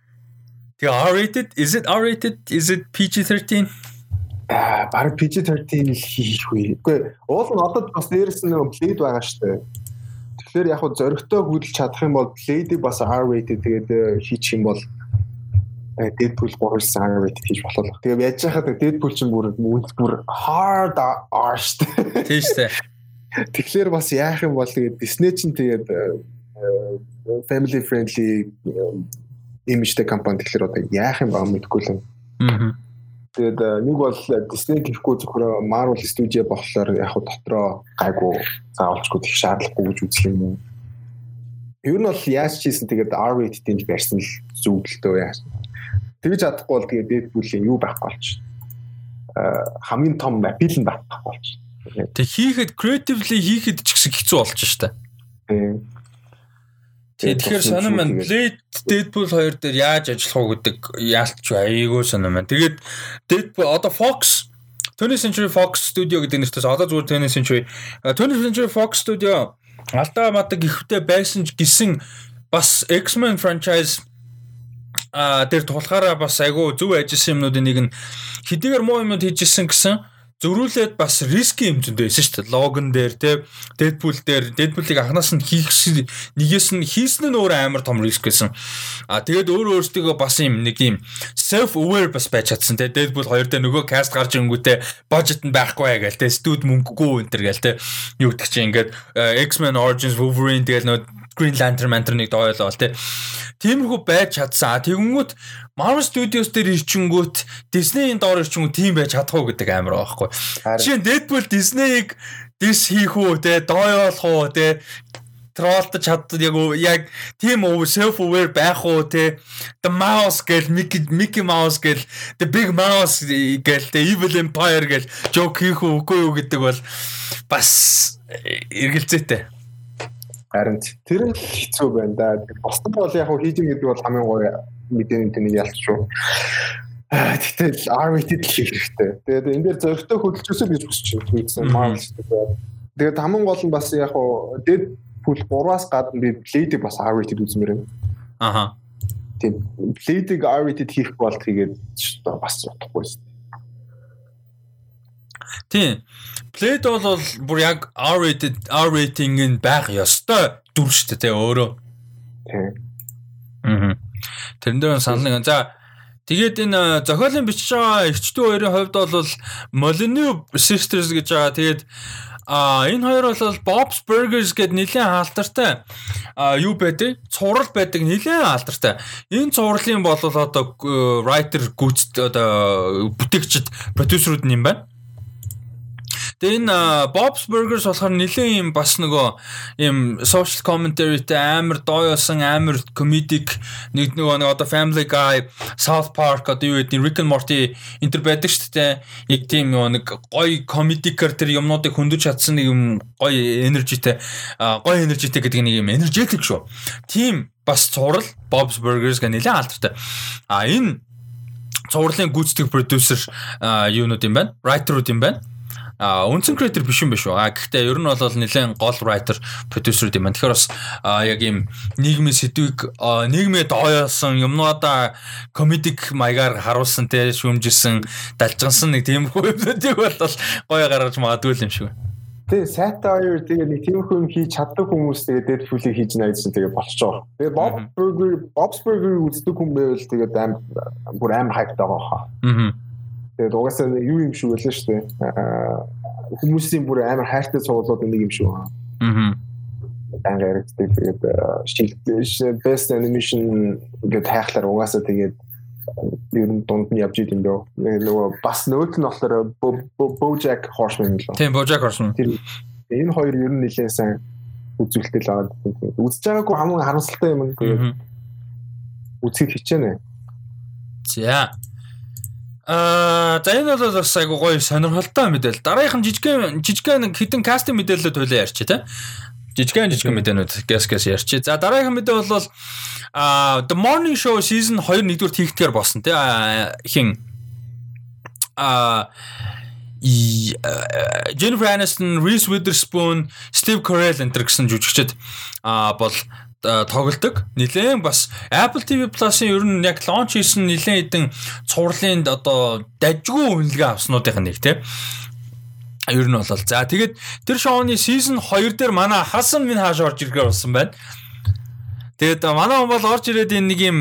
тэгээ R-rated, is it R-rated? Is it PG-13? Аа, баг PG-13 л хийх үе. Үгүй, уул нь одоо бас дээрэс нь Blade байгаа шүү дээ. Тэгэхээр яг хөө зөрөгтэй хөдөлж чадах юм бол Blade-ийг бас R-rated тэгээд э, хийчих юм бол э, Deadpool 3-аас R-rated хийж болох. Тэгээ яаж яхад Deadpool ч бүр бүр hard R шүү дээ. Тийм шүү дээ. Тэгэхээр бас яах юм бол тэгээд Disney ч тэгээд э, family friendly имижтэй компани тэгэхээр одоо яах юм баа мэдгүй л. Аа Тэгээд э, нэг бол Disney гэхгүй зөвхөн Marvel студио болохоор яг дотроо гайгүй заавалчгүй их шаардлагагүй гэж үзэх юм уу. Ер нь бол яаж ч хийсэн тэгээд R-rated-ийг барьсан л зүгдэлтөө яаж. Тэгж чадахгүй бол тэгээд Deadpool-ийн юу байхгүй болч. Аа хамгийн том appeal нь байхгүй болч. Тэг хийхэд creatively хийхэд ч гэсэн хэцүү болж штэ. Тийм. Тэгэхээр сонирм маань Blade Deadpool 2 дээр яаж ажиллах уу гэдэг яалтч айгүй сонирм маань. Тэгээд Deadpool одоо Fox 20th Century Fox Studio гэдэг нэртээс одоо зүгээр 20th Century 20th Century Fox Studio алдаа мадаг ихтэй байсан гисэн бас X-Men franchise а тэр тулахаараа бас айгүй зөв ажилласан юмнуудын нэг нь хэдийгээр муу юмуд хийжсэн гэсэн зөрүүлээд бас риски зөндөө байсан шүү дээ. Логон дээр те Deadpool дээр Deadpool-ыг анханаас нь хийх нэгээс нь хийсэн нь өөр амар том риск байсан. А тэгээд өөр өөртөө бас юм нэг юм self aware бас байж чадсан те Deadpool 2 дээр нөгөө cast гарч ирэнгүүтээ budget нь байхгүй гээл те студ мөнгөгүй энэ төр гээл те юу гэдэг чинь ингээд X-Men Origins Wolverine тэгэл нөгөө Green Lantern Lantern-ыг дойлоо те. Тиймэрхүү байж чадсан. Тэгэнгүүт Marvel Studios дээр ирчингүүт Disney-ийн доор ирчингүүт тийм байж чадах уу гэдэг амар байхгүй. Жишээ нь Deadpool Disney-ийг дис хийх үү те, дойлох уу те троллдож чаддаг яг яг тийм self aware байх уу те the mouse гэл Mickey Mickey Mouse гэл the big mouse гэл the evil empire гэл joke хийх үгүй юу гэдэг бол бас эргэлзээтэй Харин тэр нь хэцүү байна да. Босдон бол яг хийж гэдэг бол хамгийн гоё мэдээний тэнийг ялцчихв. Тэгтэл R-rated л хийх хэрэгтэй. Тэгээд энэ дээр зөрөгтэй хөдөлгөөсөө гэж хүсэж байна. Marvel гэдэг. Тэгээд хамгийн гол нь бас яг Deadpool 3-аас гадна би Blade-ийг бас R-rated үзмээр байна. Аха. Тийм. Blade-ийг R-rated хийх бол тэгээд бас утгагүй шүү. Тийм. Blade бол бүр яг R-rated R rating нь байх ёстой дүр шүү дээ өөрөө. Тийм. Аа. Тэрэн дээр санал нэг. За тэгээд энэ зохиолын бичиж байгаа эрчдүү хоёрын хувьд бол Molyneux Sisters гэж байгаа. Тэгээд А энэ хоёр бол Bob's Burgers гэдэг нэлээд хаалтартай юу байдаг? Цуврал байдаг нэлээд хаалтартай. Энэ цувралын бол одоо writer гүйцэд одоо бүтээгчд продюсерүүд юм байна. Тэгээ энэ Bob's Burgers болохоор нэлээд юм бас нөгөө юм social commentaryтэй амар дооёосон амар comedic нэг нөгөө нэг одоо Family Guy, South Park одоо юу гэдэг Rick and Morty энэ төр байдаг шүү дээ. Яг тийм нөгөө нэг гоё comedic-ээр тэр юмнуудыг хөндөж чадсан нэг юм гоё energyтэй гоё energyтэй гэдэг нэг юм energetic шүү. Тим бас цуврал Bob's Burgers гэх нэлээд алдартай. А энэ цувралын гүйцэтгэх продюсер юунууд юм байна? Writer-ууд юм байна а үндсэн креатор биш юм биш үү. А гэхдээ ер нь бол нэлээд гол writer producer юм байна. Тэгэхээр бас яг ийм нийгмийн сэдвийг нийгмээ дооёолсон юмнуудаа комедик маягаар харуулсан те шүүмжилсэн, далжгансан нэг тиймэрхүү юмнуудыг бол гоё гаргаж магадгүй юм шиг байна. Тэгээ satire тэгээ нэг тиймэрхүү юм хийж чаддаг хүмүүс тэгээ Deadpool-ыг хийж найз чинь тэгээ байгаа. Тэгээ Bob Burger Bob's Burger үздэг хүн байвал тэгээд аим бүр аим хайптай байгаа хаа. Аа. Тэгээд угаасаа юу юм шиг байлаа шүү дээ. Хүмүүсийн бүр амар хайртай цуглууд нэг юм шиг байна. Аа. Дан яригддаг тэгээд шилдэж best animation гэдэг хайхлаар угаасаа тэгээд ер нь дунд нь явж идэм дөө. Нөгөө бас нөгөөт нь болохоор BoJack Horseman л. Тийм BoJack Horseman. Энэ хоёр ер нь нэлээд сайн үзүүлэлтэл байгаа. Үзэж байгаагүй хамгийн харамсалтай юм нь тэгээд үзэх хичээнэ. За. Аа, за энэ бол бас айгу гоё сонирхолтой мэдээл. Дараагийнх нь жижигхэн жижигхэн хитэн кастинг мэдээлэлүүд хөлөө ярьчих тий. Жижигхэн жижигхэн мэдээнүүд гэс гэс ярьчих. За дараагийн мэдээ бол а The Morning Show season 2 нэгдүгээр хийгдгээр болсон тий. Хин а Jennifer Aniston, Reese Witherspoon, Steve Carell энэ гэсэн жүжигчд а бол тоглолдог. Нилээн бас Apple TV Plus-ын ер нь яг launch хийсэн нилээн хэдэн цувралын одоо дажгүй үнэлгээ авснуудын нэг тийм ер нь бол за тэгээд тэр шоуны season 2 дээр манай Хасан минь хааш орж ирэхээр болсон байна. Тэгээд манай хүн бол орж ирээд энэ нэг юм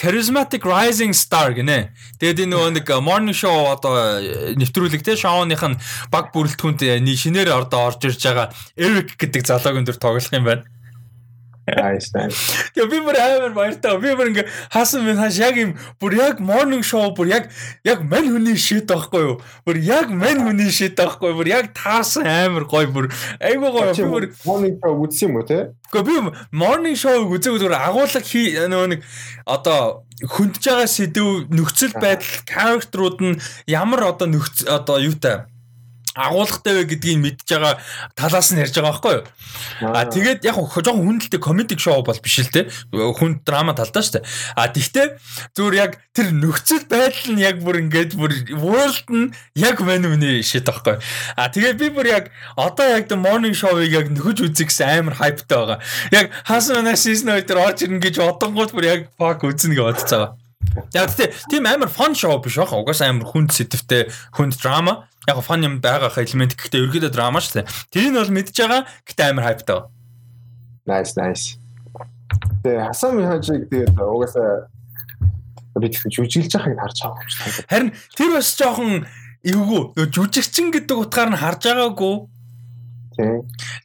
charismatic rising star гинэ. Тэгээд энэ нөгөө нэг morning show одоо нэвтрүүлэг те шоуных нь баг бүрэлдэхүүнд шинээр одоо орж ирж байгаа Eric гэдэг залуугийн дөр тоглох юм байна. Nice nice. Тэгээ би бүр амар баяртай. Би бүр ингээ хаасан минь хааш яг юм бүр яг morning show бүр яг яг мань хүний шийд байхгүй юу? Бүр яг мань хүний шийд байхгүй? Бүр яг таасан амар гоё бүр айгуу гоё. Би бүр morning show үзсэн юм уу те? Гэхдээ би morning show үзээгүй зүгээр агуулга нөгөө нэг одоо хүндж байгаа сэдв нөхцөл байдал character-ууд нь ямар одоо нөхц одоо юутай агуулгатай вэ гэдгийг мэдж байгаа талаас нь ярьж байгаа байхгүй юу. А тэгээд яг жоохон хүндэлтэй комедик шоу бол биш л те. Хүнд драма талдаа дээ. А тэгтээ зүгээр яг тэр нөхцөл байдал нь яг бүр ингээд бүр world нь яг мань үний шийд байхгүй. А тэгээд би бүр яг одоо яг the morning show-ыг яг нөхөж үзэх гэсэн амар хайптай байгаа. Яг манай season 2 дээр орж ирнэ гэж бодонгууд бүр яг fuck үзнэ гэж бодцоо. Яг тийм амар fun show биш баг. Угаас амар хүнд сэтвтэй хүнд драма яг фан юм байгаа элемент гэхдээ ерөөдөө драма шүү дээ. Тэрийг бол мэдж байгаа гэхдээ амар хайптай. Nice nice. Тэгээ хасан михажиг тэгээд угаасаа би жүжиглж байгааг харж байгаа юм шиг. Харин тэр бас жоохон эвгүй. Жүжигчин гэдэг утгаар нь харж байгаагүй.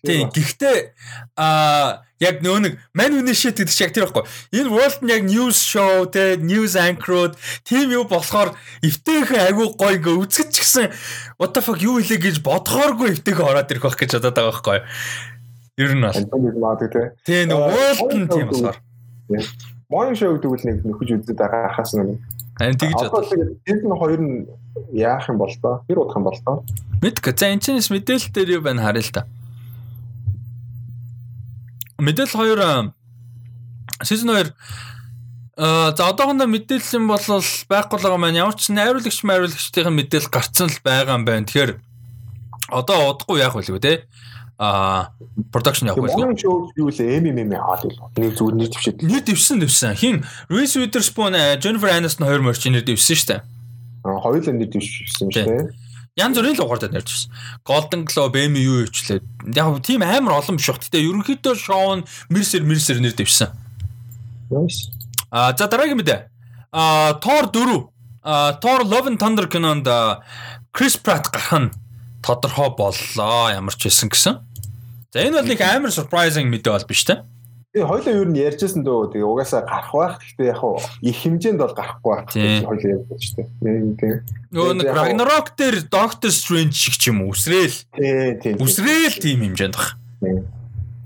Тийм. Гэхдээ аа яг нөө нэг man хүний shit гэдэг шиг тэр байхгүй. Энэ world нь яг news show те news anchor тийм юу болохоор эвтэйхэн айгүй гоё ингээ үзэж гисэн what the fuck юу хэлээ гэж бодохооргүй эвтэйхэн ороод ирэх байх гэж бодоод байгаа байхгүй. Ер нь бол. Тийм нэг world нь тийм болохоор. Morning show гэдэг үл нэг нөхөж үзээд байгаа хаас нэг Харин тэгж бодлоо. Тэр нь хоёр нь яах юм бол тоо? Хэр удах юм бол тоо? Мэдгүй. За энэ чинь мэдээлэл дээр юу байна харъя л та. Мэдээлэл хоёр season 2 Аа за одоохондоо мэдээлэл юм бол байхгүй л байгаа маань ямар ч найруулагч найруулагчдын мэдээлэл гарцсан л байгаа юм байна. Тэгэхээр одоо удахгүй яах вэ те? Аа production явах байлгүй. Монголын шоу юу л MMM аваад л нэг зүгээр нэр дэвшээд. Нэр дэвсэн дэвсэн. Хин Reese Witherspoon, Jennifer Aniston хоёр морчин нэр дэвсэн шүү дээ. Аа хоёулаа нэр дэвшсэн шүү дээ. Ян зүрийн л угаартад нэрч байсан. Golden Globe, Emmy юу ивчлээ. Яг тийм амар олон биш бах. Гэтэ ерөнхийдөө шоу нь Mercer Mercer нэр дэвсэн. Nice. Аа за дараагийн мэдээ. Аа Thor 4. Аа Thor Love and Thunder кинонд Chris Pratt гарах нь тодорхой боллоо. Ямар ч хэлсэн гэсэн. За энэ бол нэг амар surprising мэдээ бол биш те. Тэгээ хоёлоо юу нь ярьжсэн дөө. Тэгээ угаасаа гарах байх. Гэхдээ яг хуу их хэмжээнд бол гарахгүй байх гэж хоёлоо ярьж шүү дээ. Нөгөө нэг Ragnarok дээр Doctor Strange шиг ч юм уу үсрээл. Тий, тий. Үсрээл тийм хэмжээнд баг.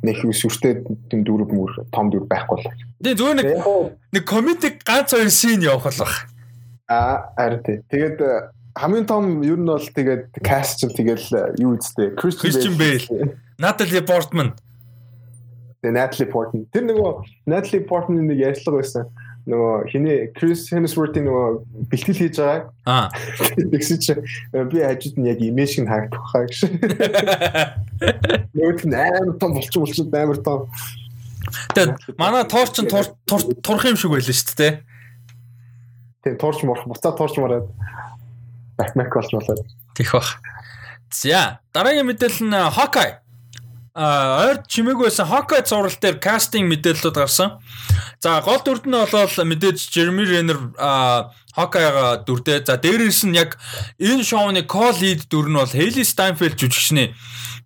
Нэг сүртэй тийм дөрөв мөр том дөрөв байхгүй л. Тий, зүгээр нэг нэг комедик ганц хоёр шин явах л баг. Аа, арь тий. Тэгээд хамгийн том ер нь бол тэгээд каст ч тэгэл юу үстэй Christian Bale Natalie Portman. Natalie Portman. Тэр нөгөө Natalie Portman нэг ярьцлага байсан. Нөгөө хинээ Chris Hemsworth-ийн нөгөө бэлтгэл хийж байгаа. Аа. Тэгсэн чи би хажууд нь яг имиж шиг харагдах хаа гэж. Нөгөө нь амар том болчих болчих амар том. Тэгээд манай торч нь турах юм шиг байлаа шүү дээ. Тэгээ торч морох, буцаа торч мороод бакмак болж болоод. Тих бах. За дараагийн мэдээлэл нь Hawkeye. Ойр чимээгүй байсан Hawkeye зураг дээр кастинг мэдээлэлүүд гарсан. За гол дүрд нь болол мэдээж Jeremy Renner Hawkeye-га дүрдээ. За дээрээс нь яг энэ шоуны co-lead дүр нь бол Hailey Steinfeld жүжигчний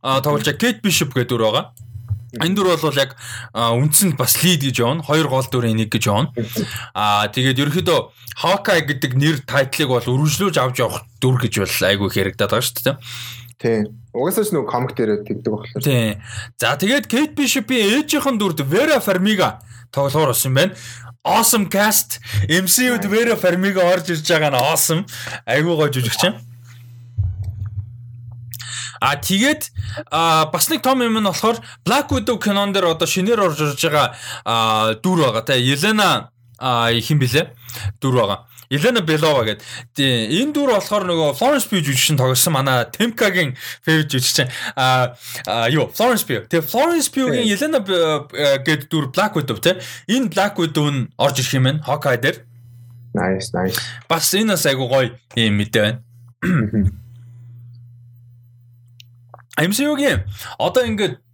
тоглож Kate Bishop гэдэг дүр байгаа. Энэ дүр бол яг үндсэнд бас лид гэж явна. Хоёр гол дүрийн нэг гэж явна. Аа тэгээд ерөөхдөө Hawkeye гэдэг нэр тайтлыг бол өргөжлүүлж авч явах дүр гэж бол айгүй хэрэгдэад байгаа шүү дээ. Тийм. Угаасаа ч нөгөө комик дээр тэгдэг болохоор. Тийм. За тэгээд Kate Bishop-ийн ээжийнхэн дүрд Vera Farmiga тоглоор юм байна. Awesome cast. MCU-д Vera Farmiga орж ирж байгаа нь awesome. Айгүй гоё жүжигч юм. А тэгээд бас нэг том юм нь болохоор Black Widow кинон дээр одоо шинээр орж ирж байгаа дүр байгаа те. Елена хин блэ? Дүр байгаа. Елена Белова гэдэг. Энэ дүр болохоор нөгөө Florence Pugh жүжигчин тоглосон манай Temka-гийн favorite жүжигчин. А юу Florence Pugh. Тэгээ Florence Pugh-гийн Елена гэдэг дүр Black Widow те. Энэ Black Widow нь орж ирэх юм байна. Hawkeye дээр. Nice, nice. Бас энэ бас айгу гоё юм мэдээ байна. MCU-гийн одоо ингээд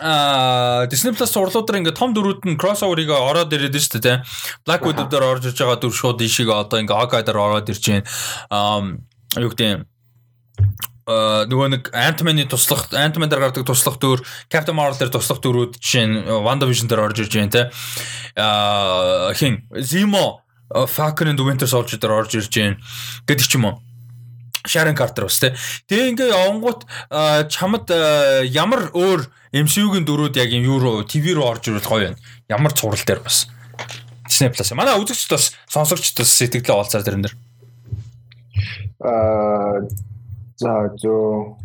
а Disney Plus сурлуудаар ингээ том дөрүүд нь crossover-ыг ороод ирээд байна шүү дээ. Black Widow дээр орж иж байгаа дүр шууд ишиг одоо ингээ Hawkeye дээр ороод ирж байна. Аа юу гэдэг а нөгөө нэг Ant-Man-ы туслах Ant-Man дээр гардаг туслах дүр, Captain Marvel дээр туслах дүрүүд жишээ нь WandaVision дээр орж ирж байна те. А хин Zemo Falcon and Winter Soldier дээр орж ирж байна гэдэг ч юм уу. Sharon Carter бас тий. Тэгээ ингээ явангууд чамд ямар өөр MCU-гийн дөрүүд яг юм юу руу ТV руу орж ирвэл гоё байна. Ямар цуврал дээр бас. Disney Plus. Манай үзэгчд бас сонсогчд бас сэтгэлээ олцаар дэрэн дээр. Аа за зөө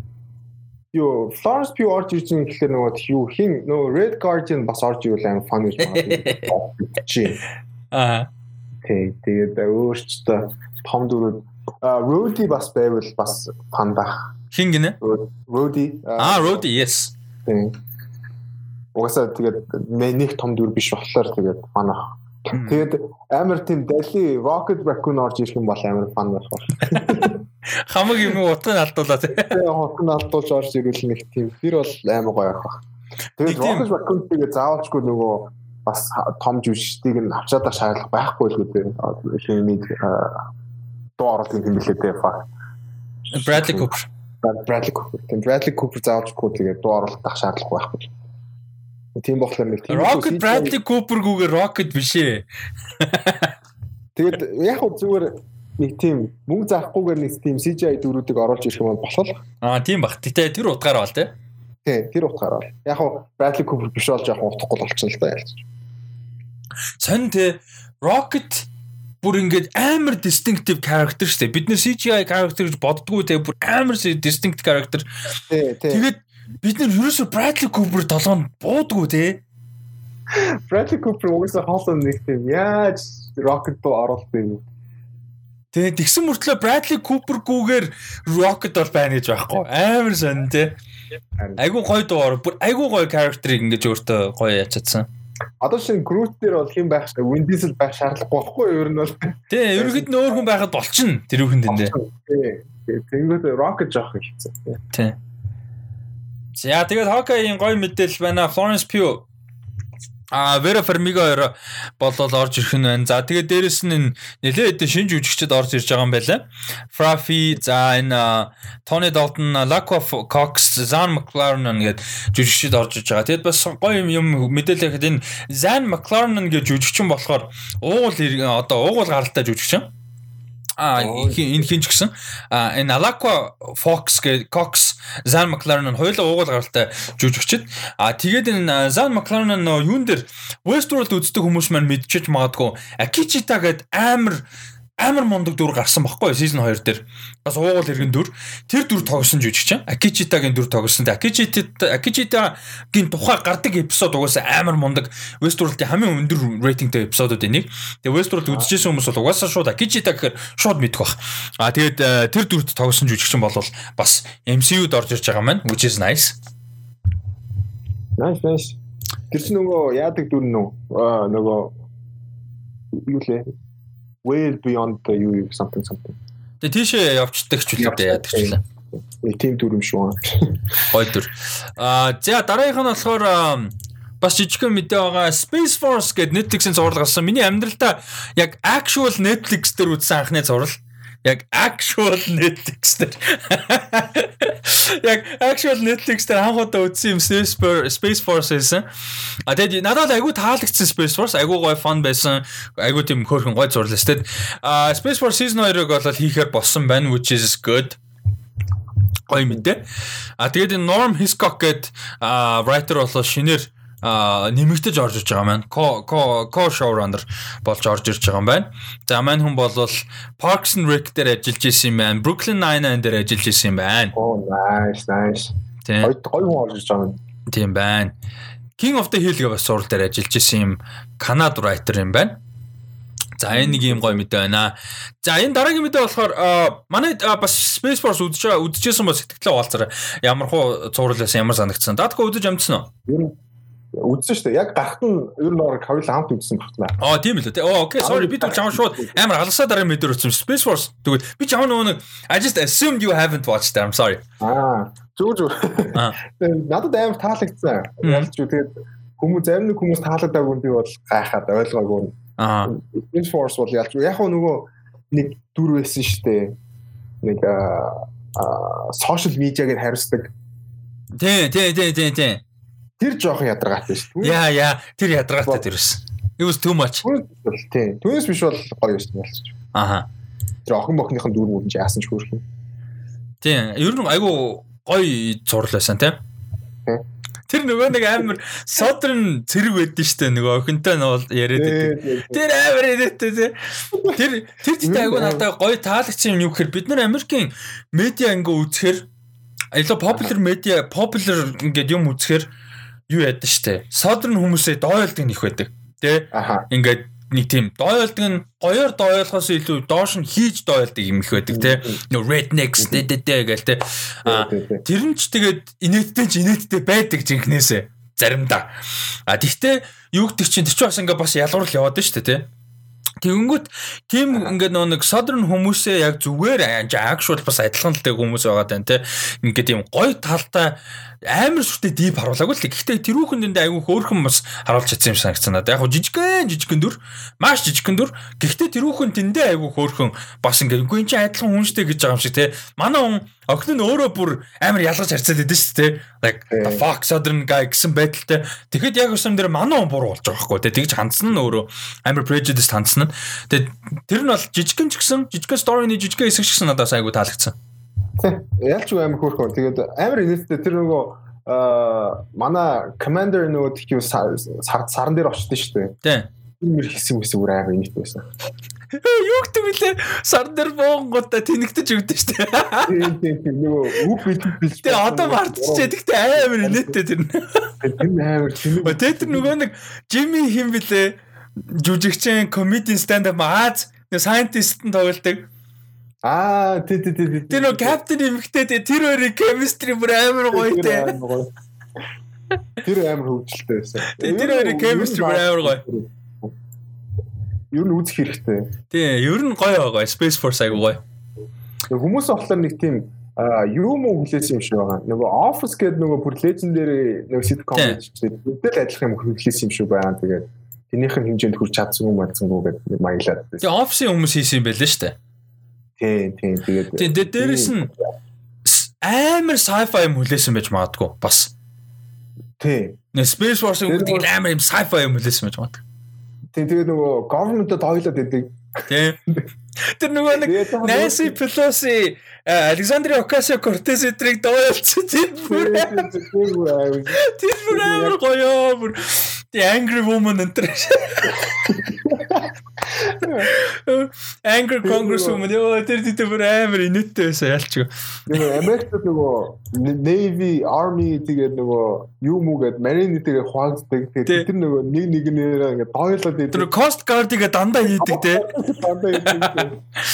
Юу Florence Pugh орж байгаа гэхэлэр нөгөө юу хин нөгөө Red Guardian бас орж ирвэл амар фан гэж байна. Чи. Аа. Тэг тэгээд өөрчдөө том дөрүүд Rudy бас байвал бас фан байх. Хин гинэ? Rudy. Аа Rudy yes. Тийм. Угаасаа тэгээд нэг том дүр биш болохоор тэгээд фан байх. Тэгээд амар тийм дали Rocket Raccoon орж ирэх юм бол амар фан байх байна. Хамаг юм утгыг алдуулаа тий. Тэгээд утгыг алдуулж орж ирвэл нэг тийм тэр бол амар гоё байх. Тэгээд Rocket Raccoon тэгээд заавалчгүй нөгөө бас том жүжигчдийг нь авчаад шаардлага байхгүй л үү. Шинэ дуу оруулалтын юм билээ дээ. Bradley Cooper. Bradley Cooper. Тийм Bradley Cooper заавалжгүй тэгээд дуу оруулах шаардлага байхгүй. Тийм болохоор нэг тийм Rocket Bradley Cooper-гүйгээр Rocket биш ээ. Тэгээд яг хөө зүгээр нэг тийм мөнгө заахгүйгээр нэг тийм CGI дөрүүдийг оруулж ирэх юм бол болох. Аа тийм бах. Гэтэ тэр утгаараа бол тий. Тий, тэр утгаараа бол. Яг хөө Bradley Cooper биш болж яг утгагүй болчихно л да ялч. Сон тий Rocket бүр ингээд амар distinctive character шүү дээ. Бид нэр CGI character гэж боддгоо те бүр амар distinct character. Тэгээд бид нэр ерөөсө Bradley Cooper толгонд буудгоо те. Bradley Cooper угаасаа хоолой нэг тийм яаж Rocket руу оруулах юм. Тэгээ тэгсэн мөртлөө Bradley Cooper гүүгээр Rocket бол байна гэж байхгүй. Амар сонь те. Айгу гоё дуугаар бүр айгу гоё character-ыг ингэж өөртөө гоё яачаадсан. Одоо шин Groot дээр бол хэн байх шээ Vin Diesel байх шаардлагагүй байхгүй юу? Ер нь бол. Тий, ерөнхийд нь өөр хүн байхад болчихно. Тэр үхэн дэндээ. Тий. Тэнгүүд Rocket жоох хэлсэн. Тий. За тэгээд Hawkeye-ийн гоё мэдээлэл байна. Florence Pugh А Vera Farmiga хоёр болол орж ирэх нь байна. За тэгээд дээрэс нь нэлээд хэдэн шинж жүжигчд орж ирж байгаа юм байна. Frafi за энэ Tony Dalton, Lacqua Cox, Zan McLaren гээд жүжигчд орж ирж байгаа. Тэгэд бас гоё юм юм мэдээлэл гэхэд энэ Zan McLaren гэж жүжигчин болохоор уугуул одоо уугуул гаралтай жүжигчин А энэ хин ч гэсэн энэ Alaqua Fox гэ Cox Zan McLaren хоёулаа уугуул гаралтай жүжигчд. А тэгээд энэ Zan McLaren нь юун дээр Westworld үздэг хүмүүс маань мэдчихэж магадгүй. Akijita гээд амар амар мундаг дүр гарсан баггүй season 2 дээр. Бас уугуул хэрхэн дүр. Тэр дүр тогсон жүжигч. Akijita-гийн дүр тогсон. Akijita Akijita-гийн тухай гардаг эпизод угаасаа амар мундаг. Westworld-ийн хамгийн өндөр рейтингтэй эпизодууд энийг. Тэгээ Westworld үзчихсэн хүмүүс бол угаасаа шууд Akijita гэхээр шууд мэдэх бах. А тэгээд тэр дүрт тогсон жүжигч бол бас MCU-д орж ирж байгаа маань which is nice. Nice nice. Тэр чинь нөгөө яадаг дүр нөө нөгөө юу лээ way beyond the you something something. Тэгээ тийшээ явцдаг ч үлээ яадаг ч лээ. Нэг тийм дүр юм шүү. Гой дүр. Аа за дараагийнх нь болохоор бас жижигхэн мэдээ байгаа Space Force гэдэг Netflix-ийн зурлаг гарсан. Миний амьдралдаа яг actual Netflix дээр үзсэн анхны зураг яг actual Netflix дээр яг actual Netflix дээр анх удаа үзсэн юм Space Force байсан. А тэгээд надад айгүй таалагдсан Space Force айгүй гоё fun байсан. Айгүй тийм хөөрхөн гоё зурлаа шүү дээ. А Space Force season 2-ыг бол хийхээр болсон байна which is good гоё мэдээ. А тэгээд Norm Hiscock гэдэг writer болоо шинээр нэмэгдэж орж иж байгаа маань ко ко ко showrunner болж орж ирж байгаа юм байна. За маань хүн бол Parks and Rec дээр ажиллаж исэн юм байна. Brooklyn Nine-Nine дээр ажиллаж исэн юм байна. Oh nice nice. Тийм. Гоё хүн орж иж байгаа юм. Тийм байна. King of the Hill гэх бас сурал дээр ажиллаж исэн юм Канад writer юм байна. За энэ нэг юм гоё мэдээ байна. За энэ дараагийн мэдээ болохоор манай бас Space Force үдчихсэн ба сэтгэлээ хаалцараа ямар хуу цуурлаас ямар санагдсан. Даадгүй үдэж амжсан уу? Үзсэн шүү дээ. Яг гарахт нь ер нь орог хоёул хамт үзсэн багтнаа. Аа тийм л үү. Оо окей, sorry би тэгж аван шууд амар халасаа дараа мэдэр үзсэн. Space Force тэгвэл би аван нөгөө I just assumed you haven't watched it. I'm sorry. Аа зүг зүг. Аа. Надад амар таалагдсан. Ялч юу тэгээд хүмүүс зарим нэг хүмүүс таалагдаагүй би бол гайхаад ойлгоогүй. Аа. Space Force бол ялч яг нөгөө нэг дүр байсан шүү дээ. Нэг аа social media-гээр хариуцдаг. Тий, тий, тий, тий, тий. Тэр жоохон ядаргаатай шүү. Яа яа тэр ядаргаатай тэр байсан. It was too much. Тийм. Түүнээс биш бол гоё юм ялцчих. Аха. Тэр охин бохныхын дүүр мөрөнд яасан ч хөөрхөн. Тийм. Ер нь айгу гоё зурлал байсан тийм. Тэр нөгөө нэг амар содорн цэрэг байдсан шүү дээ нөгөө охинтой нь бол яриад байдаг. Тэр амар яриадтай тий. Тэр тэр зүйтэй айгу надад гоё таалагчсан юм юу гэхээр бид нар Америкийн медиа ингээ үзэхээр илүү popular media popular ингээд юм үзэхээр юу яадаг штэ. Southern хүмүүсээ дойлдог нэх байдаг. Тэ? Ингээд нэг тийм дойлдог нь гоёор дойлохоос илүү доош нь хийж дойлдог юм их байдаг те нөө rednecks дэдэдэ гээл те тэр нь ч тэгээд инээдтэй ч инээдтэй байдаг жинхнээсээ заримдаа. А тэгтээ юу гэдэг чинь тэр чинь бас ингээ бас ялгуурл яваад нь шүү дээ те Тэгэнгүүт тийм ингээд нөө нэг southern хүмүүсээ яг зүгээр actual бас адилхан талтай хүмүүс байгаа тань те ингээд тийм гоё талтай амар сүртэй дип харуулаагүй л гэхдээ тэрүүхэн дэндээ айгүй хөөрхөн бас харуулж чадсан юм санагцсан надад. Яг жижигхэн жижигхэн дүр маш жижигхэн дүр. Гэхдээ тэрүүхэн дэндээ айгүй хөөрхөн бас ингээд үгүй чи адилхан хүн штэ гэж байгаа юм шиг те. Манай хүн Огт нь өөрөө бүр амар ялгаж харьцаад идэв шүү дээ. Like the fuck southern guy гэсэн байдалтай. Тэгэхэд яг өсөм дээр манай хүн буруу болж байгаа байхгүй. Тэгж хандсан нь өөрөө амар prejudice хандсан нь. Тэгээд тэр нь бол жижигхэн ч гэсэн жижигхэн story-ны жижигхэн хэсэг ч гэсэн надад айгүй таалагдсан. Ялч амар хөөрхөн. Тэгээд амар инээдтэй тэр нөгөө аа манай commander нөгөө тхиу сарн дээр очсон шүү дээ. Тийм. Тэр хэсэг хэсэг бүр амар инээдтэй байсан. Юу гэдэг вүлээ? Сар дээр буунгуудаа тэнэгдэж өгдөө штэ. Тийм тийм тийм нөгөө үг бэлж. Тэгээ одоо мартчихжээ. Тэгтээ амар инээдтэй тэр. Тэр амар. Тэгээ тэр нөгөө нэг Жими хим блэ? Жүжигчэн комедийн stand up Аз scientist нь тоглолдог. Аа тий тий тий. Тэр нөгөө капитан эмхтэй тэр хоёрын chemistry бүр амар гоё те. Тэр амар хөвгөлтэй байсан. Тэр хоёрын chemistry бүр амар гоё. Ер нь үзэх хэрэгтэй. Тий, ер нь гоё гоё. Space Force айгу гоё. Хүмүүс болохоор нэг тийм а юу муу хүлээсэн юм шиг байгаа. Нөгөө Office гэдэг нөгөө бүр legendary нөгөө sitcom гэж үдэл адилхан юм хүлээсэн юм шиг байгаа. Тэгээд тэнийх нь хэмжээнд хүрч чадсан юм болцсонгүй гэдэг нэг маяглаад. Тэгээ Office-ийн хүмүүс хийсэн юм байлээ шүү дээ. Тий, тий. Тэгээд Тий, дээрээс нь амар sci-fi юм хүлээсэн байж магадгүй бас. Тий. Нэ Space Force-ын гэдэг амар юм sci-fi юм хүлээсэн байж магадгүй. Тийм тэгээ нөгөө government-д ойлоод байдаг. Тийм. Тэр нөгөө нэг Nancy Pelosi Александр Ocasio-Cortez эдрийг дойлцсон тийм бүр. Тэр бүр амар гоё бүр. The angry woman энэ. Angry Congresswoman ёо тэр тэр бүр амар инээдтэй байсан ялч. Нөгөө Америкт нөгөө Navy, Army тэгээд нөгөө юу муу гээд Marine тэгээд хуваалцдаг. Тэгээд тэр нөгөө нэг нэгнээр ингээд дойлоод идэв. Тэр Coast Guard-ыг дандаа хийдэг те. Дандаа хийдэг.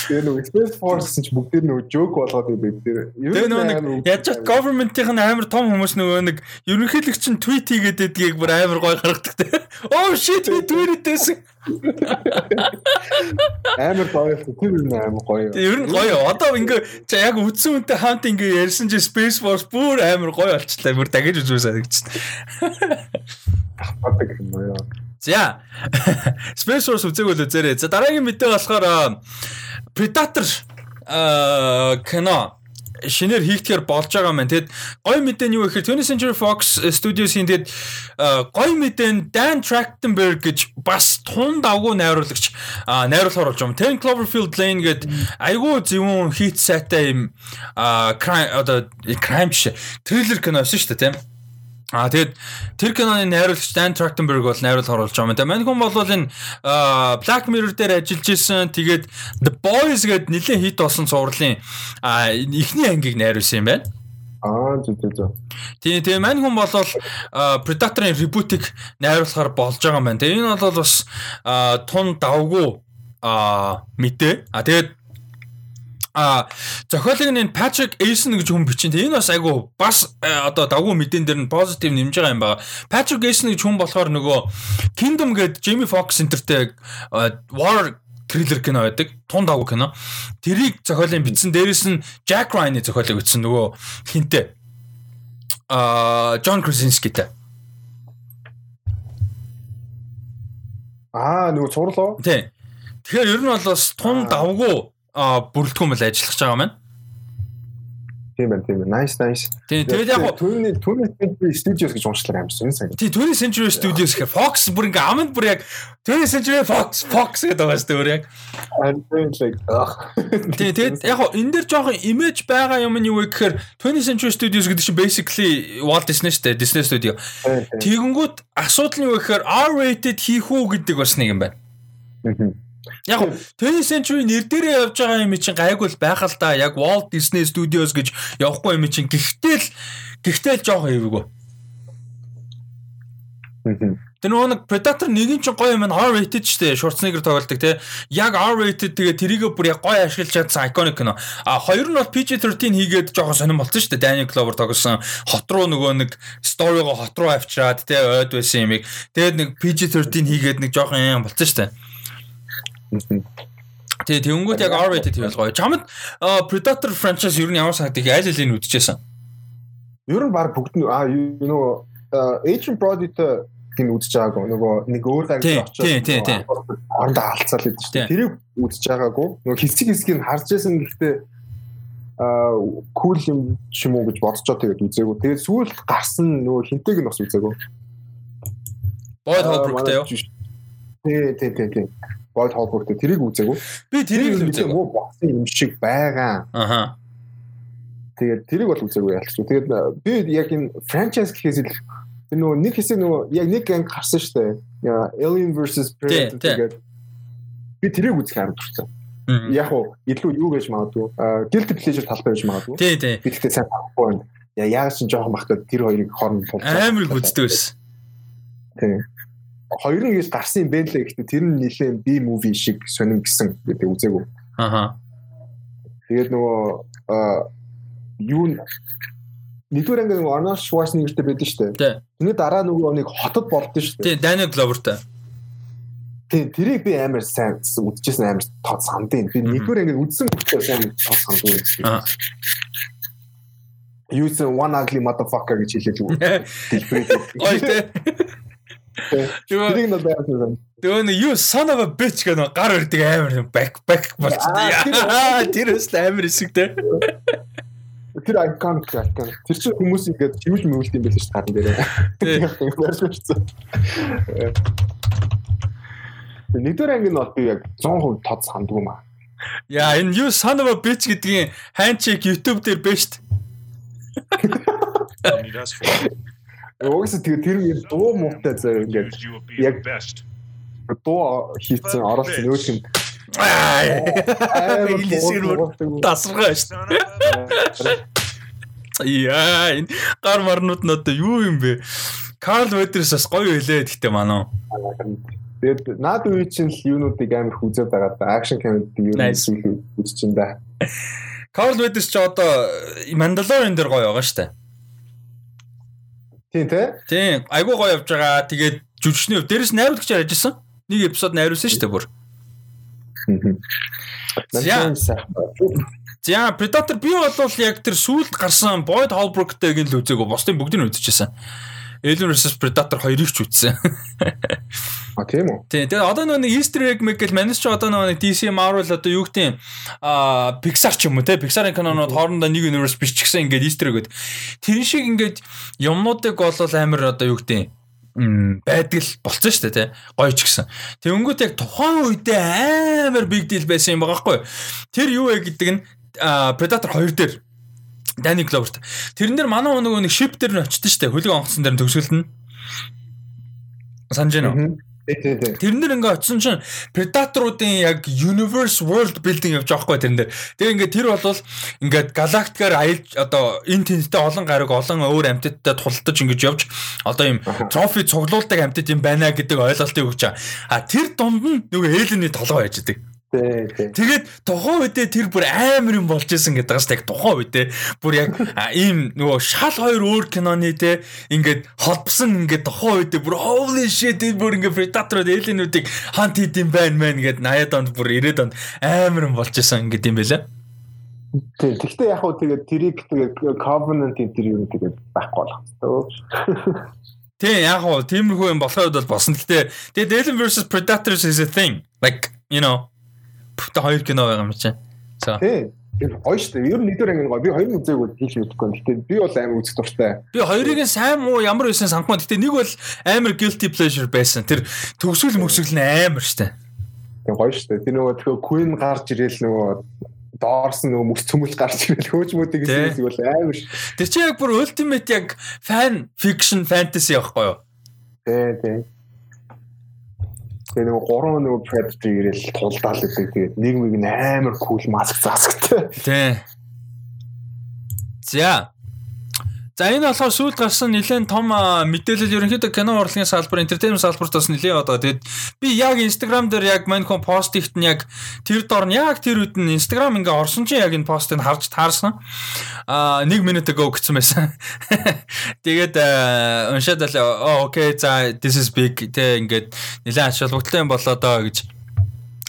Тэгээд нөгөө Space Force ч бүгдээр нөгөө joke болгоод идэв. Тэр ер нь яаж ч government-ийн амар том хүмүүс нөгөө нэг ерөнхийлөгч нь tweet хийгээд байдгийг бүр амар гой гаргадаг те. Oh shit би tweet хийдээсэн. Амар гоё. Тэр юм амар гоё. Ер нь гоё. Одоо ингээ за яг үдсэн үнтэй хамт ингээ ярьсан чи Space Force бүр амар гоё болчихлаа. Бүр дахиж үзүү санагдчихсан. Батаг юм аа. За. Space Force үзег бол үзээрэй. За дараагийн мэдээ болохоор Predator аа кино шинээр хийгдэхээр болж байгаа маань. Тэгэд гой мэдээ нь юу гэхээр 20th Century Fox Studios-ийн тэгэд гой мэдээ нь Dan Trachtenberg гэж бас тун давгүй найруулагч найруулахаар болж байгаа. 10 Cloverfield Lane гэд айгүй зөвүүн хийт сайтай юм одоо crime триллер кино байсан шүү дээ тийм. А тэгэд тэр киноны найруулагч Dan Trachtenberg бол найруулах оруулж байгаа юм. Тэгээ мань хүн бол энэ Black Mirror дээр ажиллаж исэн. Тэгээд The Boys гээд нэлээд хит болсон цувралын эхний ангийг найруулсан юм байна. Аа зүг зүг зүг. Тийм тийм мань хүн бол Predator-ын reboot-ыг найруулахаар болж байгаа юм байна. Тэгээ энэ бол бас тун давгүй мэдээ. А тэгээд А зохиолыг нь Patrick Ason гэж хүн бичин. Энэ бас айгу бас одоо давгүй мэдэн дээр нь позитив нэмж байгаа юм байна. Patrick Ason гэж хүн болохоор нөгөө Kingdom гээд Jamie Foxx энтертэй War триллер кино байдаг. Тун давгүй кино. Тэрийг зохиолын бичсэн. Дээрээс нь Jack Ryan-ы зохиолыг бичсэн нөгөө хинтээ. А John Krasinski-тэй. Аа нөгөө цуурлоо. Тий. Тэгэхээр ер нь бол бас тун давгүй бүрэлдэхүүн мэл ажиллаж байгаа маань. Тийм байна, тийм байна. Nice, nice. Тийм, тэгээд яг түүний түүний Studios гэж уншлаа амар сонь сайн. Тийм, түүний Century Studios гэхээр Fox бүр ингээ аманд бүр яг түүний Century Fox Fox гэдэг байгаа шүү дээ яг. Тийм, тэгээд яг энэ дэр жоохон image байгаа юм нь юу вэ гэхээр түүний Century Studios гэдэг чинь basically Walt Disney шүү дээ, Disney Studio. Тэгэнгүүт асуудал нь юу гэхээр R-rated хийх үү гэдэг бас нэг юм байна. Аа Яг 20th Century нэр дээрээ явж байгаа юм чинь гайгүй байх л да. Яг Walt Disney Studios гэж явахгүй юм чинь гэхдээ л гэхдээ л жоохон эвгүй. Тэр нэг Predator нэгэн чинь гоё юм R rated штэ Schwarzenegger тоглолдог те. Яг R rated тэгээ тэрийг бүр яг гоё ашиглаж чадсан iconic кино. А хоёр нь бол PG-13 хийгээд жоохон сонирн болсон штэ. Danny Glover тоглосон хот руу нөгөө нэг story-го хот руу авчираад те ойд байсан юмыг. Тэгээд нэг PG-13 хийгээд нэг жоохон юм болсон штэ. Тэгээ тэгэнгүүт яг R-rated хийвэл гоё. Чамд Predator franchise ер нь ямар санагдгийг аль алийг үдчихсэн? Ер нь баг бүгд аа нөгөө Agent Brody-тэй тийм үдчихэж байгаагүй. Нөгөө нэг өөр ангид очиж. Тийм тийм тийм. Орондоо алцаал гэдэг чинь. Тэрийг үдчихэж байгаагүй. Нөгөө хэсэг хэсгийг харж байсан гэхдээ аа кул юм ч юм уу гэж бодцоо тэгээд үзээгүй. Тэгээд сүүлд гарсан нөгөө хинтэйг нь бас үзээгүй. Boyd Holbrook-тэй юу? Тий, тий, тий, тий. Boyd Holbrook-тэй тэрийг үзээгүй. Би тэрийг үзээгүй. Муу босон юм шиг байгаа. Аха. Тэгээд тэрийг бол үзээгүй ялч. Тэгээд би яг энэ franchise гэхээс л тэр нөгөө нэг хэсэг нөгөө яг нэг анги гарсан шүү дээ. Alien versus Predator тэгээд би тэрийг үзэх амар дуртай. Яг уу илүү юу гэж магадгүй. Guilty pleasure талбай гэж магадгүй. Тий, тий. Би тэгтээ сайн байхгүй байна. Яг ч жоохон бах гэдэг тэр хоёрыг хооронд амар үздэг байсан. Тий хоёр нь гэж гарсан юм бэ лээ гэхдээ тэр нь нэлээд би муви шиг сонирм гисэн гэдэг үзээгүй. Аха. Тэгээд нөгөө юу нэгдүгээр анги нөгөө Arnold Schwarzeneggerтэй байдаг шүү дээ. Тэрний дараа нөгөө нэг хотод болдсон шүү дээ. Тийм, Daniel Glover-тай. Тийм, тэрийг би амар сайн үдчихсэн амар тод сандын. Би нэгдүгээр анги үдсэн хүртэл сайн тод сандын. Аа. Use one ugly motherfucker гэж хэлээд үү. Ой тэ. Тэрийг байсан. Тэгээ нэг юу son of a bitch гэх гар өрдөг амар back back болчихсон. Тэр өс амар эсэгтэй. Тэр icon icon. Тэр чинь хүмүүс ингээд чимэл мөвлд юм байл шүү дээ гадан дээр. Нэгдүгээр анги нь бол би яг 100% тод сандгүй маа. Яа энэ юу son of a bitch гэдгийн handshake YouTube дээр байна шүү дээ. Угсаа тэгээ тэр нь дуу муутай заяа ингээд яг дуу хийцэн оролцсон нөөч юм. Аа тасрага шүү. Яа энэ гар марнууд нь одоо юу юм бэ? Карл Ведерс бас гоё хэлээ гэхдээ манаа. Тэгээд наад үе чинь л юунуудыг амар хүзээд байгаа да. Акшн кинод юу юм үзэж чинь да. Карл Ведерс ч одоо Мандалорин дээр гоё байгаа шүү дээ. Тийм тий. Тийм. Айгуу гоё явж байгаа. Тэгээд жүжигчний өв дээрээс найруулагчаар ажилласан. нэг эпизод найруулсан шүү дээ бүр. За Predator би бол яг тэр сүүлд гарсан Boyd Holbrook-тэйг л үзээгөө бусдын бүгдийг нь үзчихсэн. Alien vs Predator 2-ыг ч үзсэн. А тийм үү? Тийм. Тэгээ одоо нэг Easter egg мэг гэл манайс ч одоо нэг DC Marvel одоо юу гэдэг а Pixar ч юм уу те Pixar-ын канонууд хоорондоо нэг universe биччихсэн ингээд Easter egg-үүд. Тэр шиг ингээд юмнуудыг бол амар одоо юу гэдэг байдаг л болцсон шүү дээ тий. Гоё ч гэсэн. Тэнгүүт яг тухайн үедээ амар big deal байсан юм байгаа хгүй. Тэр юу вэ гэдэг нь Predator 2 дээр Дани Гловерт. Тэрэн дээр манай нөгөө нэг ship дээр нь очсон шүү дээ. Хөлөг онгоцсон дээр нь. Санаж байна уу? Тэрэн дээр ингээ очсон чинь Predator-уудын яг universe world building явж байгаа хгүй тэрэн дээр. Тэгээ ингээ тэр бол ингээд галактикаар аялж одоо энэ тэнцтэй олон гариг олон өөр амьтадтай тултаж ингэж явж одоо юм трофи цуглуулдаг амьтад юм байна гэдэг ойлголтыг өгч байгаа. А тэр дунд нь нөгөө Alien-ийн толгой байж байгаа. Тэгээд тухайн үедээ тэр бүр амар юм болж исэн гэдэг бас яг тухайн үедээ бүр яг ийм нөгөө шал хоёр өөр киноны те ингээд холбосон ингээд тухайн үедээ бүр holy shit энэ бүр ингээд predator alienуудыг хант хийд юм байна мэн ингээд 80-аад онд бүр 90-аад онд амар юм болж исэн ингээд юм байлаа. Тэг. Гэхдээ яг хуу тэгээд тэрийг тэгээд covenant энэ тэр юм тэгээд байхгүй болох. Тэг яг хуу тиймэрхүү юм болоход бол босно. Гэхдээ тэгээд Alien versus Predators is a thing. Like, you know Тэ хоёр кино байгаа юм чинь. Тий. Тэр гоё шүү дээ. Ер нь нэгдүгээр анги гоё. Би хоёр нь үзээгүй хийх мэдэхгүй. Гэтэ би бол амар үзэх дуртай. Би хоёрыг нь сайн муу ямар байсан санахгүй. Гэтэ нэг бол амар guilty pleasure байсан. Тэр төгсгөл мөсгөл нь амар шүү дээ. Тэг гоё шүү дээ. Тэр нөгөө тэр Queen гарч ирээл нөгөө доорс нөгөө мөс цөмөл гарч ирээл хөөжмүүдийг хэлсэн бол амар шүү. Тэр чинь яг бүр ultimate яг fan fiction fantasy байхгүй юу? Тий, тий. Тэгээ нөгөө гурван нөгөө predator ирээл тулдаал гэдэг. Тэгээд нэг амар кул маск заасгтай. Тий. За. За энэ болохоор сүүлд гарсан нэлээд том мэдээлэл ерөнхийдөө кино урлагийн салбар, entertainment салбарт бас нэлээд одоо тэгээд би яг Instagram дээр яг маньхон пост ихт нь яг тэр дор нь яг тэр үед нь Instagram ингээ орсон чинь яг энэ постыг харж таарсан. Аа 1 минут ago гэсэн байсан. Тэгээд уншаад л окей за this is big тэ ингээд нэлээд ач холбогдолтой юм болоо доо гэж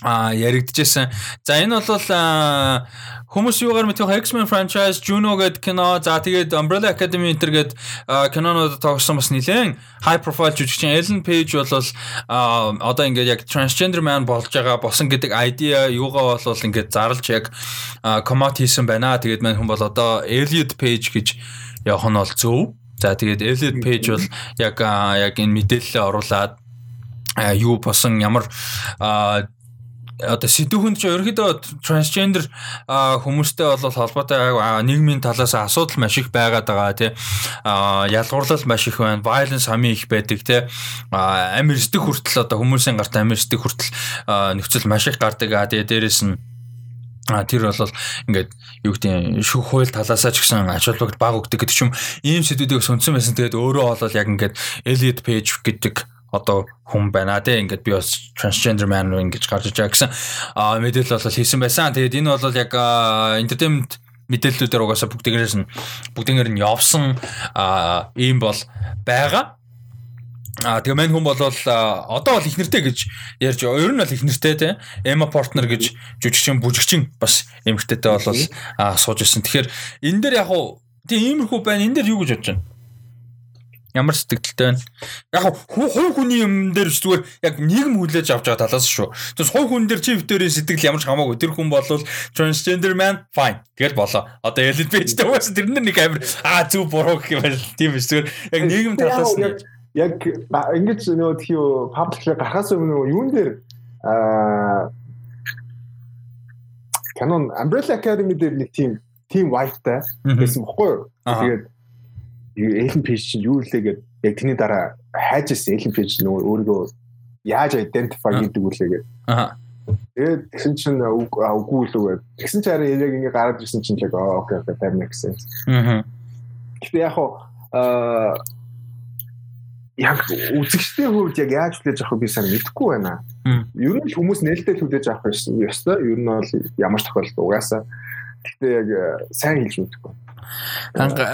а яригдчихсэн. За энэ бол Хүмүүс юугаар мэдэх вэ? X-Men franchise, Juno гэдэг кино, за тэгээд Umbrella Academy энэ гээд кинонууд тоглосон бас нилээн high profile жүжигчин Ellen Page бол одоо ингээд яг transgender man болж байгаа босон гэдэг idea юугаа бол ингээд зарлж яг коммент хийсэн байна. Тэгээд мань хүн бол одоо Elliot Page гэж явах нь бол зөв. За тэгээд Elliot Page бол яг яг энэ мэдээлэлээ оруулаад юу босон ямар одоо сэдвүүнд ч ерөөхдөө трансгендер хүмүүстэй бол холбоотой нийгмийн талаас асуудал маш их байгаад байгаа тий. Ялгуурлал маш их байна. Violence хамгийн их байдаг тий. Амир стик хүртэл одоо хүмүүсийн гарт амир стик хүртэл нөхцөл маш их гардаг тэгээ дээрэс нь А тэр бол ингээд юу гэдэг шүүх хууль талаасаа ч гэсэн ач холбогдол баг өгдөг гэдэг ч юм ийм сэдвүүдийг сүнсэн байсан. Тэгээд өөрөө бол яг ингээд Elliot Page гэдэг одоо хүн байна тий ингээд би бас transgender man ингэж гарч иж байгаа гэсэн мэдээлэл бол хийсэн байсан. Тэгээд энэ бол яг entertainment мэдээллүүдээр угаасаа бүгдээрээс нь бүгдээр нь явсан ийм бол байгаа. А тэгээ мань хүн бол одоо бол их нэртэй гэж ярьж ер нь бол их нэртэй те Эма Портнер гэж жүжигчин бүжигчин бас эмэгтэйтэй бол сууж ирсэн. Тэгэхээр энэ дээр яг хуу тийм иймэрхүү байна. Энэ дээр юу гэж бодож байна? Ямар сэтгэлтэй байна? Яг хувь хүний юм дээр зүгээр яг нийгэм хүлээж авч байгаа талаас шүү. Тэгээс хувь хүн дээр чи битэрийн сэтгэл ямар ч хамаагүй. Тэр хүн бол transgender man fine. Тэгэл болоо. Одоо Page-тэй уус тэр нэг амир аа зүг буруу гэх юм байна. Тийм биш зүгээр яг нийгэм талаас нь яг ингэж нөгөө тийм паблик гарахаас өмнө юун дээр аа Canon Umbrella Academy дээр нэг тийм team wife-тай байсан бохгүй юу? Тэгээд Элен Пейж чинь юу илээ гэдэг яг тэрний дараа хайж ирсэн Элен Пейж нөгөө өөрийгөө яаж identify хийдэг үлээ гэдэг. Аа. Тэгээд тэгсэн чинь үгүй үлээ. Тэгсэн чинь яг ингэ гараад ирсэн чинь яг окей окей that makes sense. Аа. Гэхдээ яг аа яг үзэгчдийн хувьд яг яаж хүлээж авах би сайн мэдэхгүй байна. Ер нь хүмүүс нээлттэй хүлээж авах ёстой. Ер нь бол ямар ч тохиолдолд угаасаа. Гэхдээ яг сайн хэлж мэдэхгүй. Анга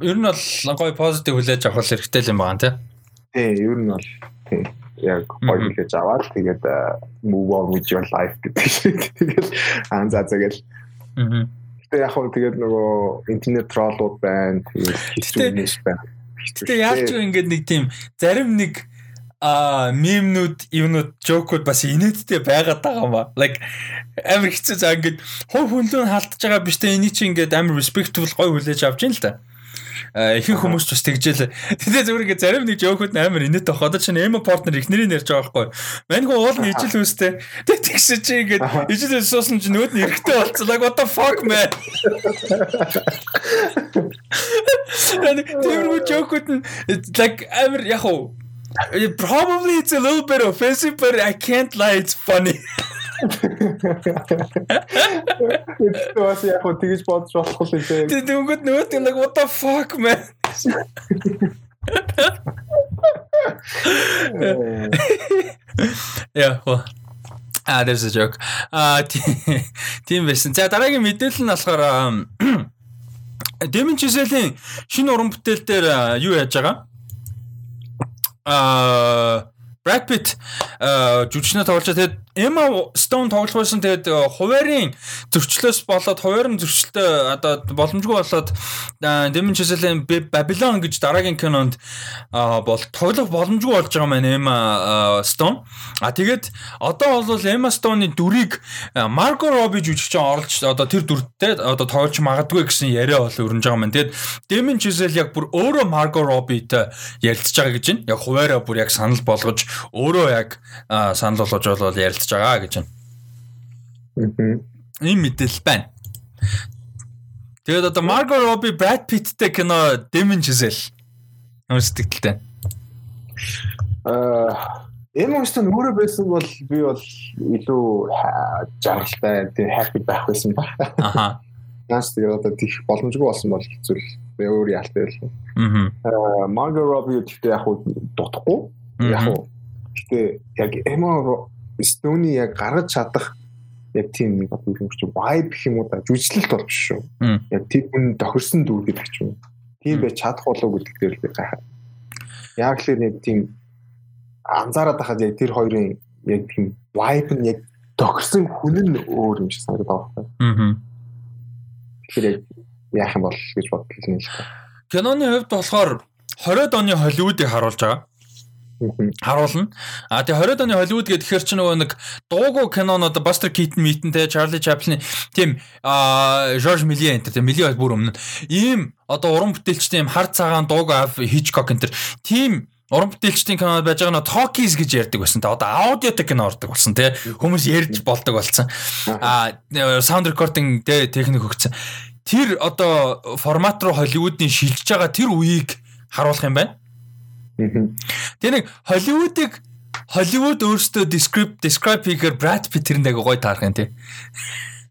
ер нь бол гоё позитив хүлээж авах хэрэгтэй юм байна тий. Тий, ер нь бол тий. яг гоё хэлж аваад тэгээд move on with your life гэдэг шиг тэгээд аа за тэгэл Аа. Гэтэ яг хөө тэгээд нөгөө интернет троллууд байна. Тэгээд хэцүү нэш байна. Гэтэ яаж ч ингэдэг нэг тийм зарим нэг а мемнүүд юунууд жокууд бас инээдтэй байгаад байгаа маа. Like амар хэцүү заа ингээд хов хүнлүүн халтж байгаа биш тэ эний чи ингээд амар respectful гой хүлээж авч ийн л та. Ихэнх хүмүүс ч бас тэгжэл. Тэгээ зүгээр ингээд зарим нэг жокууд амар инээдтэй байх. Одоо чинь эмо партнер ихнэрийн ярьж байгаа байхгүй. Маньгүй уул нь ижил үстэй. Тэгээ тэгш чи ингээд ижил суусан чи нүүд нь эрэхтэй. Like what the fuck man. Тэргүй жокууд нь like амар яг уу Probably it's a little bit offensive, but I can't lie, it's funny. Was яг хөө тэгж бодож болохгүй л дээ. Тэг дөнгөд нөгөө like what the fuck man. Yeah, well. Ah, there's a joke. Ah, тийм байсан. За дараагийн мэдээлэл нь болохоор Демин Чиселийн шинэ уран бүтээл дээр юу яаж байгаа? Аа Brad Pitt жүжигчнээ тоглож тэгээд Emma Stone тоглох байсан тэгээд хуваарийн зөрчлөөс болоод хуваарийн зөрчлөлтөө одоо боломжгүй болоод Demon Chisel-ийн Babylon гэж дараагийн кинонд бол тоглох боломжгүй болж байгаа маань Emma Stone. А тэгээд одоо бол Emma Stone-ы дүрийг Margot Robbie жүжигчин оруулж одоо тэр дүртэй одоо тоглож магадгүй гэсэн яриа бол өрнөж байгаа маань. Тэгээд Demon Chisel яг бүр өөрөө Margot Robbie-тэй ярилцж байгаа гэж байна. Яг хуваараа бүр яг санал болгож өөрөө яг санал болгож бол ярилцж ярилцж байгаа гэж байна. Ийм мэдээлэл байна. Тэгээд одоо Margot Robbie, Brad Pittтэй кино Demon Giselle. Ямар сэтгэлтэй? Аа Энэ мөстөн өөрөө байсан бол би бол илүү жаргалтай тийм happy байх байсан ба. Аха. Наас тэгээд одоо тийх боломжгүй болсон бол хэцүү л би өөр ялтай байлаа. Аа. Margot Robbie гэхдээ яг хуу дутхгүй. Яг хуу. Гэхдээ яг Emma Stone-ий яг гаргаж чадах яг тийм нэг одоо юм чи vibe гэх юм уу да жүжиглэлт бол биш шүү. Яг тийм хүн тохирсон дүү гэдэг ч юм. Тийм байж чадах болов гэдэг дээр л би гайхаа. Яг л нэг тийм анзаараад байхад яг тэр хоёрын яг тийм vibe нь яг тохирсон хүн нь өөр юм шиг санагдаад байна. Аа. Тэгэхээр яг яах юм бол гэж бодлоо юм шиг. Киноны хувьд болохоор 20-д оны Холливуудыг харуулж байгаа харуулна. А тэгээ 20-д оны Холливуд гэдэг ихэр чи нөгөө нэг дуугүй кинонууд Buster Keaton митэнтэй Charlie Chaplin тийм а George Méliès энэ тийм Méliès бүр өмнө ийм одоо уран бүтээлчтэй юм хар цагаан дууг Hitchcock энэ тийм уран бүтээлчдийн кинод байж байгаа нь Talkies гэж ярьдаг байсан. Тэ одоо аудиотой кино ордог болсон тий. Хүмүүс ярьж болдог болсон. А sound recording техник хөгцсөн. Тэр одоо формат руу Холливуудын шилжиж байгаа тэр үеийг харуулах юм байна. Тэгээ нэг Холливуудыг Холливуд өөрсдөө describe describe хийхээр Brad Pitt тэрэнд аяга гоё таарах юм тий.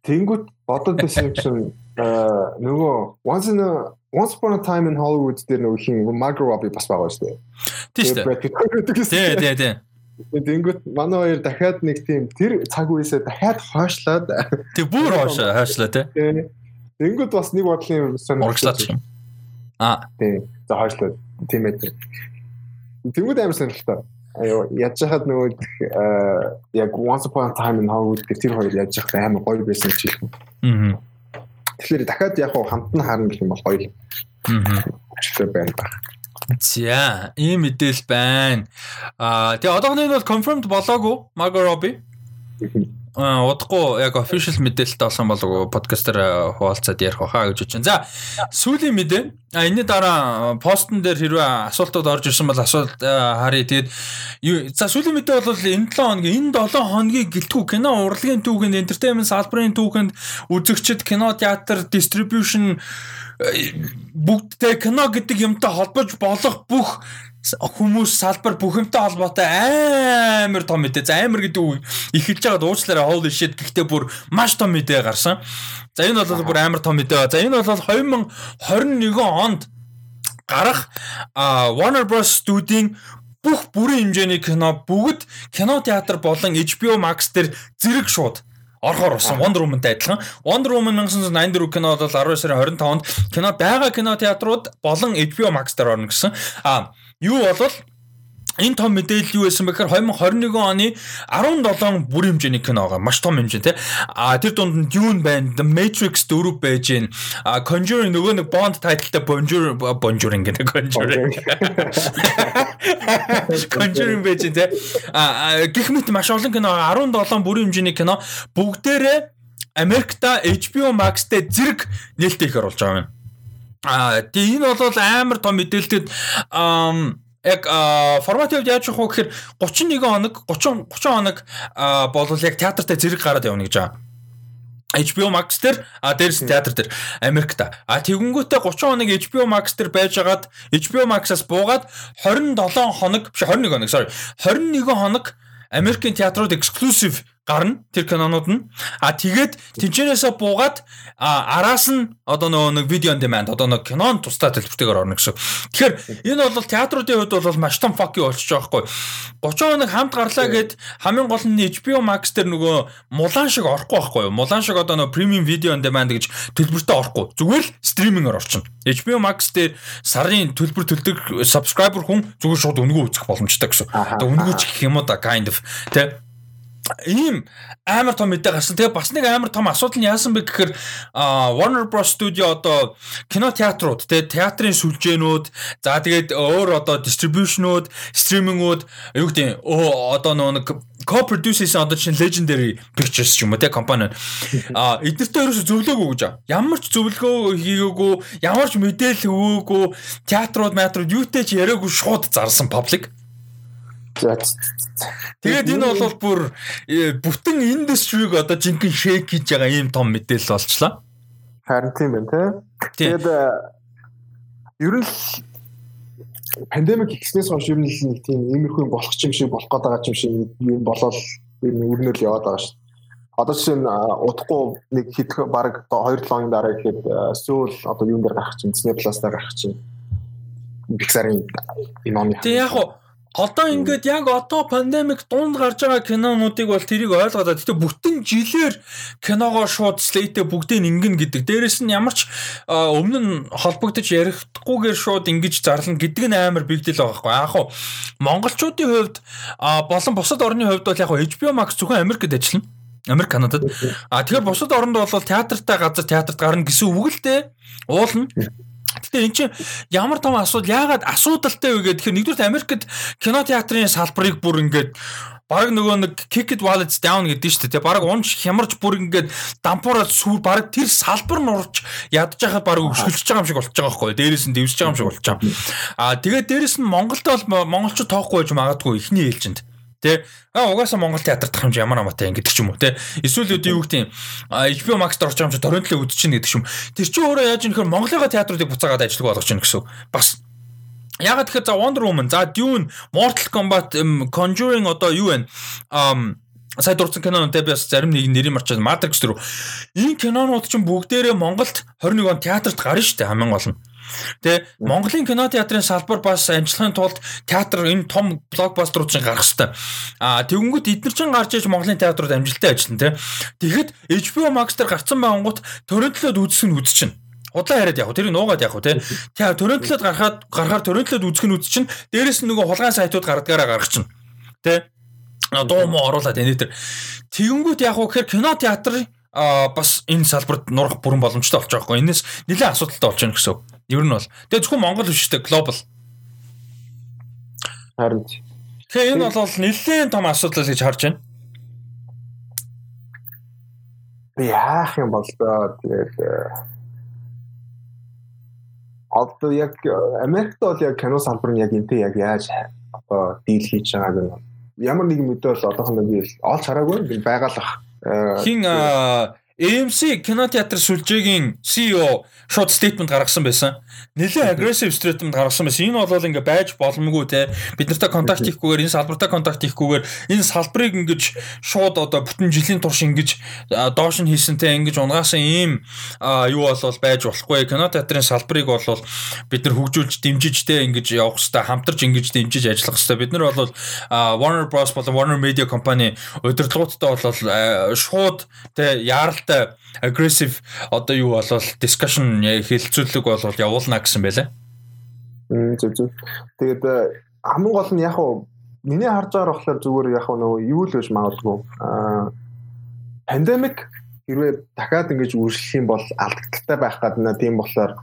Тэнгүүт бодод байсан чинь нөгөө once in a once upon a time in Hollywood дээр нөгөө хин Margot Robbie бас байгаа шүү дээ. Тийм шүү дээ. Тий, тий, тий. Тэнгүүт манай хоёр дахиад нэг тийм тэр цаг үеэсээ дахиад хойшлоод Тэг бүр хойшлоо хойшлоо тий. Тэнгүүт бас нэг бодлын юм. Аа. Тий. За хойшлоо. Тийм ээ. Тэнгүүд амар сонирхолтой. Аяа яаж хаад нөгөө яг once upon a time in Hollywood гэх тэр хоёр яаж хаад амар гоё байсан ч юм. Аа. Тэгэхээр дахиад яг хамт нь харна гэх юм бол гоё. Аа. Өчтөр байна ба. За, ийм мэдээл байна. Аа, тэгээ одоохны нь бол confirmed болоогүй Margot Robbie. Удахгүй яг official мэдээлэлтэй болсон болов подкастер хуваалцаад ярих байхаа гэж байна. За, сүүлийн мэдээ. А энэний дараа постн дээр хэрвээ асуултууд орж ирсэн бол асуулт харъя. Тэгээд за сүүлийн мэдээ бол энэ 7 хоногийн энэ 7 хоногийн гэлтгүү кино урлагийн түүхэнд entertainment салбарын түүхэнд үзэгчд кино театр distribution бүгдтэй кино гэдэг юмтай холбож болох бүх хүмүүс салбар бүхэмтэй холбоотой амар том мэдээ. За амар гэдэг үг эхэлж байгаад уучлаарай holy shit гэхдээ бүр маш том мэдээ гарсан. За энэ бол бүр амар том мэдээ. За энэ бол 2021 онд гарах Warner Bros студийн бүх бүрийн хэмжээний кино бүгд кино театр болон HBO Max дээр зэрэг шууд орохоор болсон Wonder Woman-тай адилхан. Wonder Woman 1984 кино бол 12 сарын 25-нд кино байгаа кино театрууд болон HBO Max дээр орно гэсэн. А юу болвол энэ том мэдээлэл юу байсан бэхээр 2021 оны 17 бүр хэмжээний кино байгаа. Маш том хэмжээ тий. А тэр дунд нь Dune байна, The Matrix 4 байж гин. А Conjuring нөгөө нэг Bond тайлтай Bonjour Bonjouring гэдэг Conjuring. Conjuring байж гин тий. А гэх мэт маш олон кино 17 бүр хэмжээний кино бүгдээрээ Америкта HBO Max дээр зэрэг нээлттэй их оруулж байгаа юм. Тийм энэ бол амар том мэдээлэлтэд яг формат явж яаж явах вэ гэхээр 31 хоног 30 30 хоног болвол яг театртаа зэрэг гараад явна гэж байгаа. HBO Max дээр а дээрс театр дээр Америкт. А тэгэнгүүтээ 30 хоног HBO Max дээр байжгаад HBO Max-аас буугаад 27 хоног биш 21 хоног sorry 21 хоног Америкийн театрууд exclusive гарна тэр кинонууд нь а тэгээд тэнцэнээсээ буугаад араас нь одоо нөгөө нэг видео on demand одоо нэг кинон тусдаа төлбөртэйгээр орно гэсэн. Тэгэхээр энэ бол театруудын хувьд бол маш том фак юу болчих жоохгүй. 30 хоног хамт гарлаа гэд хамгийн гол нь HBO Max дээр нөгөө мулан шиг орохгүй байхгүй юу? Мулан шиг одоо нөгөө премиум видео on demand гэж төлбөртэй орохгүй. Зүгээр л стримингээр орчихно. HBO Max дээр сарын төлбөр төлдөг subscriber хүн зүгээр шууд өнгөө үзэх боломжтой гэсэн. Одоо өнгөө ч гэх юм уу да kind of тэ ийм амар том мэдээ гарсан. Тэгээ бас нэг амар том асуудал нь яасан бэ гэхээр Warner Bros Studio одоо кино театрууд тэгээ театрын сүлжээнүүд за тэгээд өөр одоо дистрибьюшнууд, стримингүүд юу гэдэг одоо нэг co-produce хийсэн одоо чинь Legendary Pictures ч юм уу те компани. А эднэртэй ерөөсө зөвлөөгүй гэж. Ямар ч зөвлөгөө хийгээгүй, ямар ч мэдээлэл өгөөгүй, театрууд, театрууд юутэй ч яриаггүй шууд зарсан public. Тэгээд энэ бол бүр э, бүтэн индустриг одоо жинхэнэ шейк хийж байгаа ийм том мэдээлэл болчлаа. Харин тийм байна тий. Тэгээд э, ер нь пандемик ихснээс хойш ер нь нэг тийм иймэрхүү болох юм шиг болох гээд байгаа юм шиг юм болол ер нь өрнөл яваад байгаа шүү. Одоо жишээ нь удахгүй нэг хэд баг 2 7 хоногийн дараа ихэд Сөүл одоо юун дээр гарах чинь Disney Plus дээр гарах чинь Pixar-ын юм аа. Тэг яг уу Одоо ингээд яг одоо пандемик дунд гарч байгаа кинонуудыг бол тэрийг ойлгоод. Гэтэ бүтэн жилээр киногоо шууд слейтэ бүгдийг ингэн гэдэг. Дээрэс нь ямар ч өмнө нь холбогдож яригдахгүйгээр шууд ингэж зарлана гэдэг нь амар бигдэл байгаа байхгүй. Яг хуу монголчуудын хувьд болон бусад орны хувьд бол яг HBO Max зөвхөн Америкт ажиллана. Америк Канадад. А тэгэхээр бусад оронд бол театртай газар театрт гарна гэсэн үг л дээ. Уулна. Гэтэ эн чинь ямар том асуудал яагаад асуудалтай вэ гэхээр нэгдүгээр Америкт кино театрын салбарыг бүр ингээд баг нөгөө нэг kick it while it's down гэдэг нь шүү дээ. Баг унж хямарч бүр ингээд дампуураад сүр баг тэр салбар нь урж ядж байхад баг өшгөлж байгаа юм шиг болчихж байгаа байхгүй. Дээрээс нь дэвсэж байгаа юм шиг болчихж байгаа. Аа тэгээд дээрээс нь Монголд бол монголчууд тоохгүй байж магадгүй ихний ээлжинд. Тэ а угаасаа Монгол театрт тахымж ямар амаатай юм гэдэг ч юм уу те. Эсвэл үүд юу гэдэг юм HBO Max дээр орж байгаа юм чи торрентлээ үзчихнэ гэдэг ч юм. Тэр чинь өөрөө яаж юм нөхөр Монголын театруудыг буцаагаад ажиллах болгож чинь гэсэн. Бас Ягаад тэгэхээр за Wonder Woman, за Dune, Mortal Kombat, Conjuring одоо юу вэ? Um сая дурдсан кинонуудтай би бас зарим нэг нэрийг марчаад Matrix дөрөв. Энэ кинонууд чинь бүгдээрээ Монголд 21 он театрт гарна шүү дээ хамгийн гол нь. Тэ Монголын кино театрын салбар бас амжилахын тулд театр энэ том блокбастерууд чинь гарах хэвээр. Аа тэгэнгүүт эдгээр чинь гарч иж Монголын театрууд амжилттай ажиллана тэ. Тэгэхэд HBO Max дээр гарцсан байнгут төрөнтлөөд үзэх нь үзчихнэ худлаа яриад яг тэрийг нуугаад яг тий. Тэгээ төрөнтлөд гарахад гарахаар төрөнтлөд үзэх нь үз чинь дээрэс нь нөгөө хулгайн сайтууд гардгаараа гаргах чинь. Тэ. Дуу муу оруулаад энэ төр. Тэгэнгүүт яг уу гэхээр кино театрын а бас энэ салбарт нурах бүрэн боломжтой болж байгаа хгүй. Энэс нэлээд асуудалтай болж байна гэсэн. Ер нь бол. Тэгээ зөвхөн Монгол биш үү глобал. Харин. Тэгээ энэ бол нэлээд том асуудал гэж харж байна. Яах юм бол тэгээд одоо яг Америкт бол яг кино салбар нь яг энтэй яг яаж одоо дийл хийж байгааг нь ямар нэгэн мэдээлэл одоохондоо би олж хараагүй байгаалах Хин AMC кинотеатр сүлжээгийн CEO шууд стейтмент гаргасан байсан. Нэлээд aggressive statement гаргасан байсан. Энэ бол ингээ байж боломгүй те. Бид нартай контакт хийхгүйгээр энэ салбартай контакт хийхгүйгээр энэ салбарыг ингэж шууд одоо бүтэн жилийн турш ингэж доош нь хийсэн те ингэж унгаасан ийм юу болвол байж болохгүй. Кинотеатрын салбарыг бол бид нар хөгжүүлж дэмжиж те ингэж явах хэрэгтэй. Хамтарч ингэж дэмжиж ажиллах хэрэгтэй. Бид нар бол Warner Bros болон Warner Media компани удирдлагуудтай бол шууд те яаралтай aggressive одоо юу болвол discussion хэлцүүлэг болвол явуулна гэсэн байлаа. Мм зүг зүг. Тэгээд хамгийн гол нь яг уу миний харж байгаа болохоор зүгээр яг нөгөө юу л биш магадгүй аа пандемик хэрвээ дахиад ингэж үргэлжлэх юм бол алдагдaltaй байх гадна тийм болохоор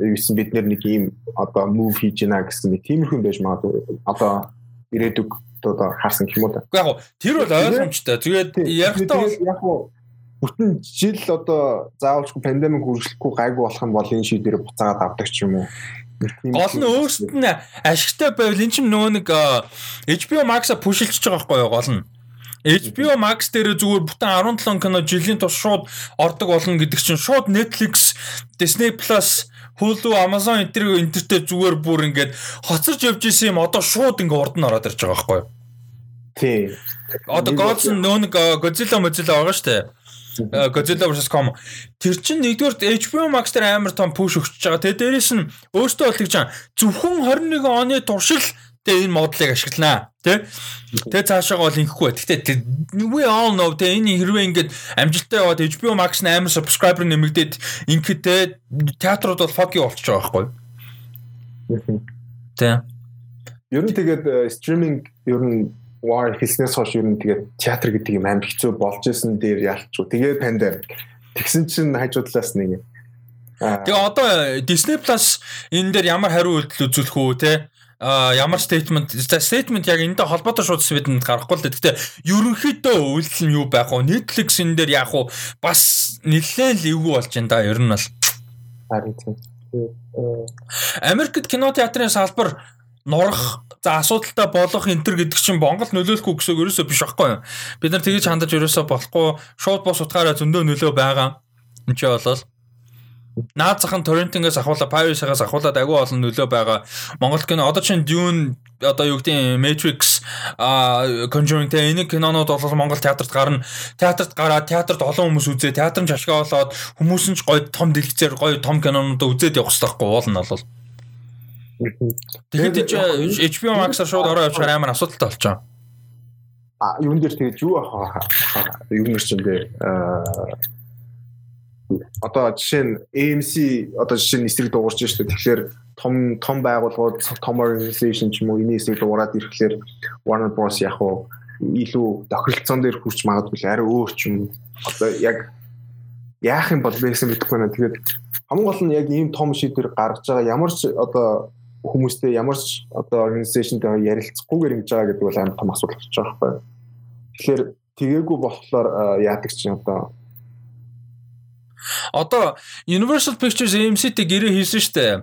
юусэн бид нэг ийм одоо move хийж гинэ гэсэн нэг тиймэрхүү юм байж магадгүй одоо ирээдүг одоо харсан юм уу. Уу яг тэр бол ойлгомжтой. Тэгээд ярихтаа яг бүтэн жил одоо заавалчгүй пандемик үргэлжлэхгүй гайгүй болох юм бол энэ шийдвэрээ буцаагаад авдаг ч юм уу. Гол нь өөрсдөд нь ашигтай байвал эн чинь нөгөө нэг HBO Max-а пушилж байгаа байхгүй юу гол нь. HBO Max дээр зүгээр бүтэн 17 кино жилийн турш шууд ордог болно гэдэг чинь шууд Netflix, Disney Plus, Hulu, Amazon энтер энтертэй зүгээр бүр ингээд хоцорж явж исэн юм одоо шууд ингээд урд нь ороод ирж байгаа байхгүй юу? Тий. Одоо Godzilla нөө нэг Godzilla Mozilla байгаа шүү дээ. Godzilla vs Kong. Тэр чинь нэгдүгээр HBO Max дээр амар том push өгч байгаа. Тэгээ дээрэс нь өөртөө бол тэгж зөвхөн 21 оны туршил тэгээ энэ модлыг ашигланаа тий Тэгээ цаашаа бол инхгүй. Гэхдээ we all know тэ энэ хэрвээ ингээд амжилттай яваад HBO Max нь амар subscriber нэмэгдээд ингээд тэ театрууд бол fuck you болчихж байгаа байхгүй. Тэ. Ер нь тэгээд стриминг ер нь war хийснээс хойш ер нь тэгээд театр гэдэг юм амар хэцүү болж исэн дээр ялчгүй. Тэгээд пандемик. Тэгсэн чинь хажуудлаас нэг Тэгээ одоо Disney Plus энэ дээр ямар хариу үйлдэл үзүүлэх үү те ямар statement statement яг энэтэй холбоотой шууд бидэнд гарахгүй л дээ. Гэтэ ерөнхийдөө үйлдэл нь юу байх вэ? Netflix энэ дээр яг уу бас нэлээд л эвгүй болж байна да. Ер нь бол. Харин тийм. Америкт кино театрын салбар нурах за асуудалтай болох энтер гэдэг чинь Монгол нөлөөлөхгүй гэсэн ерөөсөө биш байхгүй юу? Бид нар тэгэж хандаж ерөөсөө болохгүй шууд бос утгаараа зөндөө нөлөө байгаа. Энд чи болол Наад захын торрентингээс ахуулаад Paris-аас ахуулаад агүй олон нөлөө байгаа. Монгол кино одоо чинь Dune одоо юу гэдэг Matrix а Conjuring тэ энэ кинонууд бол Монгол театрт гарна. Театрт гараад театрт олон хүмүүс үзээ, театр нь шашгаа болоод хүмүүс нь ч гоё том дэлгэцээр гоё том кинонууд үзээд явах хэрэгтэй байхгүй уул нь бол. Тэгэхээр HBO Max-аар шууд ороо явчихаар амар асуудалтай болчихоо. А юун дээр тэгээд юу ахаа юу нэр чинь дээ одоо жишээ нь AMC одоо жишээ нь эсрэг дуурч шүү дээ. Тэгэхээр том том байгууллагууд том organization ч юм уу энэ эсрэг дуурайад ирэхлээр Warner Bros яг уу илүү тохиролцоон дээр хүрч магадгүй арай өөр ч юм. Одоо яг яах юм бол гэсэн мэдэхгүй байна. Тэгээд хамгийн гол нь яг ийм том шийдвэр гаргаж байгаа ямар ч одоо хүмүүстэй ямар ч одоо организашнтэй ярилцахгүйгээр ингэж байгаа гэдэг бол амар том асуудал болж байгаа байхгүй. Тэгэхээр тгээгүү болохоор яадаг чинь одоо Одоо Universal Pictures AMC-тэй гэрээ хийсэн шүү дээ.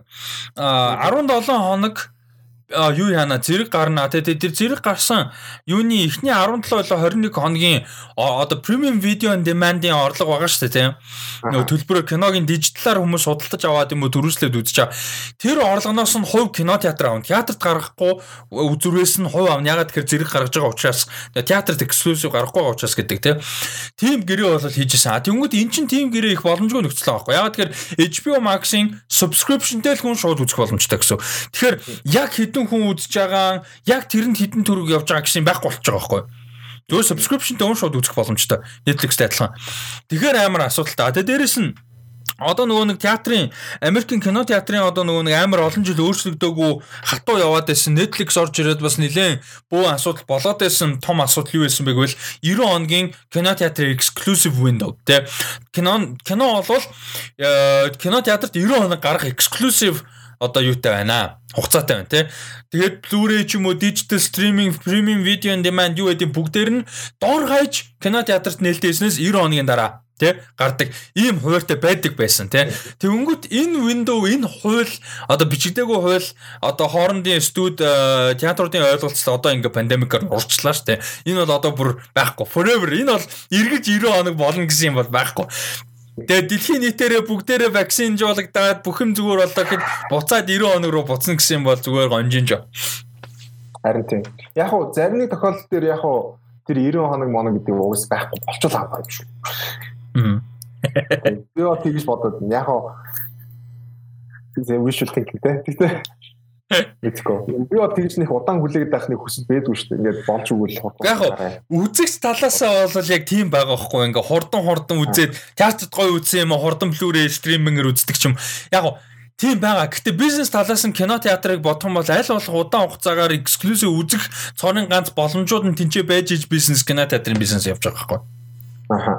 А 17 хоног юу яана? Зэрэг гарна. Те тэр зэрэг гарсан. Юуны эхний 17 болоо 21 хоногийн одоо премиум видео on demand-ийн орлого байгаа шүү дээ тийм нөгөө төлбөрөөр киногийн дижиталар хүмүүс судалдаж аваад юм уу дөрвслээд үзэж байгаа. Тэр орлогоноос нь хувь кино театр авна театрт гаргахгүй үзүрээс нь хувь авна ягаад тэгэхээр зэрэг гаргаж байгаа учраас театрт эксклюзив гарахгүй байгаа учраас гэдэг тийм тийм гэрээ бол хийжсэн. А тэнгууд эн чин тийм гэрээ их боломжгүй нөхцөл байгаа байхгүй. Ягаад тэгэхээр HBO Max-ийн subscription-тэй л хүн шууд үзэх боломжтой гэсэн. Тэгэхээр яг хэдэн хэдэн хүн үзэж байгаа яг тэрэнд хэдэн төгрөг явж байгаа гэсэн байхгүй болчих жобайгаа байхгүй. Зөв subscription-тэй уун шууд үзэх боломжтой. Netflix-тэй адилхан. Тэгэхээр амар асуудалтай. Тэгээ дээрэс нь одоо нөгөө нэг театрын Америкийн кино театрын одоо нөгөө нэг амар олон жил өөрчлөгдөөгүй хатуу яваад байсан Netflix орж ирээд бас нэлээд бөө асуудал болоод байсан том асуудал юу байсан бэ гэвэл 90 хоногийн кино театрын exclusive window тэ кино кино болвол э, кино театрт 90 хоног гарах exclusive одоо юутай байна хугацаатай байна тий. Тэгээд Blu-ray ч юм уу digital streaming premium video on demand юу гэдэг бүгдээр нь дор хаяж кино театрт нээлттэйснээс 90 хоногийн дараа тий гардаг ийм хуваартай байдаг байсан тий. Тэнгүүт энэ window энэ хууль одоо бичигдээгүй хууль одоо хоорондын студ э, театруудын ойлголцол одоо ингээ пандемикаар урчлаа штэ. Энэ бол одоо бүр байхгүй forever энэ бол эргэж 90 хоног болно гэсэн юм бол байхгүй. Тэгээ дэлхийн нийтээрээ бүгдээрээ вакцинжуулагдаад бүх юм зүгээр болоо гэхэд буцаад 90 хоног руу буцна гэсэн юм бол зүгээр гонжинж. Харин тийм. Яг уу зарим нэг тохиолдол дээр яг уу тэр 90 хоног моно гэдэг уус байхгүй болчихвол авах юм шүү. Би одоо тэгж бодод. Яг уу тийм wishful thinking те. Тэгтээ Мэдгүй. Би бод тэгж нэг удаан хүлээгээд байх нэг хүсэл байдгүй шүү дээ. Ингээд болж өгвөл хурдан. Яг үзэгч талаасаа бол яг тийм байгаа байхгүй. Ингээд хурдан хурдан үзээд театрт гоё үзсэн юм хурдан Blu-ray стримингээр үздэг юм. Яг Тийм байгаа. Гэтэ бизнес талаас нь кино театрыг бодох юм бол аль болох удаан хугацаагаар эксклюзив үзэх цорын ганц боломжууд нь тэнцээ байж иж бизнес кино театрын бизнес явж байгаа байхгүй. Аха.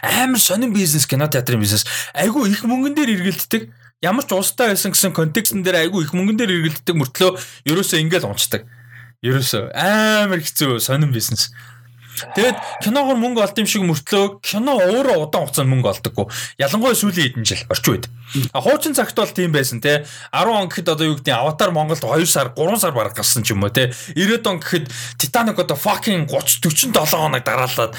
Амар сонин бизнес кино театрын бизнес. Айгүй их мөнгөн дээр эргэлддэг. Ямар ч улстай байсан гэсэн контекстн дээр айгүй их мөнгөн дээр эргэлддэг мөртлөө ерөөсөө ингээл унцдаг. Ерөөсөө амар хэцүү сонин бизнес. Тэгэд киногоор мөнгө олд юм шиг мөртлөө кино өөрөө удаан хугацаанд мөнгө олдоггүй. Ялангуяа сүүлийн хэдэн жил орчин үед. А хуучин цагт бол тийм байсан те 10 он гэхэд одоо юу гэдэг аватар Монголд 2 сар 3 сар бараг гарсан ч юм уу те 90 он гэхэд Titanic одоо fucking 30 47 хоног дараалаад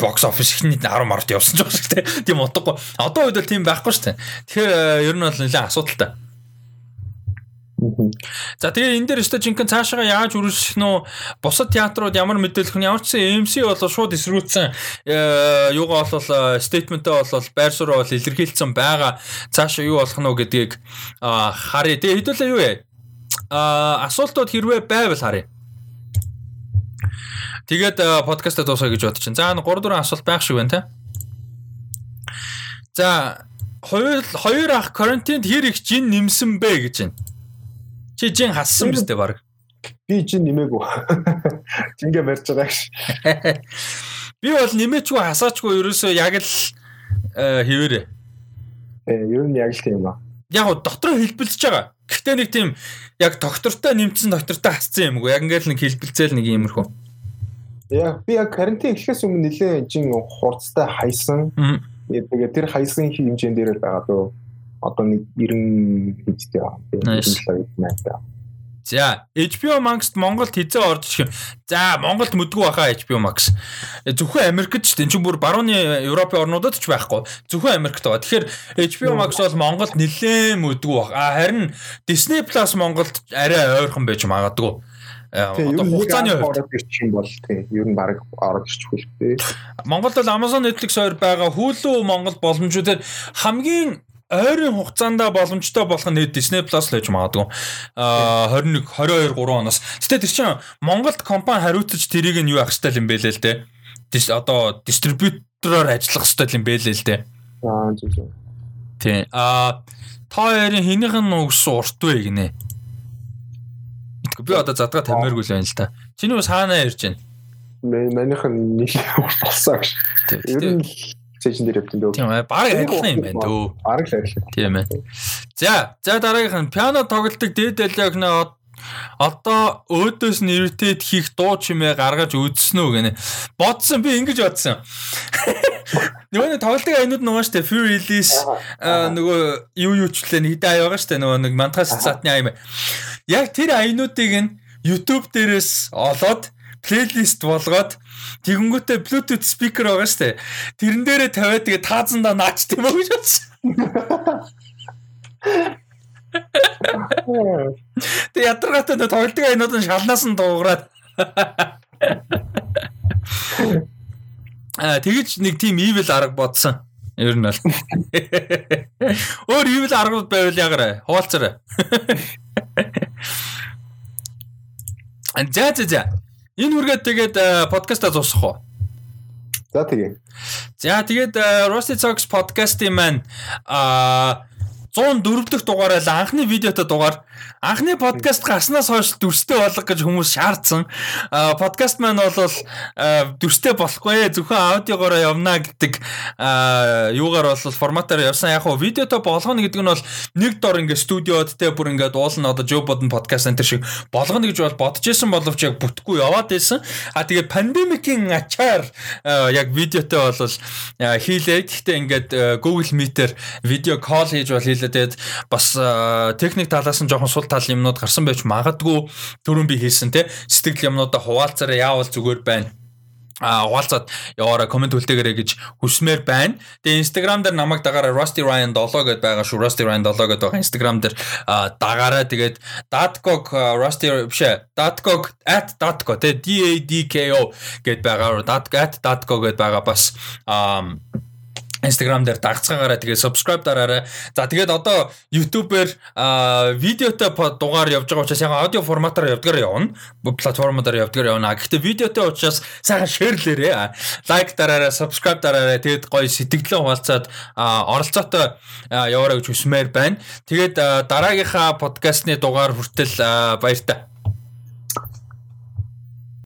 бокс офис ихний 10 март явсан ч шүү те. Тийм утгагүй. Одоо үед бол тийм байхгүй шүү те. Тэгэхээр ер нь бол нэлээд асуудалтай. За тэгээ энэ дээр өстө жинхэнэ цаашаа яаж үргэлжлэх нь бусад театрууд ямар мэдээлэх нь ямар ч сан MC бол шууд эсрүүцсэн юугаа бол стейтментээ бол байр суурь бол илэрхийлсэн байгаа цаашаа юу болох нь гэдгийг харъя. Тэгээ хэдүүлээ юу вэ? А асуултууд хэрвээ байвал харъя. Тэгээд подкаст дуусгая гэж бодож чинь. За 3 4 асуулт байх шиг байна те. За хоёр хоёр ах карантинд хэр их жин нэмсэн бэ гэж байна. Чи жин хассан биз дээ баг. Би жин нэмээгүй. Жингээ барьж байгаа гэж. Би бол нэмээчгүй хасаачгүй ерөөсөө яг л хэвээрээ. Э ер нь яг л тийм ба. Яг дотроо хэлбэлцэж байгаа. Гэхдээ нэг тийм яг доктортой нэмсэн доктортой хассан юм уу? Яг ингээл нэг хэлбэлцээл нэг иймэрхүү. Яа би яг карантин эхлэхээс өмнө нэлээ жин хурцтай хайсан. Тэгээд тэр хайсан хэмжээнд дээр байгаа дөө одоо нэг 90 хэдтэй байгаа. За HBO Max-д Монголд хизээ орж ирэх юм. За Монголд мэдгүй баха HBO Max. Зөвхөн Америкт ч тийм ч бүр барууны Европын орнуудад ч байхгүй. Зөвхөн Америкт байгаа. Тэгэхээр HBO Max бол Монголд нэлээд мэдгүй бах. А харин Disney Plus Монголд арай ойрхон байж магадгүй. Одоо хугацааны хувьд юм бол тийм ер нь баг орж ирчих үлдээ. Монголд бол Amazon Netflix хоёр байгаа. Hulu Монгол боломжуудаар хамгийн ойрын хугацаанд боломжтой болох нь Disney Plus л гэж магадгүй. Аа 21 22 3 оноос. Гэтэ тэр чинь Монголд компани хариуцаж тэрийг нь юу ах хэвэл юм бэ лээ л дээ. Дис одоо дистрибьютороор ажиллах хэвэл юм бэ лээ л дээ. Аа зүг зүг. Тий. Аа та хоёрын хинийх нь өгсөн урт вэ гинэ. Би одоо задгаа тамиргүй л байна л та. Чиний бас хаанаа ярьж байна? Манийх нь нэг урт болсон гэж. Ер нь стейшн дээр явдаг дөө. Тийм ээ. Бараг адилхан юм байна дөө. Бараг л адилхан. Тийм ээ. За, за дараагийнх нь пиано тоглолтог дээд далиог нэ одоо өөдөөс нь irritate хийх дуу чимээ гаргаж үзсэн үү гэнэ. Бодсон би ингэж бодсон. Нөгөө тоглолтын айнууд нөгөө штэ Free Release нөгөө юу юучлээ нэг хэдэн ай байгаа штэ нөгөө нэг мантахас цаатны ай. Яг тэр айнуудыг нь YouTube дээрээс олоод плейлист болгоод тэгэнгүүтээ Bluetooth speaker байгаа штэ. Тэрэн дээрээ тавиад тэгээ таазандаа наач тийм үү гэж бодсон. Тэг ядаргаатай тоглолтын айнууд нь шалнаас нь дуугараад. Аа тэгэж нэг тийм evil арга бодсон. Ер нь бол. Өөр evil аргууд байвал ягараа. Хуваалцараа. За за за. Энэ үргээд тэгээд подкастаа зуусах уу? За тэгээ. За тэгээд Rusty Talks подкастын маань аа 104 дахь дугаараа анхны видеотой дугаар анхны подкаст гарснаас хойш дүрстэй болох гэж хүмүүс шаардсан. Подкаст маань бол дүрстэй болохгүй зөвхөн аудиогоор явна гэдэг юугаар бол форматаар явсан. Яг хоо видеотой болгоно гэдэг нь бол нэг дор ингээ студиод те бүр ингээ дуулна одоо Joe Budden подкаст энэ шиг болгоно гэж бол бодож исэн боловч яг бүтггүй яваад байсан. А тэгээд пандемикийн ачаар яг видеотой бол хийлээ. Гэхдээ ингээд Google Meet-ээр видео call хийж бол хийлээ. Тэгээд бас техник талаас нь жоохон сул тал юмнууд гарсан байж магадгүй түрүүн би хэлсэн те сэтгэл юмнуудаа хуваалцаараа яавал зүгээр байна а хуваалцаад яваараа комент үлдээгээрэй гэж хүсмээр байна. Тэгээ Instagram дээр намайг дагаараа Rusty Ryan 7 гэдээ байгаа шүү. Rusty Ryan 7 гэдээ байгаа Instagram дээр дагаараа тэгээд Datcog Rusty биш ээ. Datcog @datco тэ D A D K O гэдээ байгаа. Datcog @datco гэдээ байгаа бас Instagram дээр дагцгаагаараа тэгээ subscribe дараарай. За тэгээд одоо YouTube-ээр видеотой дугаар явж байгаа учраас яг аудио форматаар явдгаар явна. Платформудаар явдгаар явна. Гэхдээ видеотой учраас сайхан шеэрлээрээ. Лайк дараарай, subscribe дараарай. Тэгээд гоё сэтгэлээ хуваалцаад оролцоотой яваарай гэж хүсмээр байна. Тэгээд дараагийнхаа подкастны дугаар хүртэл баяртай.